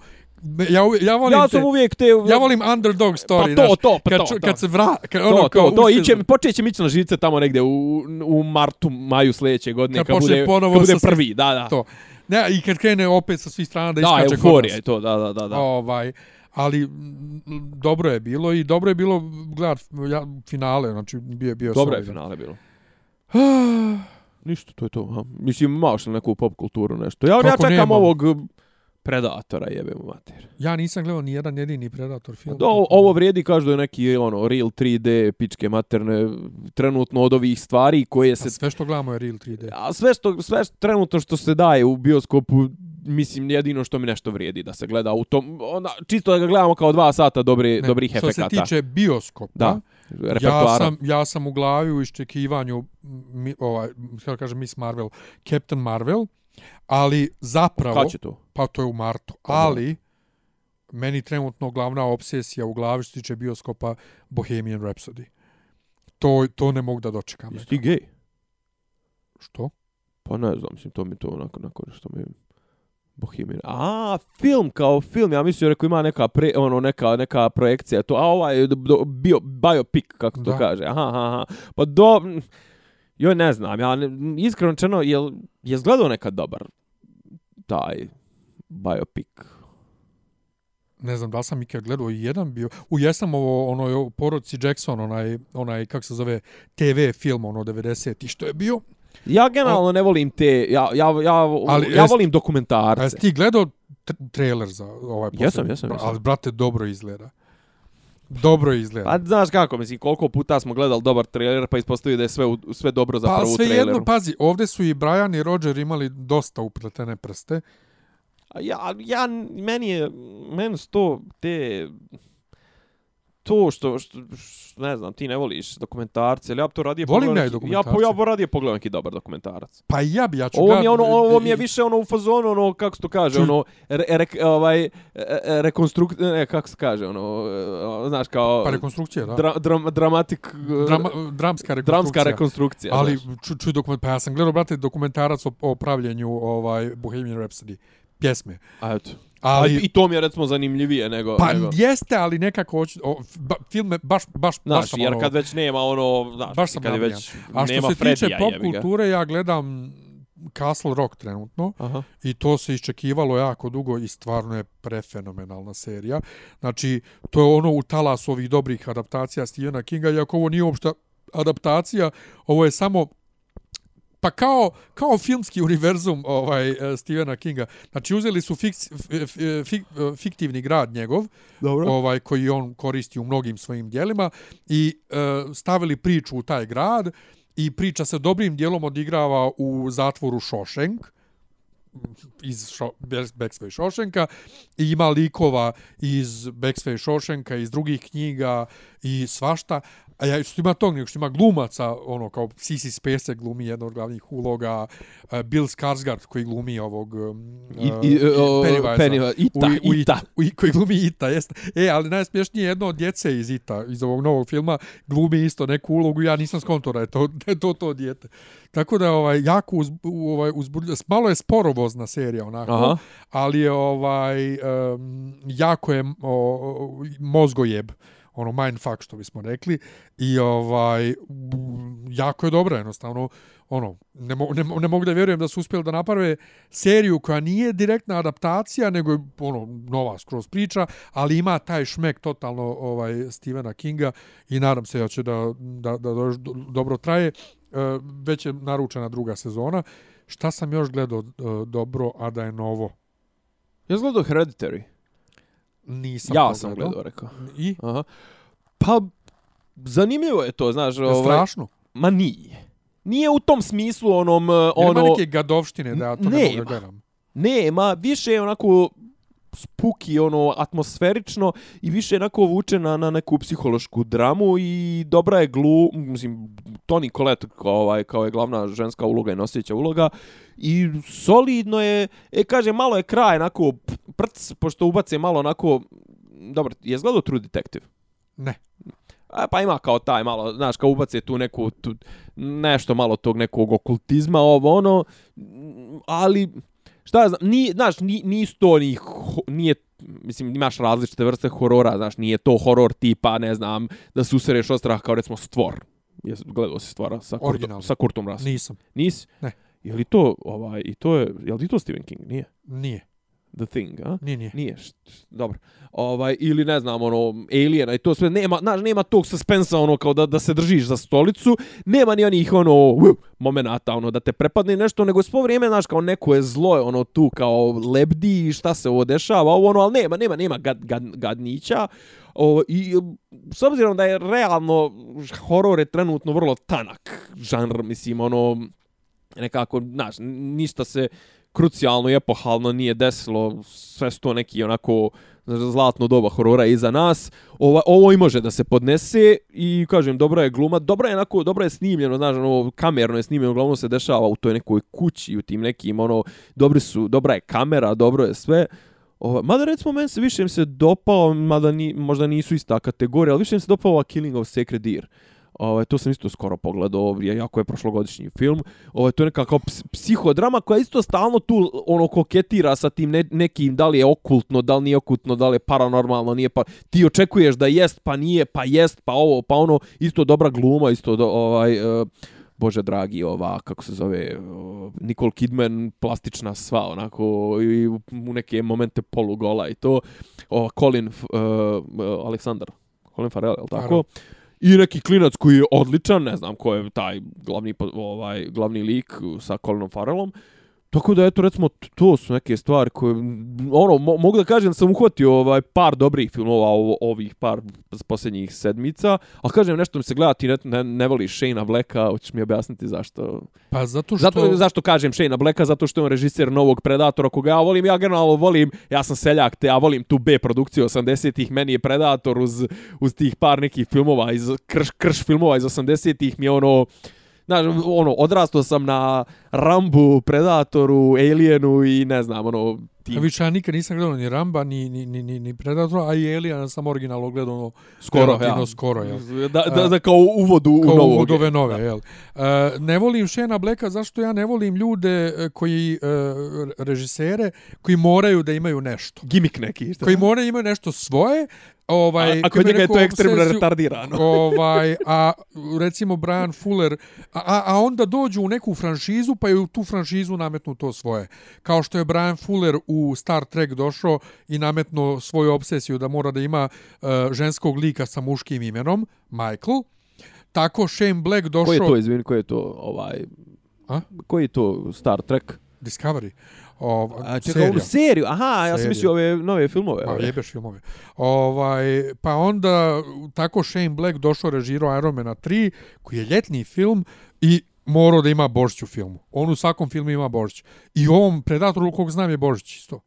ja ja volim Ja sam te, uvijek te Ja volim underdog story, pa to, to, pa kad, to, kad se vra kad to, ono kao to, to iće počeće mi na žice tamo negde u u martu, maju sljedeće godine kad, kad bude kad bude prvi, da, da. To. Ne, i kad krene opet sa svih strana da iskače Da, euforija je to, da, da, da, da. Ovaj ali dobro je bilo i dobro je bilo gledat finale, znači bio bio Dobro je finale bilo. Ništa, to je to. Mislim, imaš li neku pop kulturu, nešto? Ja, ja Kako čekam nemam? ovog Predatora, jebe mu mater. Ja nisam gledao ni jedan jedini Predator film. Do, ovo vrijedi, kažu da je neki ono, real 3D, pičke materne, trenutno od ovih stvari koje se... A sve što gledamo je Real 3D. A sve što, sve što, trenutno što se daje u bioskopu, mislim, jedino što mi nešto vrijedi da se gleda u tom, ona, čisto da ga gledamo kao dva sata dobri, Ne, dobrih što efekata. se tiče bioskopa, Da, ja sam, ja sam u glavi u iščekivanju mi, ovaj, kako kažem, Miss Marvel, Captain Marvel, ali zapravo, Kad će to? pa to je u martu, Dobro. ali meni trenutno glavna obsesija u glavi što tiče bioskopa Bohemian Rhapsody. To, to ne mogu da dočekam. Jesi ti gej? Što? Pa ne znam, mislim, to mi to onako, onako nešto mi... Bohemian. A, film kao film. Ja mislim, rekao ima neka pre, ono neka neka projekcija to. A ovaj je bio biopic kako to Da. kaže. Aha, aha, aha. Pa do Joj, ne znam. Ja ne, iskreno rečeno, jel je izgledao nekad dobar taj biopic. Ne znam da li sam ikad gledao i jedan bio. U jesam ovo, ono, je porodci Jackson, onaj, onaj, kako se zove, TV film, ono, 90 i što je bio. Ja generalno ne volim te, ja, ja, ja, Ali ja volim A dokumentarce. jesi ti gledao tr- trailer za ovaj Jesam, posljednji? jesam, jesam. Ali, brate, dobro izgleda. Dobro izgleda. Pa znaš kako, mislim, koliko puta smo gledali dobar trailer, pa ispostavio da je sve, u- sve dobro za Pa prvu sve traileru. jedno, pazi, ovdje su i Brian i Roger imali dosta upletene prste. Ja, ja, meni je, meni su to, te, to što, što, što, ne znam, ti ne voliš dokumentarce, ali ja bi to radije Volim ja i neki- Ja, po, dokumentarce. ja bi radije pogledao neki dobar dokumentarac. Pa ja bi, ja ću Ovo mi je ono, ovo mi je više ono u fazonu, ono, kako se to kaže, Čuj. ono, re, re, ovaj, e, e, rekonstrukt, ne, kako se kaže, ono, e, znaš, kao, Pa rekonstrukcija, da. dra, dram, dramatik, Drama, dramska rekonstrukcija. dramska rekonstrukcija. Ali, znaš. ču, čuj dokument, pa ja sam gledao, brate, dokumentarac o, o pravljenju ovaj, Bohemian Rhapsody, pjesme. A eto. Ali, Ali, I to mi je recimo zanimljivije nego... pa nego. jeste, ali nekako hoću, o, ba, film me baš, baš, baš Znaš, sam jer ono, kad već nema ono, znaš, baš sam kad već A što nema se tiče Fredija, pop jebi ga. kulture, ja gledam Castle Rock trenutno Aha. i to se iščekivalo jako dugo i stvarno je prefenomenalna serija. Znači, to je ono u talasu ovih dobrih adaptacija Stephena Kinga, iako ovo nije uopšte adaptacija, ovo je samo pa kao, kao filmski univerzum ovaj eh, Stephena Kinga. Znači uzeli su fikci, f, f, fik, fiktivni grad njegov, Dobro. ovaj koji on koristi u mnogim svojim dijelima i e, stavili priču u taj grad i priča se dobrim dijelom odigrava u zatvoru Shawshank iz Šo, Backsway Shawshanka i ima likova iz Backsway Shawshanka iz drugih knjiga i svašta a ja što ima tog nego što ima glumaca ono kao Sissy Spacek glumi jednu od glavnih uloga uh, Bill Skarsgård koji glumi ovog um, I, i, o, Pennywise-a. Pennywise, Ita, u, u, Ita. u, koji glumi Ita, jeste. E, ali najsmješnije je jedno od djece iz Ita, iz ovog novog filma, glumi isto neku ulogu, ja nisam skonto da je to, da je to, to djete. Tako da ovaj, jako uz, u, ovaj, uzbudljivo, malo je sporovozna serija onako, Aha. ali je ovaj, um, jako je o, mozgojeb ono mindfuck što bismo rekli i ovaj jako je dobra jednostavno ono ne, mo, ne, ne mogu da vjerujem da su uspjeli da naprave seriju koja nije direktna adaptacija nego je ono nova skroz priča ali ima taj šmek totalno ovaj Stevena Kinga i nadam se da će da da da, do- dobro traje. E, već je naručena druga sezona. Šta sam još gledao e, dobro a da je novo? Ja gledao Hereditary nisam Ja sam gledao. rekao. i Aha. Pa, zanimljivo je to, znaš, je ovaj... strašno Ma nije. Nije u tom smislu onom, Jer ono... ima neke gadovštine da ja to ne mogu da Nema. gledam. Nema, više je onako spuki, ono, atmosferično i više onako vuče na, na neku psihološku dramu i dobra je glu, mislim, Toni Collette kao, ovaj, kao je glavna ženska uloga i noseća uloga i solidno je, e, kaže, malo je kraj, onako, prc, pošto ubace malo onako, dobro, je gledao True Detective? Ne. A, pa ima kao taj malo, znaš, kao ubace tu neku, tu, nešto malo tog nekog okultizma, ovo ono, ali, šta znam, nije, znaš, ni, nisu to ni, ho, nije, mislim, imaš različite vrste horora, znaš, nije to horor tipa, ne znam, da se usereš od straha kao recimo stvor. Jes, gledao si stvora sa, Kurtom, sa Kurtom Russell. Nisam. Nisi? Ne. Je li to, ovaj, i to je, je li to Stephen King? Nije. Nije. The Thing, a? Nije, nije. Nije, št, št, dobro. Ovaj, ili ne znam, ono, Aliena i to sve, nema, znaš, nema tog suspensa, ono, kao da, da se držiš za stolicu, nema ni onih, ono, uh, momenata, ono, da te prepadne nešto, nego svo vrijeme, znaš, kao neko je zlo, ono, tu, kao lebdi, šta se ovo dešava, ovo, ono, ali nema, nema, nema gad, gad, gadnića, o, i s obzirom da je realno horor je trenutno vrlo tanak žanr, mislim, ono, nekako, znaš, ništa se krucijalno i epohalno nije desilo, sve su to neki onako zlatno doba horora iza nas. Ovo, ovo i može da se podnese i kažem, dobra je gluma, dobra je onako, dobro je snimljeno, znaš, ono, kamerno je snimljeno, uglavnom se dešava u toj nekoj kući, u tim nekim, ono, dobri su, dobra je kamera, dobro je sve. Ovo, mada recimo meni se više mi se dopao, mada ni, možda nisu ista kategorija, ali više mi se dopao ova Killing of Sacred Deer. Ovaj to sam isto skoro pogledao, je jako je prošlogodišnji film. Ovaj to je neka kao psihodrama koja isto stalno tu ono koketira sa tim ne, nekim da li je okultno, da li nije okultno, da li je paranormalno, nije pa ti očekuješ da jest, pa nije, pa jest, pa ovo, pa ono isto dobra gluma, isto do, ovaj uh, Bože dragi, ova, kako se zove, e, Nicole Kidman, plastična sva, onako, i u neke momente polugola i to. O, Colin, uh, uh, e, Aleksandar, Colin Farrell, je tako? Naravno i neki klinac koji je odličan, ne znam ko je taj glavni ovaj glavni lik sa Colinom Farrellom. Tako da eto recimo to su neke stvari koje ono mo mogu da kažem da sam uhvatio ovaj par dobrih filmova ovo, ovih par posljednjih sedmica, al kažem nešto mi se gleda ti ne, ne, ne voliš Shane Blacka, hoćeš mi objasniti zašto? Pa zato što zato zašto kažem Shane Blacka zato što je on režiser novog Predatora koga ja volim, ja generalno volim, ja sam seljak, te ja volim tu B produkciju 80-ih, meni je Predator uz uz tih par nekih filmova iz krš krš filmova iz 80-ih mi je ono Znaš, ono, odrastao sam na Rambu, Predatoru, Alienu i ne znam, ono, tim. A više ja nikad nisam gledao ni Ramba, ni, ni, ni, ni, Predatora, a i Alien sam originalno gledao ono, skoro, ja. skoro, jel? Da, da, da kao uvodu u kao novog. Kao uvodove nove, jel? Uh, ne volim Shena Blacka, zašto ja ne volim ljude e, koji, uh, režisere, koji moraju da imaju nešto. Gimik neki. Šta? Koji moraju imaju nešto svoje, Ovaj, a, ako njega je to ekstremno retardirano. Ovaj, a recimo Brian Fuller, a, a onda dođu u neku franšizu pa je u tu franšizu nametnu to svoje. Kao što je Brian Fuller u Star Trek došao i nametno svoju obsesiju da mora da ima uh, ženskog lika sa muškim imenom, Michael. Tako Shane Black došao... Koji je to, izvini, koji je to, ovaj... A? Koji je to Star Trek? Discovery. O, A, čekaj, serija. seriju? Aha, ja sam mislio ove nove filmove. Pa, jebeš filmove. Ovaj, pa onda, tako Shane Black došao režirao Iron Man 3, koji je ljetni film i morao da ima Božić u filmu. On u svakom filmu ima Božić. I ovom Predatoru, kog znam, je Božić isto.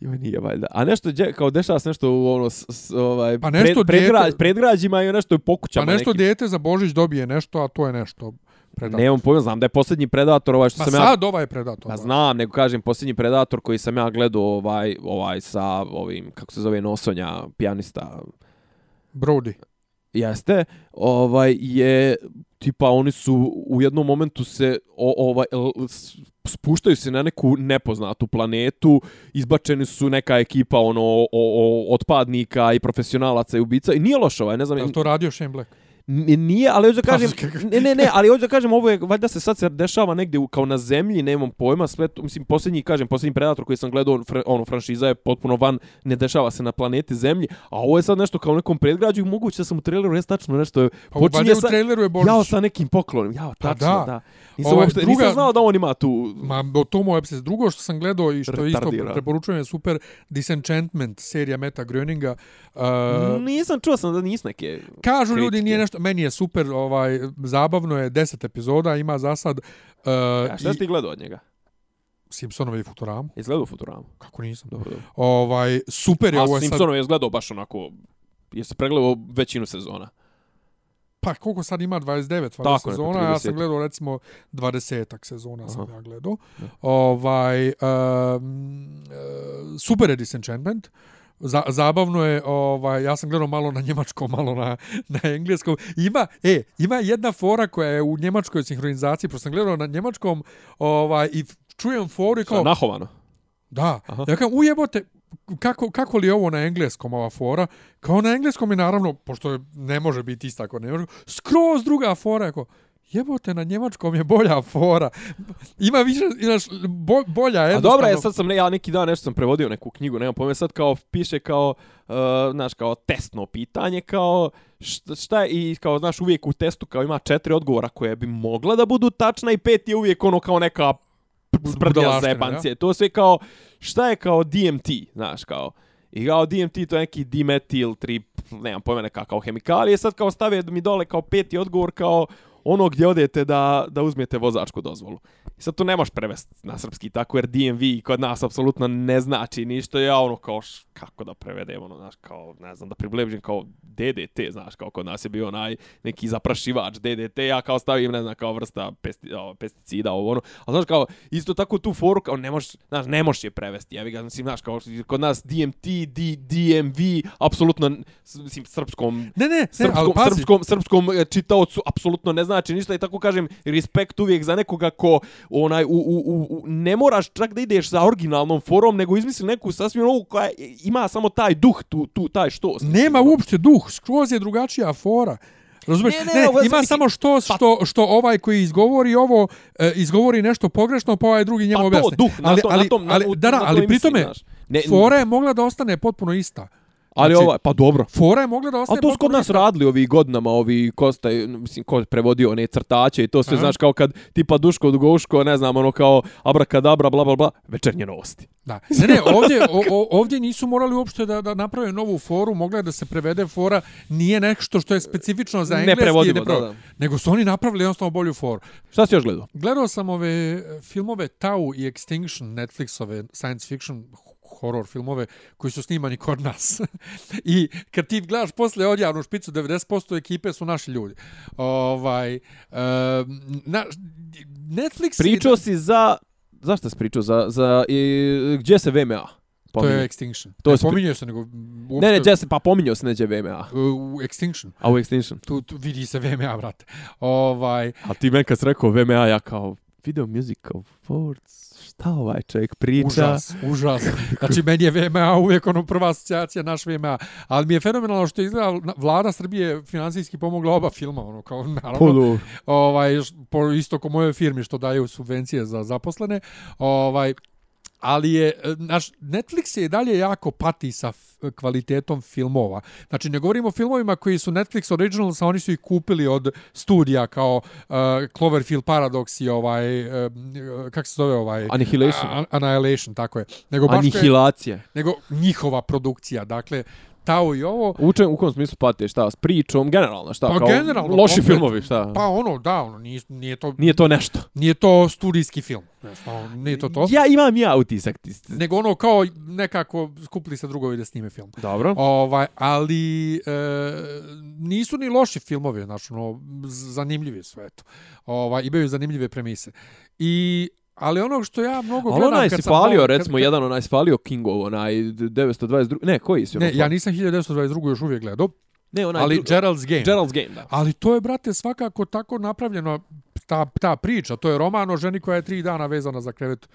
Jo, nije valjda. A nešto, kao dešava se nešto u ono, s, s, ovaj, pa nešto pred, predgrađ, predgrađima i nešto po kućama. Pa nešto nekim. dijete za Božić dobije nešto, a to je nešto. Predator. Ne, on pojma, znam da je posljednji Predator ovaj što pa sam ja... Pa sad ovaj Predator. Pa znam, nego kažem, posljednji Predator koji sam ja gledao ovaj, ovaj sa ovim, kako se zove, nosonja, pijanista. Brody. Jeste, ovaj, je, tipa, oni su u jednom momentu se, o, ovaj, spuštaju se na neku nepoznatu planetu, izbačeni su neka ekipa, ono, o, o, otpadnika i profesionalaca i ubica, i nije loš ovaj, ne znam. Je to radio Shane Black? Nije, ali hoću da kažem, ne, ne, ne, ali hoću da kažem, ovo je, valjda se sad se dešava negdje kao na zemlji, nemam pojma, sve to, mislim, posljednji, kažem, posljednji Predator koji sam gledao, fr, ono, franšiza je potpuno van, ne dešava se na planeti zemlji, a ovo je sad nešto kao nekom predgrađu, moguće da sam u traileru, je tačno nešto, pa, počinje sa, u traileru je. Jao sa nekim poklonom, jao, pa tačno, pa da. da. Nisam, ovaj, uopšte, druga, nisam znao da on ima tu... Ma, to mu je Drugo što sam gledao i što isto preporučujem je super Disenchantment, serija Meta Gröninga. Uh, nisam čuo sam da nis neke... Kažu kritike. ljudi, nije nešto... Meni je super, ovaj, zabavno je 10 epizoda, ima za sad... Uh, A šta i, ti gledao od njega? Simpsonove i Futuramu. Je gledao Futuramu? Kako nisam? Dobro, dobro. Ovaj, super je A ovo je sad... Simpsonove je gledao baš onako... Jesi pregledao većinu sezona? pa koliko sad ima 29 Tako, sezona, ja sam gledao recimo 20 sezona Aha. sam ja gledao. Ovaj um, super je Disenchantment. Za, zabavno je, ovaj, ja sam gledao malo na njemačkom, malo na, na engleskom. Ima, e, ima jedna fora koja je u njemačkoj sinhronizaciji, prosto sam gledao na njemačkom ovaj, i čujem foru i kao... Nahovano. Da, Aha. ja kao ujebote, kako, kako li ovo na engleskom ova fora? Kao na engleskom je naravno, pošto ne može biti isto ako ne može, skroz druga fora, ako, jebote, na njemačkom je bolja fora. Ima više, inaš, bo, bolja, A jednostavno. dobro, je sad sam ne, ja neki dan nešto sam prevodio neku knjigu, nemam pojma, sad kao piše kao uh, znaš, kao testno pitanje, kao šta, šta je, i kao, znaš, uvijek u testu kao ima četiri odgovora koje bi mogla da budu tačna i pet je uvijek ono kao neka Budalaština, zebancije. To sve kao, šta je kao DMT, znaš, kao, I kao DMT to je neki dimetil trip, nemam pojma neka kao hemikalije, sad kao stave mi dole kao peti odgovor kao ono gdje odete da, da uzmete vozačku dozvolu. I sad to ne možeš prevesti na srpski tako, jer DMV kod nas apsolutno ne znači ništa. Ja ono kao, š, kako da prevedem, ono, znaš, kao, ne znam, da približim kao DDT, znaš, kao kod nas je bio onaj neki zaprašivač DDT, ja kao stavim, ne znam, kao vrsta pesti, o, pesticida, ovo, ono. Ali znaš, kao, isto tako tu foru, kao, ne možeš, znaš, ne možeš je prevesti, ja ga, mislim, znaš, kao, kod nas DMT, D, DMV, apsolutno, mislim, srpskom Ne, ne, ne, srpskom, pazi. srpskom, srpskom e, čitaocu apsolutno ne znači ništa i tako kažem respekt uvijek za nekoga ko onaj u, u, u, u, ne moraš čak da ideš za originalnom forom nego izmisli neku sasvim novu koja ima samo taj duh tu, tu taj što Nema uopšte duh, skroz je drugačija fora. Razumeš? Ne, Ne, ne, ne, ima samo što, što, što ovaj koji izgovori ovo, e, izgovori nešto pogrešno, pa ovaj drugi njemu pa to objasni. duh na ali, to, ali, na tom, na, ali, u- da, na ali toj pri emisiji, tome, znaš. ne, fora je mogla da ostane potpuno ista. Ali znači- ovaj pa dobro Fora je mogla da ostane A to su kod nas radili ovi godinama, ovi Kosta, mislim, ko prevodio one crtače i to sve, znaš, kao kad tipa Duško Dugoško, ne znam, ono kao abrakadabra, bla, bla, bla, večernje novosti. Da. Ne, ne, ovdje, o, ovdje nisu morali uopšte da, da naprave novu foru, mogla je da se prevede fora, nije nešto što je specifično za engleski. Neprevodivo, pro- da, da. Nego su oni napravili jednostavno bolju foru. Šta si još gledao? Gledao sam ove e, filmove Tau i Extinction, Netflixove science fiction horror filmove koji su snimani kod nas. I kad ti gledaš posle odjavnu špicu, 90% ekipe su naši ljudi. Ovaj, uh, na, Netflix... je- Pričao si za... Zašto si pričao? Za, za i, gdje se VMA? To je Extinction. To je ne spi- pominjao se, nego... Uopšte, Ne, ne, gdje se, pa pominjao se neđe VMA. U Extinction. A u Extinction. Tu, tu vidi se VMA, brate. Ovaj, A ti men kad si rekao VMA, ja kao, video music of šta ovaj čovjek priča? Užas, užas. Znači, meni je VMA uvijek ono prva asocijacija naš VMA. Ali mi je fenomenalno što je izgleda vlada Srbije finansijski pomogla oba filma, ono, kao naravno. Ovaj, po isto ko moje firmi što daju subvencije za zaposlene. Ovaj, ali je, e, naš, Netflix je i dalje jako pati sa kvalitetom filmova. Znači, ne govorimo o filmovima koji su Netflix originals, a oni su ih kupili od studija kao uh, Cloverfield Paradox i ovaj, uh, kako se zove ovaj? Annihilation. A- Annihilation, tako je. Nego baš je, Anihilacija. nego njihova produkcija, dakle, Tao i ovo, U, čem, u kom smislu pate, šta, s pričom, generalno, šta, Pa kao generalno, loši komplet. filmovi, šta? pa ono, da, ono, nije, nije, to, Nije to nešto. nije to studijski film. Jednostavno, Nije to to. Ja imam ja utisak. ti- nego ono kao nekako skupili se drugovi da snime film. Dobro. Ovaj, ali e, nisu ni loši filmovi, znači ono zanimljivi su eto. Ovaj imaju zanimljive premise. I ali ono što ja mnogo Ali gledam onaj kad si falio, kao- recimo, kad, jedan onaj si falio Kingov, onaj 922, ne, koji si ono? Ne, ja nisam 1922 još uvijek gledao, ne, onaj ali drugi- Gerald's Game. Gerald's Game, da. Ali to je, brate, svakako tako napravljeno, ta, ta priča, to je roman o ženi koja je tri dana vezana za krevet.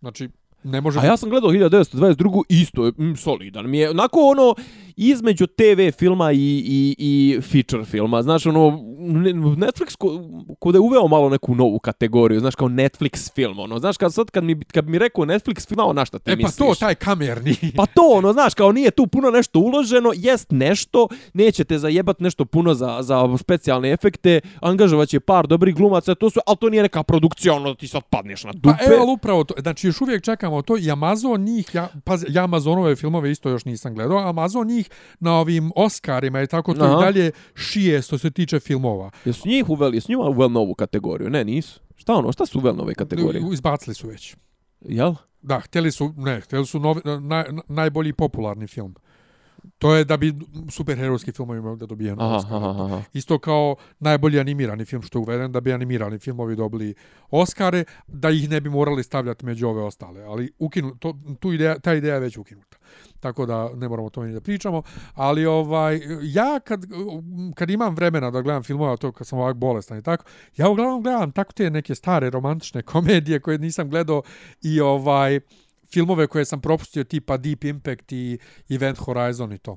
Znači, ne može... A ja sam gledao 1922. isto je mm, solidan. Mi je onako ono između TV filma i, i, i feature filma. Znaš, ono, ne- Netflix ko, ko da je uveo malo neku novu kategoriju. Znaš, kao Netflix film. Ono. Znaš, kad, sad kad mi, kad mi rekao Netflix film, ono, na šta ti e pa misliš? to, taj kamerni. Pa to, ono, znaš, kao nije tu puno nešto uloženo, jest nešto, nećete zajebat nešto puno za, za specijalne efekte, angažovat će par dobrih glumaca, to su, ali to nije neka produkcija, ono, ti sad padneš na dupe. Pa evo, upravo to. Znači, još uvijek čekamo to. I Amazon njih, ja, pazi, ja Amazonove filmove isto još nisam gledao. Amazon njih na ovim Oscarima i tako to Aha. i dalje šije što se tiče filmova. Jesu njih uveli, jesu njima uveli novu kategoriju? Ne, nisu. Šta ono, šta su uveli nove kategorije? Izbacili su već. Jel? Da, htjeli su, ne, htjeli su novi, naj, najbolji popularni film. To je da bi superherojski filmovi mogli da dobije na Aha, Oscar. aha, aha. Isto kao najbolji animirani film što je uveden, da bi animirani filmovi dobili Oscare, da ih ne bi morali stavljati među ove ostale. Ali ukinu, to, tu ideja, ta ideja je već ukinuta. Tako da ne moramo o tome ni da pričamo. Ali ovaj, ja kad, kad imam vremena da gledam filmove, to kad sam ovak bolestan i tako, ja uglavnom gledam tako te neke stare romantične komedije koje nisam gledao i ovaj filmove koje sam propustio tipa Deep Impact i Event Horizon i to.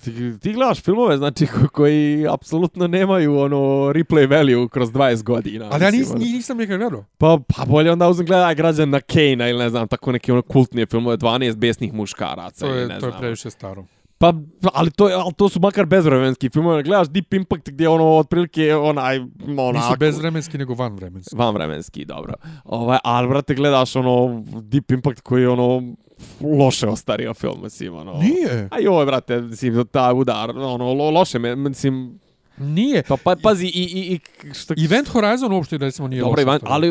Ti, ti gledaš filmove, znači, ko- koji apsolutno nemaju ono replay value kroz 20 godina. Ali ja nis, ono. nisam nikad gledao. Pa, pa bolje onda uzem gledaj građan na Kane ili ne znam, tako neke ono kultnije filmove, 12 besnih muškaraca To je, ne to je znam. previše staro. Pa, ali to, ali to su makar bezvremenski filmove. Gledaš Deep Impact gdje ono otprilike onaj, onako... Nisu bezvremenski, nego vanvremenski. Vanvremenski, dobro. Ovaj, ali, brate, gledaš ono Deep Impact koji je ono loše ostario film, mislim, ono... Nije. A joj, brate, mislim, taj udar, ono, lo, loše, mislim, Nije. pa, pa pazi, i, i, i što... Event Horizon uopšte recimo nije Dobro, loš. Ivan, stvar. ali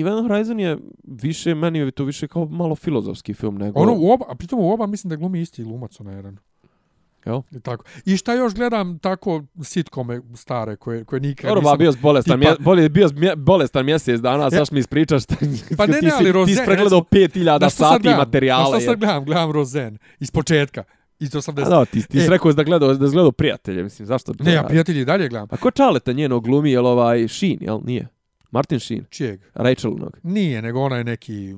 Event Horizon je više, meni je to više kao malo filozofski film nego... Ono u oba, a pritom u oba mislim da glumi isti glumac onaj jedan. Jel? I tako. I šta još gledam tako sitkome stare koje koje nikad Dobro, nisam bio si bolestan, tipa- mje, bolje, bio bolestan mjesec dana, sad mi ispričaš šta, Pa ne, ti, ne, si, ali ti Rozen, si pregledao recimo, 5000 Na što sad sati gledam? materijala. Na što sad je. gledam? Gledam Rozen iz početka. Iz 80. A da, ti, ti E. si rekao da gledao, da gledao prijatelje, mislim, zašto? to Ne, ja prijatelji dalje gledam. A ko Čaleta njeno glumi, jel ovaj Sheen, jel? Nije. Martin Sheen, Čijeg? Rachelinog. Nije, nego ona je neki,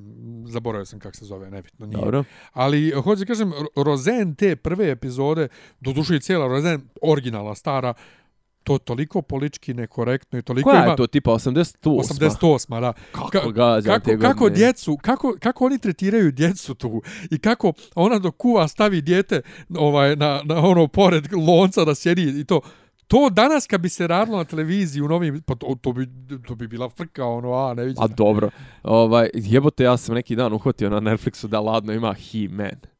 zaboravio sam kako se zove, nebitno, nije. Dobro. Ali, hoću da kažem, Ro- Rozen te prve epizode, do duše i cijela Rozen, originalna, stara, to toliko politički nekorektno i toliko Koja ima... je to, tipa 88? 88, da. Kako Ka- gađa kako, te kako djecu, kako, kako oni tretiraju djecu tu i kako ona dok kuva stavi dijete ovaj, na, na ono pored lonca da sjedi i to. To danas kad bi se radilo na televiziji u novim, pa to, to, bi, to bi bila frka, ono, a, ne vidim. A dobro. Ovaj, jebote, ja sam neki dan uhvatio na Netflixu da ladno ima He-Man.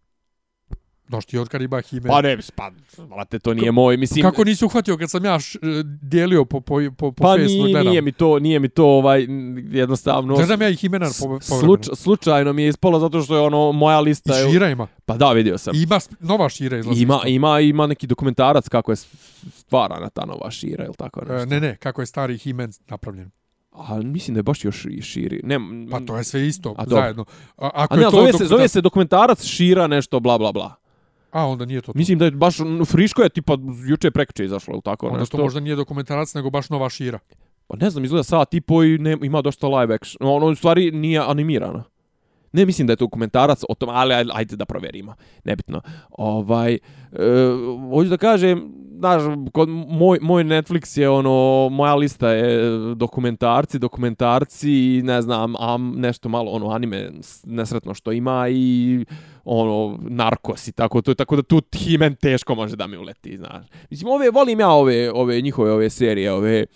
Doš ti od kad ima He-Man. Pa ne, pa, brate, to nije moj, mislim... Kako nisi uhvatio kad sam ja š, dijelio po, po, po, po Pa Facebooku, gledam. nije mi to, nije mi to ovaj jednostavno. Gledam ja i He-Mana po, po sluč, slučajno mi je ispalo zato što je ono moja lista I Šira ima. Pa da, vidio sam. I ima nova Šira izlazi. Ima ima ima neki dokumentarac kako je stvarana ta nova šira ili tako nešto. E, Ne, ne, kako je stari He-Man napravljen. A mislim da je baš još i širi. Ne, Pa to je sve isto, A zajedno. A, ako A ne, je to zove se, zove se dokumentarac šira nešto bla bla bla. A, onda nije to to. Mislim da je baš friško je tipa juče prekjuče izašlo ili tako Onda nešto. to možda nije dokumentarac, nego baš nova šira. Pa ne znam, izgleda sat i po i ne, ima dosta live action. Ono u stvari nije animirano. Ne mislim da je to dokumentarac o tom, ali aj- ajde da proverimo. Nebitno. Ovaj, e, hoću da kažem, znaš, kod moj, moj Netflix je ono, moja lista je dokumentarci, dokumentarci i ne znam, a nešto malo ono anime nesretno što ima i ono narkos i tako to tako da tu Himen teško može da mi uleti, znaš. Mislim ove volim ja ove ove njihove ove serije, ove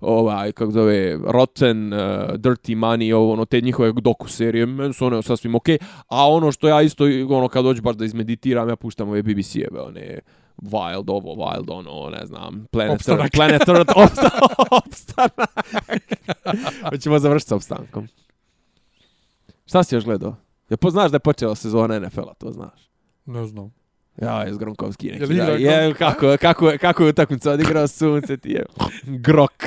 ovaj kako zove Rotten, uh, Dirty Money, ovo ono te njihove doku serije, meni su one sasvim okej. A ono što ja isto ono kad dođu baš da izmeditiram, ja puštam ove BBC-eve, one Wild ovo, Wild ono, ne znam, Planet Opstanak. Earth, Planet Earth, opsta- opstanak. Hoćemo završiti sa opstankom. Šta si još gledao? Ja poznaš da je počela sezona NFL-a, to znaš. Ne znam. Ja, je Gronkovski neki. Igra da, je, kako, kako, kako je utakmica odigrao sunce ti je. Grok.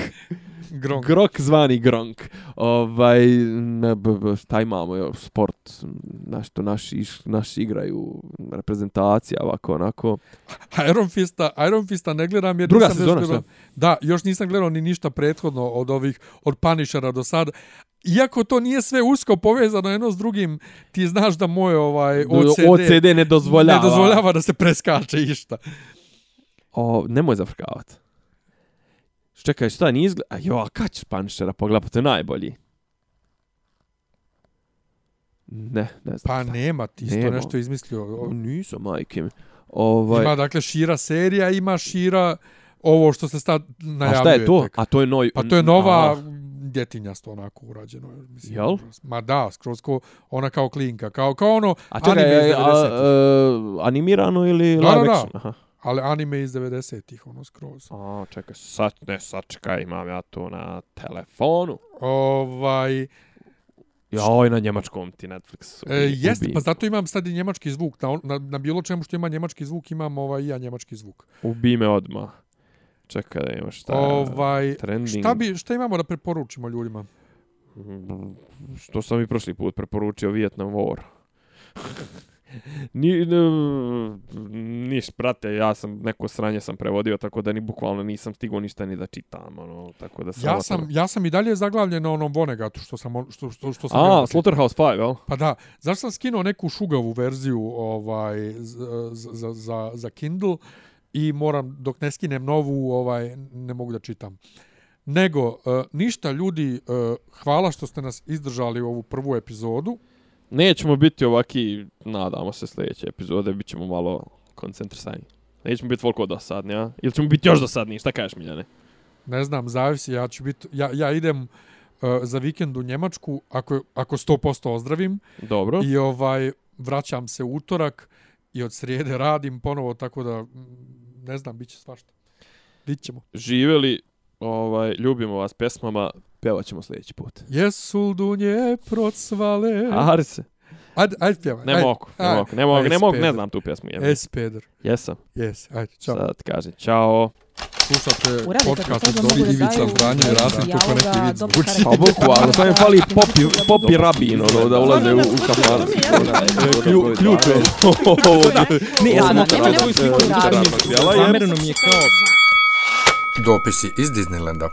Gronk. Grok zvani Gronk. Ovaj, ne, b, b, šta imamo, jo, sport, nešto naši, iš- naši igraju, reprezentacija, ovako, onako. Iron Fista, Iron Fista ne gledam jer Druga nisam sezona, gledao- Da, još nisam gledao ni ništa prethodno od ovih, od Punishera do sada. Iako to nije sve usko povezano jedno s drugim, ti znaš da moj ovaj OCD, OCD ne dozvoljava. ne dozvoljava da se preskače išta. O, nemoj zafrkavat. Čekaj, šta, nije izgleda... A jo, a kad ćeš Punishera pogledati, pa to je najbolji. Ne, ne znam. Pa šta. nema, ti isto Nema. nešto izmislio. O, Nisam, majke mi. Ovaj, Ima dakle šira serija, ima šira ovo što se sad a najavljuje. šta je to? tek. A to je noj... Pa to je nova A, djetinjasto onako urađeno. Mislim, Jel? Ma da, skroz ko, ona kao klinka, kao, kao ono a čekaj, anime iz a, 90-ih. a, animirano ili Da, live da, da. action? Aha. Ali anime iz 90-ih, ono skroz. A, čekaj, sad, ne, sad čekaj, imam ja to na telefonu. Ovaj, Joj, na njemačkom ti Netflixu. e, jeste, pa zato imam sad i njemački zvuk. Na, na, na bilo čemu što ima njemački zvuk, imam ovaj, ja njemački zvuk. Ubi me odmah. Čekaj da imamo šta... ovaj, trending. šta, bi, šta imamo da preporučimo ljudima? Mm, Što sam i prošli put preporučio Vietnam War. Ni, ne, niš, brate, ja sam neko sranje sam prevodio, tako da ni bukvalno nisam stigao ništa ni da čitam, ono, tako da Ja sramotno. sam, ja sam i dalje zaglavljen na onom Vonegatu što sam, što, što, što sam A, gledao. Slaughterhouse 5, jel? Pa da, zašto sam skinuo neku šugavu verziju ovaj za, za, za, za Kindle i moram, dok ne skinem novu, ovaj ne mogu da čitam. Nego, uh, ništa ljudi, uh, hvala što ste nas izdržali u ovu prvu epizodu. Nećemo biti ovaki, nadamo se sljedeće epizode, bit ćemo malo koncentrisani. Nećemo biti toliko dosadni, a? Ili ćemo biti još dosadniji, šta kažeš Miljane? Ne znam, zavisi, ja ću biti, ja, ja idem uh, za vikend u Njemačku ako, ako 100% ozdravim Dobro. i ovaj vraćam se utorak i od srijede radim ponovo, tako da ne znam, bit će svašta. Vidit ćemo. Živeli, ovaj, ljubimo vas pesmama, pevat ćemo sljedeći put. Jesu dunje procvale. Arise. Ajde, ajde pjevaj. Ne mogu, ne mogu, ne mogu, ne mogu, ne znam tu pjesmu. Jebe. Es, Peder. Jesam. Yes, ajde, čao. Sad kaže, čao. Slušate podcast od Dobri da Ivica Zdanje i Rasim, ko neki vid zvuči. Pa bukvalno, sam je fali popi, popi rabin, ono, da ulaze u, u kafan. Klju- Ključ je. Ne, ja sam Da, nema svoju sliku Zamerno mi je kao Dopisi iz Disneylanda.